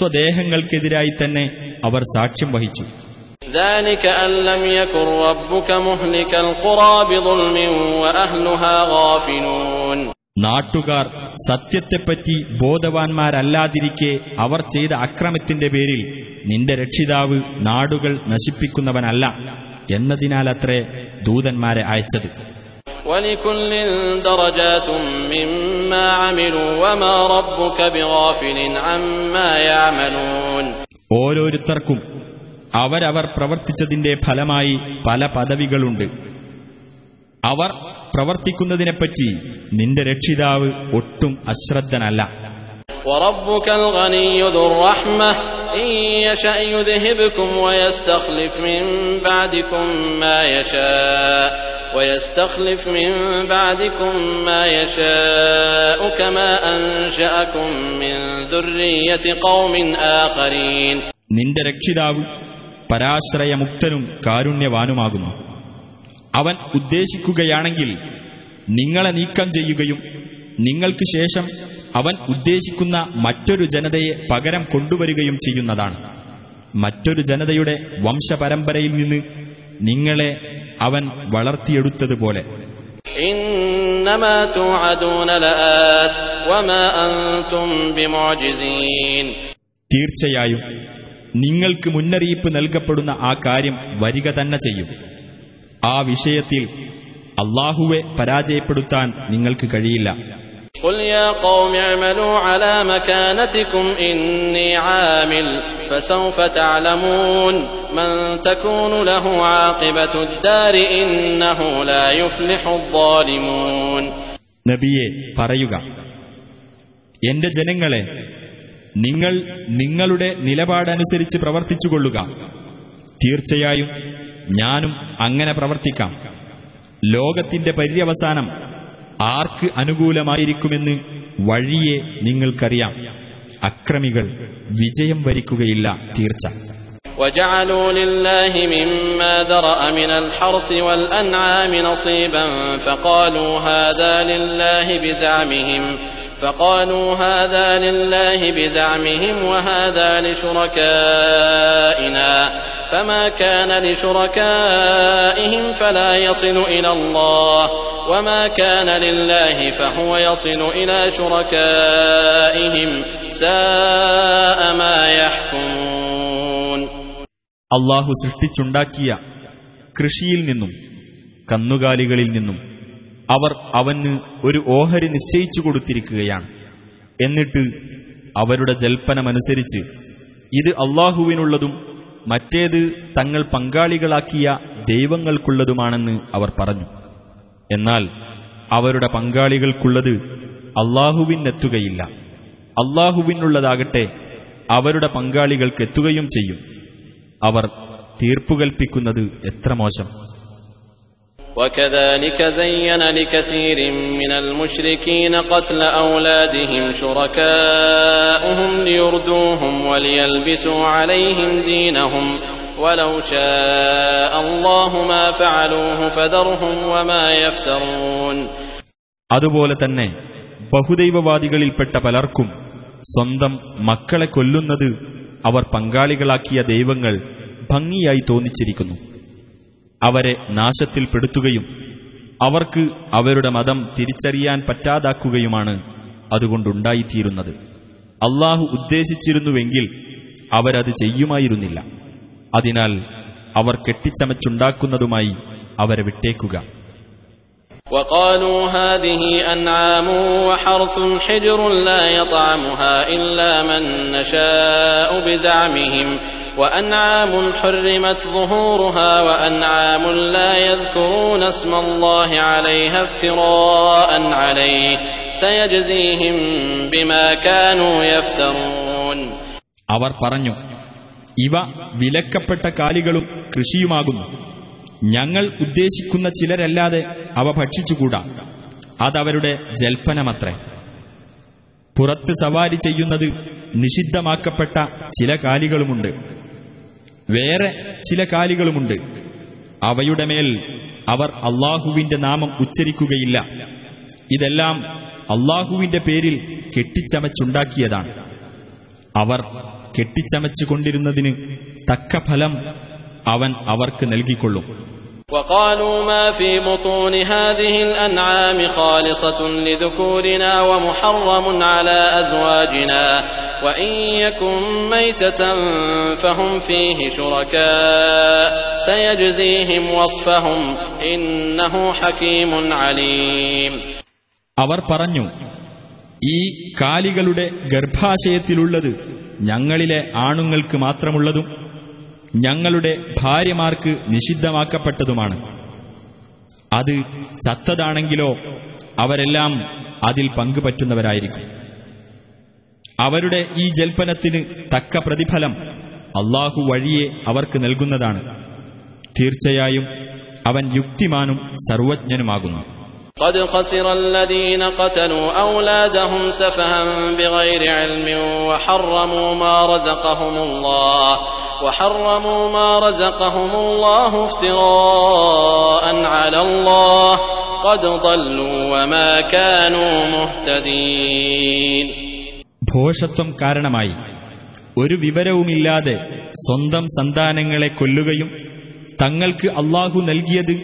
സ്വദേഹങ്ങൾക്കെതിരായി തന്നെ അവർ സാക്ഷ്യം വഹിച്ചു. നാട്ടുകാർ സത്യത്തെപ്പറ്റി ബോധവാന്മാരല്ലാതിരിക്കെ അവർ ചെയ്ത അക്രമത്തിന്റെ പേരിൽ നിന്റെ രക്ഷിതാവ് നാടുകൾ നശിപ്പിക്കുന്നവനല്ല എന്നതിനാലത്രേ ദൂതന്മാരെ അയച്ചത്. ولكل درجات مما عملوا وما ربك بغافل عما يعملون ഓരോരുത്തർക്കും അവരവർ പ്രവർത്തിച്ചതിന്റെ ഫലമായി പല പദവികളുണ്ട് അവർ പ്രവർത്തിക്കുന്നതിനെപ്പറ്റി നിന്റെ രക്ഷിതാവ് ഒട്ടും അശ്രദ്ധനല്ല وربك الغني ذو الرحمة إن يشأ يذهبكم ويستخلف من بعدكم ما يشاء ويستخلف من بعدكم ما يشاء كما أنشأكم من ذرية قوم آخرين നിന്റെ രക്ഷിതാവ് പരാശ്രയമുക്തനും കാരുണ്യവാനുമാകുന്നു അവൻ ഉദ്ദേശിക്കുകയാണെങ്കിൽ നിങ്ങളെ നീക്കം ചെയ്യുകയും നിങ്ങൾക്ക് ശേഷം അവൻ ഉദ്ദേശിക്കുന്ന മറ്റൊരു ജനതയെ പകരം കൊണ്ടുവരികയും ചെയ്യുന്നതാണ്. മറ്റൊരു ജനതയുടെ വംശപരമ്പരയിൽ നിന്ന് നിങ്ങളെ അവൻ വളർത്തിയെടുത്തതുപോലെ. തീർച്ചയായും നിങ്ങൾക്ക് മുന്നറിയിപ്പ് നൽകപ്പെടുന്ന ആ കാര്യം വരിക തന്നെ ചെയ്യും. ആ വിഷയത്തിൽ അള്ളാഹുവെ പരാജയപ്പെടുത്താൻ നിങ്ങൾക്ക് കഴിയില്ല. قل يا قوم اعملوا على مكانتكم إني عامل فسوف تعلمون من تكون له عاقبة الدار إنه لا يفلح الظالمون നബിയെ പറയുക എന്റെ ജനങ്ങളെ നിങ്ങൾ നിങ്ങളുടെ നിലപാടനുസരിച്ച് പ്രവർത്തിച്ചുകൊള്ളുക തീർച്ചയായും ഞാനും അങ്ങനെ പ്രവർത്തിക്കാം ലോകത്തിന്റെ പര്യവസാനം ആർക്ക് അനുകൂലമായിരിക്കുമെന്ന് വഴിയെ നിങ്ങൾക്കറിയാം അക്രമികൾ വിജയം വരിക്കുകയില്ല തീർച്ച وجعلوا لله مما ذرأ من الحرث والأنعام نصيبا فقالوا هذا لله بزعمهم فقالوا هذا لله بزعمهم وهذا لشركائنا فما كان لشركائهم فلا يصل إلى الله وما كان لله فهو يصل إلى شركائهم ساء ما يحكمون അള്ളാഹു സൃഷ്ടിച്ചുണ്ടാക്കിയ കൃഷിയിൽ നിന്നും കന്നുകാലികളിൽ നിന്നും അവർ അവന് ഒരു ഓഹരി നിശ്ചയിച്ചു കൊടുത്തിരിക്കുകയാണ്. എന്നിട്ട് അവരുടെ ജൽപ്പനമനുസരിച്ച് ഇത് അള്ളാഹുവിനുള്ളതും മറ്റേത് തങ്ങൾ പങ്കാളികളാക്കിയ ദൈവങ്ങൾക്കുള്ളതുമാണെന്ന് അവർ പറഞ്ഞു. എന്നാൽ അവരുടെ പങ്കാളികൾക്കുള്ളത് അള്ളാഹുവിനെത്തുകയില്ല. അള്ളാഹുവിനുള്ളതാകട്ടെ അവരുടെ പങ്കാളികൾക്കെത്തുകയും ചെയ്യും. അവർ തീർപ്പുകൽപ്പിക്കുന്നത് എത്ര മോശം. وكذلك زين لكثير من المشركين قتل أولادهم شركاؤهم ليردوهم وليلبسوا عليهم دينهم ولو شاء الله ما فعلوه فذرهم وما يفترون അതുപോലെ തന്നെ ബഹുദൈവവാദികളിൽപ്പെട്ട പലർക്കും സ്വന്തം മക്കളെ കൊല്ലുന്നത് അവർ പങ്കാളികളാക്കിയ ദൈവങ്ങൾ ഭംഗിയായി തോന്നിച്ചിരിക്കുന്നു അവരെ നാശത്തിൽപ്പെടുത്തുകയും അവർക്ക് അവരുടെ മതം തിരിച്ചറിയാൻ പറ്റാതാക്കുകയുമാണ് അതുകൊണ്ടുണ്ടായിത്തീരുന്നത്. അള്ളാഹു ഉദ്ദേശിച്ചിരുന്നുവെങ്കിൽ അവരത് ചെയ്യുമായിരുന്നില്ല. അതിനാൽ അവർ കെട്ടിച്ചമച്ചുണ്ടാക്കുന്നതുമായി അവരെ വിട്ടേക്കുക. وقالوا هذه أنعام وحرث حجر لا يطعمها إلا من نشاء بزعمهم وأنعام حرمت ظهورها وأنعام لا يذكرون اسم الله عليها افتراء عليه سيجزيهم بما كانوا يفترون അവർ പറഞ്ഞു ഇവ വിലക്കപ്പെട്ട കാലികളും കൃഷിയുമാകുന്നു ഞങ്ങൾ ഉദ്ദേശിക്കുന്ന ചിലരല്ലാതെ അവ ഭക്ഷിച്ചുകൂടാ? അതവരുടെ ജൽപ്പനമത്രേ. പുറത്ത് സവാരി ചെയ്യുന്നത് നിഷിദ്ധമാക്കപ്പെട്ട ചില കാലികളുമുണ്ട്. വേറെ ചില കാലികളുമുണ്ട്. അവയുടെ മേൽ അവർ അള്ളാഹുവിന്റെ നാമം ഉച്ചരിക്കുകയില്ല. ഇതെല്ലാം അള്ളാഹുവിന്റെ പേരിൽ കെട്ടിച്ചമച്ചുണ്ടാക്കിയതാണ്. അവർ കെട്ടിച്ചമച്ചുകൊണ്ടിരുന്നതിന് തക്ക ഫലം അവൻ അവർക്ക് നൽകിക്കൊള്ളും. وقالوا ما في بطون هذه الأنعام خالصة لذكورنا ومحرم على أزواجنا وإن يكن ميتة فهم فيه شركاء سيجزيهم وصفهم إنه حكيم عليم അവർ പറഞ്ഞു ഈ കാലികളുടെ ഗർഭാശയത്തിലുള്ളത് ഞങ്ങളിലെ ആണുങ്ങൾക്ക് മാത്രമുള്ളതും ഞങ്ങളുടെ ഭാര്യമാർക്ക് നിഷിദ്ധമാക്കപ്പെട്ടതുമാണ് അത് ചത്തതാണെങ്കിലോ അവരെല്ലാം അതിൽ പങ്കുപറ്റുന്നവരായിരിക്കും അവരുടെ ഈ ജൽപ്പനത്തിന് തക്ക പ്രതിഫലം അള്ളാഹു വഴിയെ അവർക്ക് നൽകുന്നതാണ് തീർച്ചയായും അവൻ യുക്തിമാനും സർവജ്ഞനുമാകുന്നു قد خسر الذين قتلوا أولادهم سفها بغير علم وحرموا ما رزقهم الله وحرموا ما رزقهم الله افتراء على الله قد ضلوا وما كانوا مهتدين ഭോഷത്വം കാരണമായി ഒരു വിവരവുമില്ലാതെ സ്വന്തം സന്താനങ്ങളെ കൊല്ലുകയും തങ്ങൾക്ക് അള്ളാഹു നൽകിയത്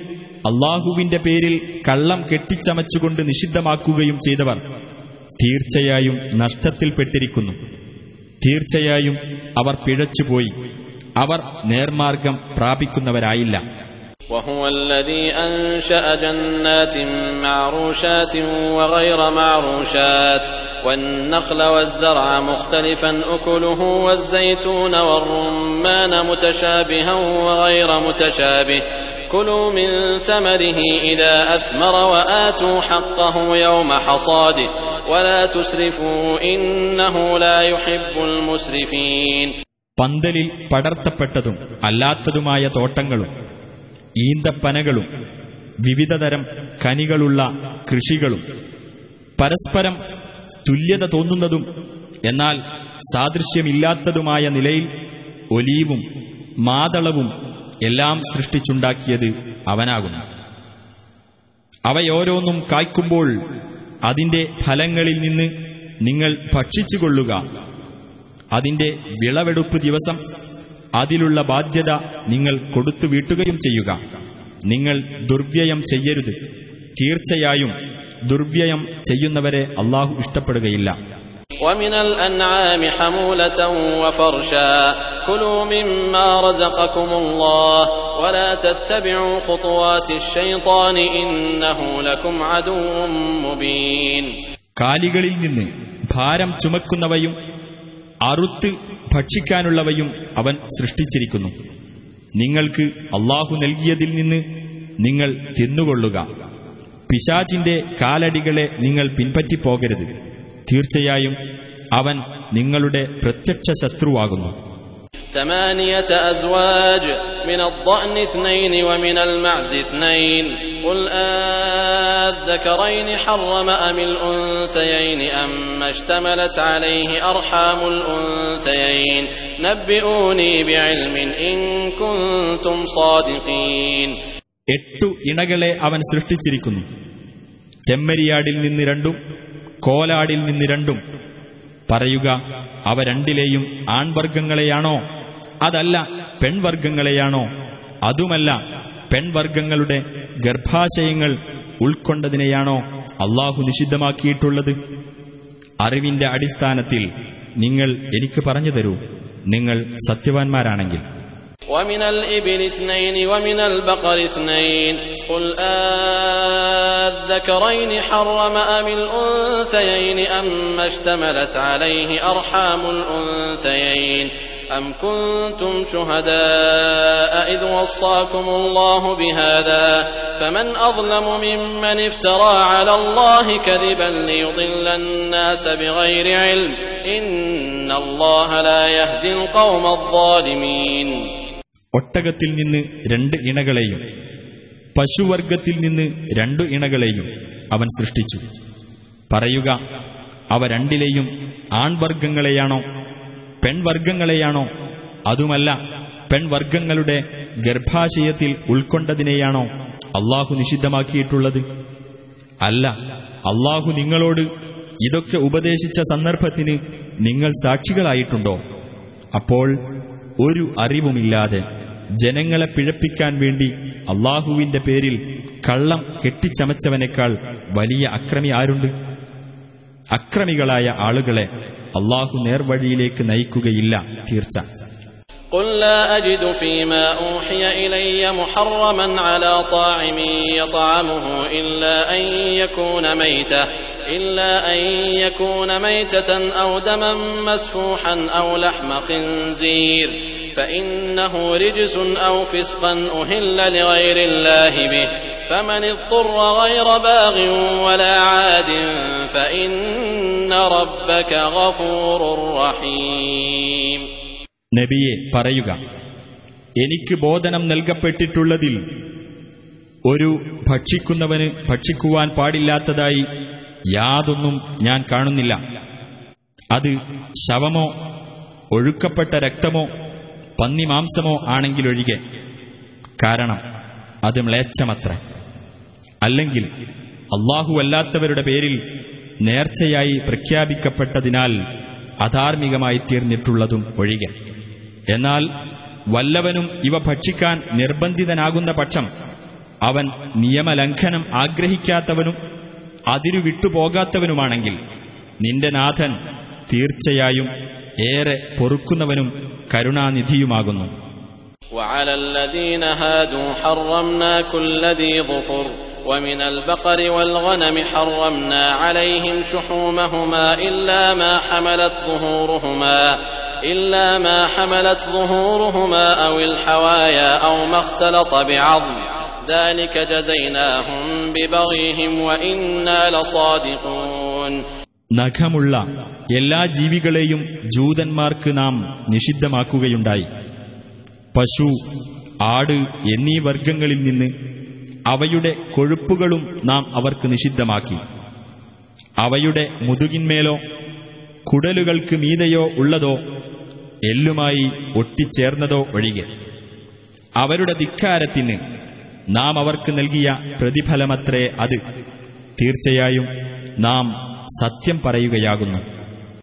അള്ളാഹുവിന്റെ പേരിൽ കള്ളം കെട്ടിച്ചമച്ചുകൊണ്ട് നിഷിദ്ധമാക്കുകയും ചെയ്തവർ തീർച്ചയായും നഷ്ടത്തിൽപ്പെട്ടിരിക്കുന്നു തീർച്ചയായും അവർ പിഴച്ചുപോയി അവർ നേർമാർഗം പ്രാപിക്കുന്നവരായില്ല وهو الذي أنشأ جنات معروشات وغير معروشات والنخل والزرع مختلفا أكله والزيتون والرمان متشابها وغير متشابه كلوا من ثمره إذا أثمر وآتوا حقه يوم حصاده ولا تسرفوا إنه لا يحب المسرفين പന്തലിൽ പടർത്തപ്പെട്ടതും അല്ലാത്തതുമായ തോട്ടങ്ങളും ഈന്തപ്പനകളും വിവിധതരം കനികളുള്ള കൃഷികളും പരസ്പരം തുല്യത തോന്നുന്നതും എന്നാൽ സാദൃശ്യമില്ലാത്തതുമായ നിലയിൽ ഒലീവും മാതളവും എല്ലാം സൃഷ്ടിച്ചുണ്ടാക്കിയത് അവനാകുന്നു. അവയോരോന്നും കായ്ക്കുമ്പോൾ അതിന്റെ ഫലങ്ങളിൽ നിന്ന് നിങ്ങൾ ഭക്ഷിച്ചുകൊള്ളുക. അതിന്റെ വിളവെടുപ്പ് ദിവസം അതിലുള്ള ബാധ്യത നിങ്ങൾ കൊടുത്തു വീട്ടുകയും ചെയ്യുക നിങ്ങൾ ദുർവ്യയം ചെയ്യരുത് തീർച്ചയായും ദുർവ്യയം ചെയ്യുന്നവരെ അള്ളാഹു ഇഷ്ടപ്പെടുകയില്ല ومن الأنعام حمولة وفرشا كلوا مما رزقكم الله ولا تتبعوا خطوات الشيطان إنه لكم عدو مبين കാലികളിൽ നിന്ന് ഭാരം ചുമക്കുന്നവയും അറുത്ത് ഭക്ഷിക്കാനുള്ളവയും അവൻ സൃഷ്ടിച്ചിരിക്കുന്നു. നിങ്ങൾക്ക് അള്ളാഹു നൽകിയതിൽ നിന്ന് നിങ്ങൾ തിന്നുകൊള്ളുക. പിശാചിന്റെ കാലടികളെ നിങ്ങൾ പിൻപറ്റിപ്പോകരുത്. തീർച്ചയായും അവൻ നിങ്ങളുടെ പ്രത്യക്ഷ ശത്രുവാകുന്നു. ثمانية أزواج من الضأن اثنين ومن المعز اثنين قل آذكرين حرم أم الأنثيين أما اشتملت عليه أرحام الأنثيين نبئوني بعلم إن كنتم صادقين എട്ടു ഇണകളെ അവൻ സൃഷ്ടിച്ചിരിക്കുന്നു ചെമ്മരിയാടിൽ നിന്ന് രണ്ടും കോലാടിൽ നിന്ന് രണ്ടും പറയുക അവ രണ്ടിലെയും ആൺവർഗങ്ങളെയാണോ അതല്ല പെൺവർഗങ്ങളെയാണോ അതുമല്ല പെൺവർഗങ്ങളുടെ ഗർഭാശയങ്ങൾ ഉൾക്കൊണ്ടതിനെയാണോ അള്ളാഹു നിഷിദ്ധമാക്കിയിട്ടുള്ളത് അറിവിന്റെ അടിസ്ഥാനത്തിൽ നിങ്ങൾ എനിക്ക് പറഞ്ഞു തരൂ നിങ്ങൾ സത്യവാൻമാരാണെങ്കിൽ ومن الإبل اثنين ومن البقر اثنين قل آذكرين حرم أم الأنثيين أما اشتملت عليه أرحام الأنثيين أم كنتم شهداء إذ وصاكم الله بهذا فمن أظلم ممن افترى على الله كذبا ليضل الناس بغير علم إن الله لا يهدي القوم الظالمين ഒട്ടകത്തിൽ നിന്ന് രണ്ട് ഇണകളെയും പശുവർഗത്തിൽ നിന്ന് രണ്ടു ഇണകളെയും അവൻ സൃഷ്ടിച്ചു പറയുക അവ രണ്ടിലെയും ആൺവർഗങ്ങളെയാണോ പെൺവർഗങ്ങളെയാണോ അതുമല്ല പെൺവർഗങ്ങളുടെ ഗർഭാശയത്തിൽ ഉൾക്കൊണ്ടതിനെയാണോ അള്ളാഹു നിഷിദ്ധമാക്കിയിട്ടുള്ളത്? അല്ല അള്ളാഹു നിങ്ങളോട് ഇതൊക്കെ ഉപദേശിച്ച സന്ദർഭത്തിന് നിങ്ങൾ സാക്ഷികളായിട്ടുണ്ടോ? അപ്പോൾ ഒരു അറിവുമില്ലാതെ ജനങ്ങളെ പിഴപ്പിക്കാൻ വേണ്ടി അള്ളാഹുവിന്റെ പേരിൽ കള്ളം കെട്ടിച്ചമച്ചവനേക്കാൾ വലിയ അക്രമി ആരുണ്ട്? അക്രമികളായ ആളുകളെ അള്ളാഹു നേർവഴിയിലേക്ക് നയിക്കുകയില്ല തീർച്ച قل لا أجد فيما أوحي إلي محرما على طاعم يطعمه إلا أن يكون ميتة إلا أن يكون ميتة أو دما مسفوحا أو لحم خنزير فإنه رجس أو فسقا أهل لغير الله به فمن اضطر غير باغ ولا عاد فإن ربك غفور رحيم നബിയെ പറയുക എനിക്ക് ബോധനം നൽകപ്പെട്ടിട്ടുള്ളതിൽ ഒരു ഭക്ഷിക്കുന്നവന് ഭക്ഷിക്കുവാൻ പാടില്ലാത്തതായി യാതൊന്നും ഞാൻ കാണുന്നില്ല. അത് ശവമോ ഒഴുക്കപ്പെട്ട രക്തമോ പന്നിമാംസമോ ആണെങ്കിലൊഴികെ കാരണം അത് മ്ലേച്ഛമത്ര. അല്ലെങ്കിൽ അള്ളാഹുവല്ലാത്തവരുടെ പേരിൽ നേർച്ചയായി പ്രഖ്യാപിക്കപ്പെട്ടതിനാൽ അധാർമികമായി തീർന്നിട്ടുള്ളതും ഒഴികെ. എന്നാൽ വല്ലവനും ഇവ ഭക്ഷിക്കാൻ നിർബന്ധിതനാകുന്ന പക്ഷം അവൻ നിയമലംഘനം ആഗ്രഹിക്കാത്തവനും അതിരു വിട്ടുപോകാത്തവനുമാണെങ്കിൽ നിന്റെ നാഥൻ തീർച്ചയായും ഏറെ പൊറുക്കുന്നവനും കരുണാനിധിയുമാകുന്നു وعلى الذين هادوا حرمنا كل ذي ظفر ومن البقر والغنم حرمنا عليهم شحومهما إلا ما حملت ظهورهما إلا ما حملت ظهورهما أو الحوايا أو ما اختلط بعظم ذلك جزيناهم ببغيهم وإنا لصادقون നഖമുള്ള എല്ലാ ജീവികളെയും ജൂതന്മാർക്ക് നാം നിഷിദ്ധമാക്കുകയുണ്ടായി പശു ആട് എന്നീ വർഗങ്ങളിൽ നിന്ന് അവയുടെ കൊഴുപ്പുകളും നാം അവർക്ക് നിഷിദ്ധമാക്കി അവയുടെ മുതുകിന്മേലോ കുടലുകൾക്ക് മീതെയോ ഉള്ളതോ എല്ലുമായി ഒട്ടിച്ചേർന്നതോ ഒഴികെ അവരുടെ ധിക്കാരത്തിന് നാം അവർക്ക് നൽകിയ പ്രതിഫലമത്രേ അത് തീർച്ചയായും നാം സത്യം പറയുകയാകുന്നു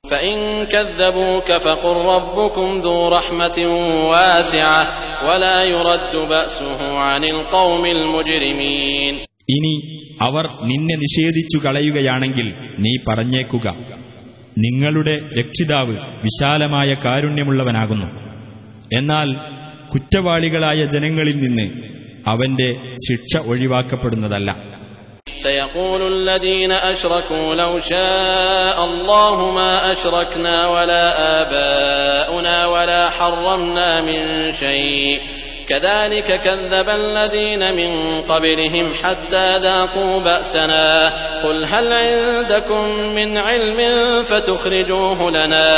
فإن كذبوك فقل ربكم ذو رحمة واسعة ولا يرد بأسه عن القوم المجرمين ഇനി അവർ നിന്നെ നിഷേധിച്ചു കളയുകയാണെങ്കിൽ നീ പറഞ്ഞേക്കുക നിങ്ങളുടെ രക്ഷിതാവ് വിശാലമായ കാരുണ്യമുള്ളവനാകുന്നു എന്നാൽ കുറ്റവാളികളായ ജനങ്ങളിൽ നിന്ന് അവന്റെ ശിക്ഷ ഒഴിവാക്കപ്പെടുന്നതല്ല سيقول الذين أشركوا لو شاء الله ما أشركنا ولا آباؤنا ولا حرمنا من شيء كذلك كذب الذين من قبلهم حتى ذاقوا بأسنا قل هل عندكم من علم فتخرجوه لنا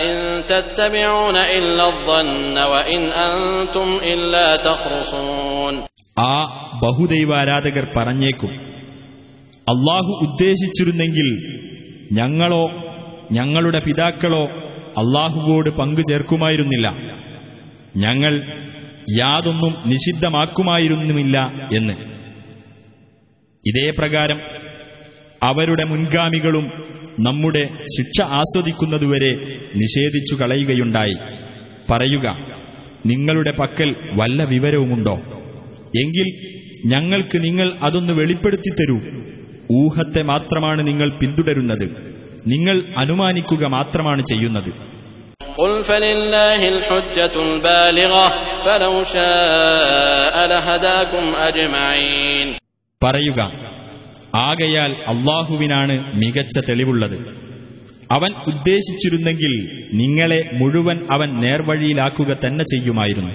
إن تتبعون إلا الظن وإن أنتم إلا تخرصون ആ ബഹുദൈവാരാധകർ പറഞ്ഞേക്കും അള്ളാഹു ഉദ്ദേശിച്ചിരുന്നെങ്കിൽ ഞങ്ങളോ ഞങ്ങളുടെ പിതാക്കളോ അള്ളാഹുവോട് പങ്കു ചേർക്കുമായിരുന്നില്ല ഞങ്ങൾ യാതൊന്നും നിഷിദ്ധമാക്കുമായിരുന്നുമില്ല എന്ന്. ഇതേ പ്രകാരം അവരുടെ മുൻഗാമികളും നമ്മുടെ ശിക്ഷ ആസ്വദിക്കുന്നതുവരെ നിഷേധിച്ചു കളയുകയുണ്ടായി. പറയുക നിങ്ങളുടെ പക്കൽ വല്ല വിവരവുമുണ്ടോ? എങ്കിൽ ഞങ്ങൾക്ക് നിങ്ങൾ അതൊന്ന് വെളിപ്പെടുത്തി തരൂ ഊഹത്തെ മാത്രമാണ് നിങ്ങൾ പിന്തുടരുന്നത്. നിങ്ങൾ അനുമാനിക്കുക മാത്രമാണ് ചെയ്യുന്നത്. قل فلله الحجة البالغة فلو شاء لهداكم أجمعين പറയുക ആകയാൽ അള്ളാഹുവിനാണ് മികച്ച തെളിവുള്ളത് അവൻ ഉദ്ദേശിച്ചിരുന്നെങ്കിൽ നിങ്ങളെ മുഴുവൻ അവൻ നേർവഴിയിലാക്കുക തന്നെ ചെയ്യുമായിരുന്നു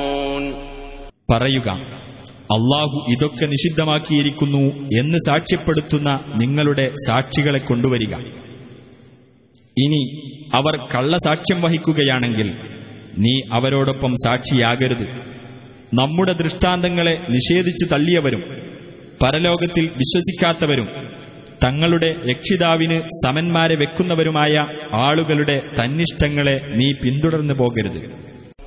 പറയുക അള്ളാഹു ഇതൊക്കെ നിഷിദ്ധമാക്കിയിരിക്കുന്നു എന്ന് സാക്ഷ്യപ്പെടുത്തുന്ന നിങ്ങളുടെ സാക്ഷികളെ കൊണ്ടുവരിക. ഇനി അവർ കള്ളസാക്ഷ്യം വഹിക്കുകയാണെങ്കിൽ നീ അവരോടൊപ്പം സാക്ഷിയാകരുത്. നമ്മുടെ ദൃഷ്ടാന്തങ്ങളെ നിഷേധിച്ചു തള്ളിയവരും പരലോകത്തിൽ വിശ്വസിക്കാത്തവരും തങ്ങളുടെ രക്ഷിതാവിന് സമന്മാരെ വെക്കുന്നവരുമായ ആളുകളുടെ തന്നിഷ്ടങ്ങളെ നീ പിന്തുടർന്നു പോകരുത്.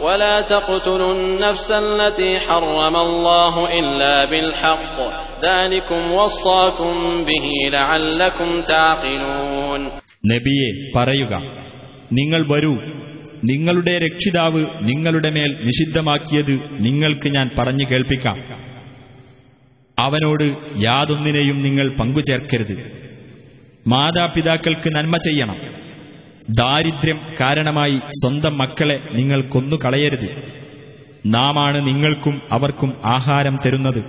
ولا تقتلوا النفس التي حرم الله إلا بالحق ذلكم وصاكم به لعلكم تعقلون നബിയെ പറയുക നിങ്ങൾ വരൂ നിങ്ങളുടെ രക്ഷിതാവ് നിങ്ങളുടെ മേൽ നിഷിദ്ധമാക്കിയത് നിങ്ങൾക്ക് ഞാൻ പറഞ്ഞു കേൾപ്പിക്കാം അവനോട് യാതൊന്നിനെയും നിങ്ങൾ പങ്കുചേർക്കരുത് മാതാപിതാക്കൾക്ക് നന്മ ചെയ്യണം ദാരിദ്ര്യം കാരണമായി സ്വന്തം മക്കളെ നിങ്ങൾ കൊന്നുകളയരുത്. നാമാണ് നിങ്ങൾക്കും അവർക്കും ആഹാരം തരുന്നത്.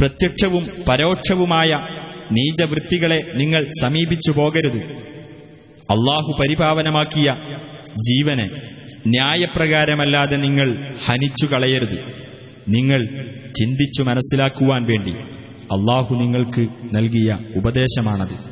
പ്രത്യക്ഷവും പരോക്ഷവുമായ നീചവൃത്തികളെ നിങ്ങൾ സമീപിച്ചു പോകരുത്. അള്ളാഹു പരിപാവനമാക്കിയ ജീവനെ ന്യായപ്രകാരമല്ലാതെ നിങ്ങൾ ഹനിച്ചു കളയരുത്. നിങ്ങൾ ചിന്തിച്ചു മനസ്സിലാക്കുവാൻ വേണ്ടി അള്ളാഹു നിങ്ങൾക്ക് നൽകിയ ഉപദേശമാണത്.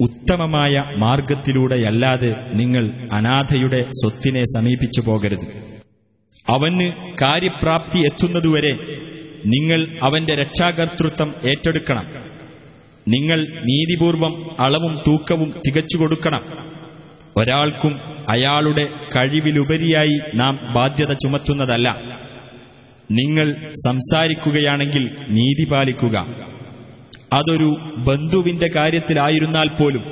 ഉത്തമമായ മാർഗത്തിലൂടെയല്ലാതെ നിങ്ങൾ അനാഥയുടെ സ്വത്തിനെ സമീപിച്ചു പോകരുത്. അവന് കാര്യപ്രാപ്തി എത്തുന്നതുവരെ നിങ്ങൾ അവന്റെ രക്ഷാകർത്തൃത്വം ഏറ്റെടുക്കണം. നിങ്ങൾ നീതിപൂർവം അളവും തൂക്കവും തികച്ചു കൊടുക്കണം. ഒരാൾക്കും അയാളുടെ കഴിവിലുപരിയായി നാം ബാധ്യത ചുമത്തുന്നതല്ല. നിങ്ങൾ സംസാരിക്കുകയാണെങ്കിൽ നീതി പാലിക്കുക. അതൊരു ബന്ധുവിന്റെ കാര്യത്തിലായിരുന്നാൽ പോലും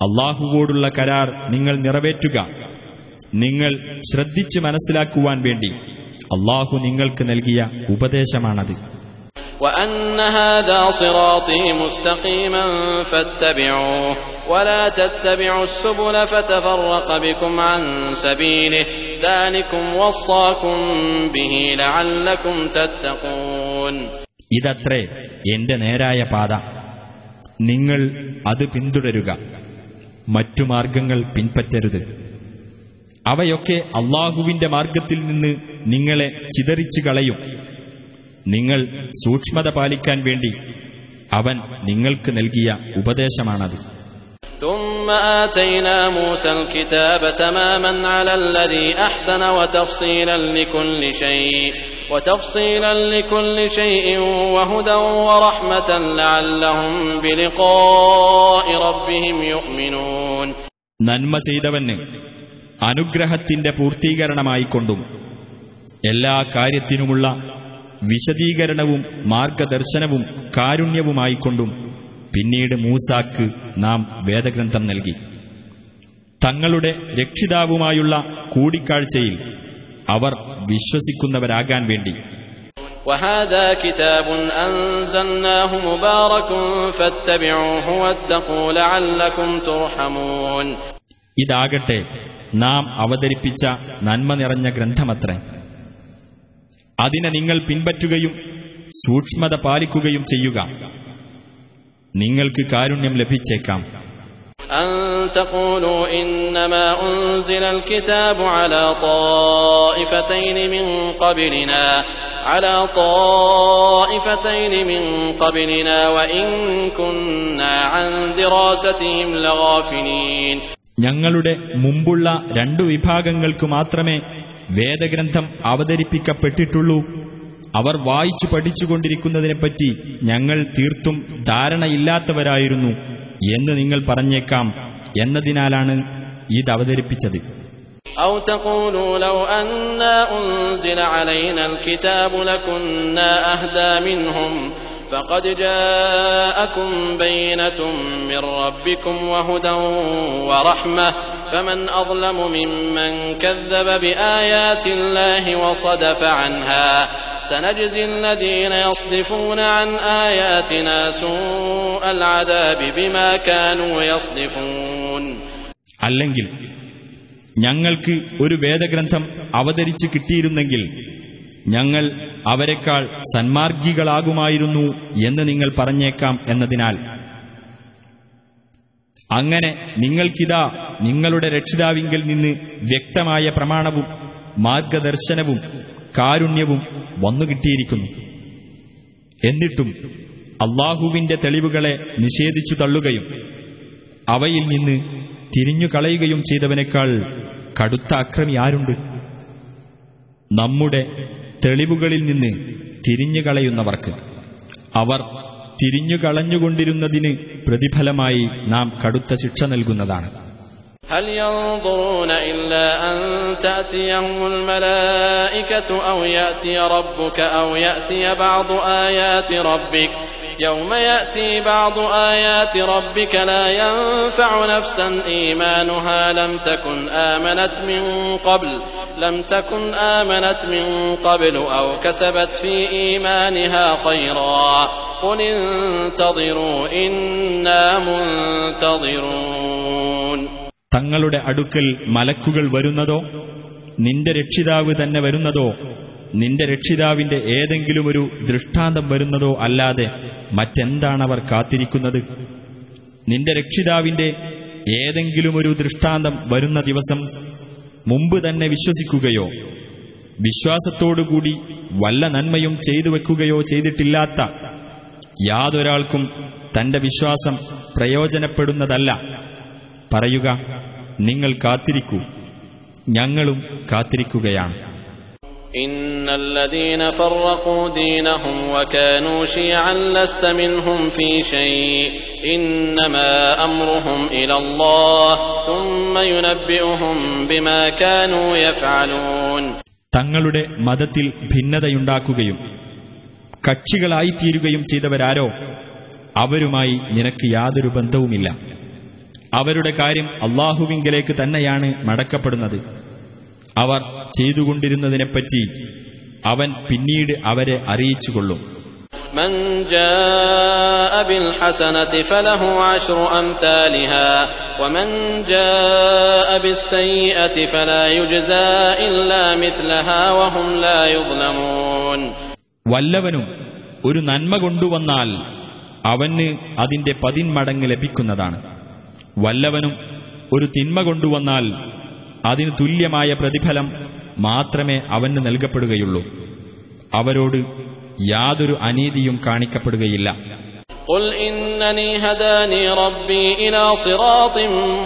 അള്ളാഹുവോടുള്ള കരാർ നിങ്ങൾ നിറവേറ്റുക നിങ്ങൾ ശ്രദ്ധിച്ച് മനസ്സിലാക്കുവാൻ വേണ്ടി അള്ളാഹു നിങ്ങൾക്ക് നൽകിയ ഉപദേശമാണത് وأن هذا صراطي مستقيما فاتبعوه ولا تتبعوا السبل فتفرق بكم عن سبيله ذلكم وصاكم به لعلكم تتقون ഇതത്രേ എന്റെ നേരായ പാത. നിങ്ങൾ അത് പിന്തുടരുക. മറ്റു മാർഗങ്ങൾ പിൻപറ്റരുത്. അവയൊക്കെ അള്ളാഹുവിന്റെ മാർഗത്തിൽ നിന്ന് നിങ്ങളെ ചിതറിച്ചു കളയും. നിങ്ങൾ സൂക്ഷ്മത പാലിക്കാൻ വേണ്ടി അവൻ നിങ്ങൾക്ക് നൽകിയ ഉപദേശമാണത്. ثم آتينا موسى الكتاب تماما على الذي أحسن وتفصيلا لكل شيء وتفصيلا لكل شيء وهدى ورحمة لعلهم بلقاء ربهم يؤمنون നന്മ ചെയ്തവന് അനുഗ്രഹത്തിന്റെ പൂർത്തീകരണമായിക്കൊണ്ടും എല്ലാ കാര്യത്തിനുമുള്ള വിശദീകരണവും മാർഗദർശനവും കാരുണ്യവുമായിക്കൊണ്ടും പിന്നീട് മൂസാക്ക് നാം വേദഗ്രന്ഥം നൽകി തങ്ങളുടെ രക്ഷിതാവുമായുള്ള കൂടിക്കാഴ്ചയിൽ അവർ വിശ്വസിക്കുന്നവരാകാൻ വേണ്ടി وهذا كتاب أنزلناه مبارك فاتبعوه واتقوا لعلكم ترحمون ഇതാകട്ടെ നാം അവതരിപ്പിച്ച നന്മ നിറഞ്ഞ ഗ്രന്ഥമത്രേ അതിനെ നിങ്ങൾ പിൻപറ്റുകയും സൂക്ഷ്മത പാലിക്കുകയും ചെയ്യുക നിങ്ങൾക്ക് കാരുണ്യം ലഭിച്ചേക്കാം أن تقولوا إنما أنزل الكتاب على طائفتين من قبلنا على طائفتين من قبلنا وإن كنا عن دراستهم لغافلين ഞങ്ങളുടെ മുമ്പുള്ള രണ്ടു വിഭാഗങ്ങൾക്ക് മാത്രമേ വേദഗ്രന്ഥം അവതരിപ്പിക്കപ്പെട്ടിട്ടുള്ളൂ അവർ വായിച്ചു പഠിച്ചുകൊണ്ടിരിക്കുന്നതിനെപ്പറ്റി ഞങ്ങൾ തീർത്തും ധാരണയില്ലാത്തവരായിരുന്നു എന്ന് നിങ്ങൾ പറഞ്ഞേക്കാം എന്നതിനാലാണ് ഇത് അവതരിപ്പിച്ചത് أو تقولوا لو أنا أنزل علينا الكتاب لكنا أهدى منهم فقد جاءكم بينة من ربكم وهدى ورحمة فمن أظلم ممن كذب بآيات الله وصدف عنها سنجزي الذين يصدفون عن آياتنا سوء العذاب بما كانوا يصدفون അല്ലെങ്കിൽ ഞങ്ങൾക്ക് ഒരു വേദഗ്രന്ഥം അവതരിച്ചു കിട്ടിയിരുന്നെങ്കിൽ ഞങ്ങൾ അവരെക്കാൾ സന്മാർഗികളാകുമായിരുന്നു എന്ന് നിങ്ങൾ പറഞ്ഞേക്കാം എന്നതിനാൽ അങ്ങനെ നിങ്ങൾക്കിതാ നിങ്ങളുടെ രക്ഷിതാവിങ്കിൽ നിന്ന് വ്യക്തമായ പ്രമാണവും മാർഗദർശനവും കാരുണ്യവും വന്നുകിട്ടിയിരിക്കുന്നു എന്നിട്ടും അള്ളാഹുവിന്റെ തെളിവുകളെ നിഷേധിച്ചു തള്ളുകയും അവയിൽ നിന്ന് തിരിഞ്ഞു കളയുകയും ചെയ്തവനേക്കാൾ കടുത്ത അക്രമി ആരുണ്ട്? നമ്മുടെ തെളിവുകളിൽ നിന്ന് തിരിഞ്ഞു കളയുന്നവർക്ക്. അവർ തിരിഞ്ഞു കളഞ്ഞുകൊണ്ടിരുന്നതിന് പ്രതിഫലമായി നാം കടുത്ത ശിക്ഷ നൽകുന്നതാണ്. هل ينظرون إلا أن تأتيهم الملائكة أو يأتي ربك أو يأتي بعض آيات ربك؟ يوم يأتي بعض آيات ربك لا ينفع نفسا إيمانها. لم تكن آمنت من قبل لم تكن آمنت من قبل أو كسبت في إيمانها خيرا. قل انتظروا إنا منتظرون. തങ്ങളുടെ അടുക്കൽ മലക്കുകൾ വരുന്നതോ? നിന്റെ രക്ഷിതാവ് തന്നെ വരുന്നതോ? നിന്റെ രക്ഷിതാവിന്റെ ഏതെങ്കിലും ഒരു ദൃഷ്ടാന്തം വരുന്നതോ അല്ലാതെ മറ്റെന്താണവർ കാത്തിരിക്കുന്നത്? നിന്റെ രക്ഷിതാവിന്റെ ഏതെങ്കിലും ഒരു ദൃഷ്ടാന്തം വരുന്ന ദിവസം മുമ്പ് തന്നെ വിശ്വസിക്കുകയോ വിശ്വാസത്തോടുകൂടി വല്ല നന്മയും ചെയ്തു വെക്കുകയോ ചെയ്തിട്ടില്ലാത്ത യാതൊരാൾക്കും തന്റെ വിശ്വാസം പ്രയോജനപ്പെടുന്നതല്ല. പറയുക നിങ്ങൾ കാത്തിരിക്കൂ. ഞങ്ങളും കാത്തിരിക്കുകയാണ്. തങ്ങളുടെ മതത്തിൽ ഭിന്നതയുണ്ടാക്കുകയും കക്ഷികളായിത്തീരുകയും ചെയ്തവരാരോ അവരുമായി നിനക്ക് യാതൊരു ബന്ധവുമില്ല. അവരുടെ കാര്യം അള്ളാഹുവിങ്കലേക്ക് തന്നെയാണ് മടക്കപ്പെടുന്നത് അവർ ചെയ്തുകൊണ്ടിരുന്നതിനെപ്പറ്റി അവൻ പിന്നീട് അവരെ അറിയിച്ചുകൊള്ളും من جاء بالحسنة فله عشر أمثالها ومن جاء بالسيئة فلا يجزى إلا مثلها وهم لا يظلمون വല്ലവനും ഒരു നന്മ കൊണ്ടുവന്നാൽ അവന് അതിന്റെ പതിന്മടങ്ങ് ലഭിക്കുന്നതാണ് വല്ലവനും ഒരു തിന്മ കൊണ്ടുവന്നാൽ അതിന് തുല്യമായ പ്രതിഫലം മാത്രമേ അവന് നൽകപ്പെടുകയുള്ളൂ അവരോട് യാതൊരു അനീതിയും കാണിക്കപ്പെടുകയില്ല قل إنني هداني ربي إلى صراط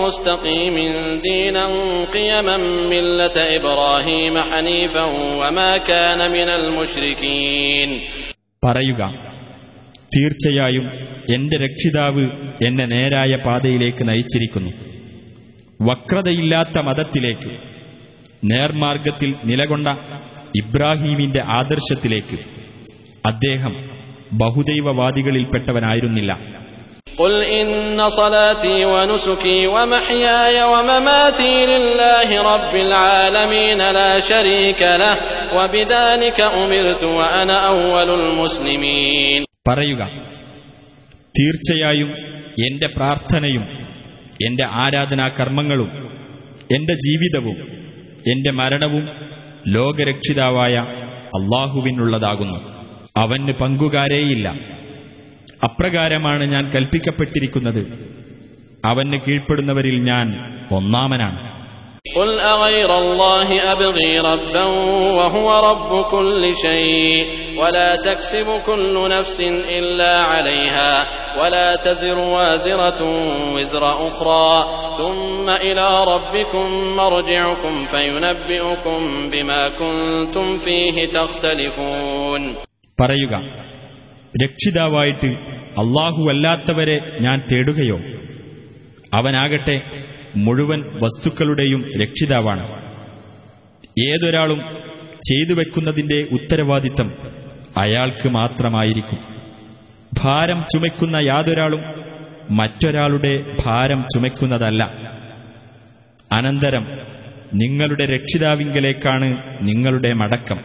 مستقيم دينا قيما ملة إبراهيم حنيفا وما كان من المشركين പറയുക തീർച്ചയായും എന്റെ രക്ഷിതാവ് എന്നെ നേരായ പാതയിലേക്ക് നയിച്ചിരിക്കുന്നു വക്രതയില്ലാത്ത മതത്തിലേക്ക് നേർമാർഗത്തിൽ നിലകൊണ്ട ഇബ്രാഹീമിന്റെ ആദർശത്തിലേക്ക് അദ്ദേഹം ബഹുദൈവവാദികളിൽപ്പെട്ടവനായിരുന്നില്ല قل إن صلاتي ونسكي ومحياي ومماتي لله رب العالمين لا شريك له وبذلك أمرت وأنا أول المسلمين പറയുക തീർച്ചയായും എന്റെ പ്രാർത്ഥനയും എന്റെ ആരാധനാ കർമ്മങ്ങളും എന്റെ ജീവിതവും എന്റെ മരണവും ലോകരക്ഷിതാവായ അള്ളാഹുവിനുള്ളതാകുന്നു. അവന് പങ്കുകാരേയില്ല. അപ്രകാരമാണ് ഞാൻ കൽപ്പിക്കപ്പെട്ടിരിക്കുന്നത്. അവന് കീഴ്പ്പെടുന്നവരിൽ ഞാൻ ഒന്നാമനാണ്. قل أغير الله أبغي ربا وهو رب كل شيء ولا تكسب كل نفس إلا عليها ولا تزر وازرة وزر أخرى ثم إلى ربكم مرجعكم فينبئكم بما كنتم فيه تختلفون പറയുക രക്ഷിതാവായിട്ട് അല്ലാഹുവല്ലാത്തവരെ ഞാൻ തേടുകയോ അവനാകട്ടെ മുഴുവൻ വസ്തുക്കളുടെയും രക്ഷിതാവാണ്. ഏതൊരാളും ചെയ്തു വെക്കുന്നതിന്റെ ഉത്തരവാദിത്തം അയാൾക്ക് മാത്രമായിരിക്കും. ഭാരം ചുമക്കുന്ന യാതൊരാളും മറ്റൊരാളുടെ ഭാരം ചുമക്കുന്നതല്ല അനന്തരം നിങ്ങളുടെ രക്ഷിതാവിങ്കലേക്കാണ് നിങ്ങളുടെ മടക്കം.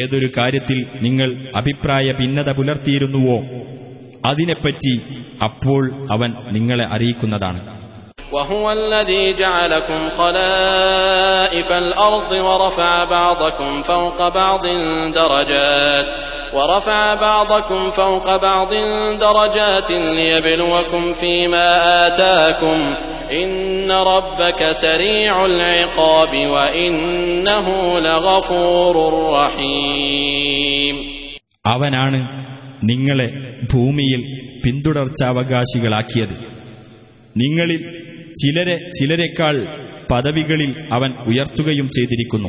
ഏതൊരു കാര്യത്തിൽ നിങ്ങൾ അഭിപ്രായ ഭിന്നത പുലർത്തിയിരുന്നുവോ അതിനെപ്പറ്റി അപ്പോൾ അവൻ നിങ്ങളെ അറിയിക്കുന്നതാണ്. وهو الذي جعلكم خلائف الأرض ورفع بعضكم فوق بعض درجات ورفع بعضكم فوق بعض درجات ليبلوكم فيما آتاكم إن ربك سريع العقاب وإنه لغفور رحيم അവനാണ് നിങ്ങളെ ഭൂമിയിൽ പിന്തുടർച്ചാവകാശികളാക്കിയത് നിങ്ങളിൽ ചിലരെ ചിലരെക്കാൾ പദവികളിൽ അവൻ ഉയർത്തുകയും ചെയ്തിരിക്കുന്നു.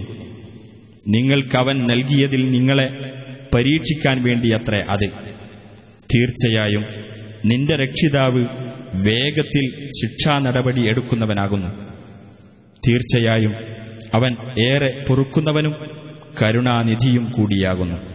നിങ്ങൾക്കവൻ നൽകിയതിൽ നിങ്ങളെ പരീക്ഷിക്കാൻ വേണ്ടിയത്രേ അത്. തീർച്ചയായും നിന്റെ രക്ഷിതാവ് വേഗത്തിൽ ശിക്ഷാ നടപടി എടുക്കുന്നവനാകുന്നു. തീർച്ചയായും അവൻ ഏറെ പൊറുക്കുന്നവനും കരുണാനിധിയും കൂടിയാകുന്നു.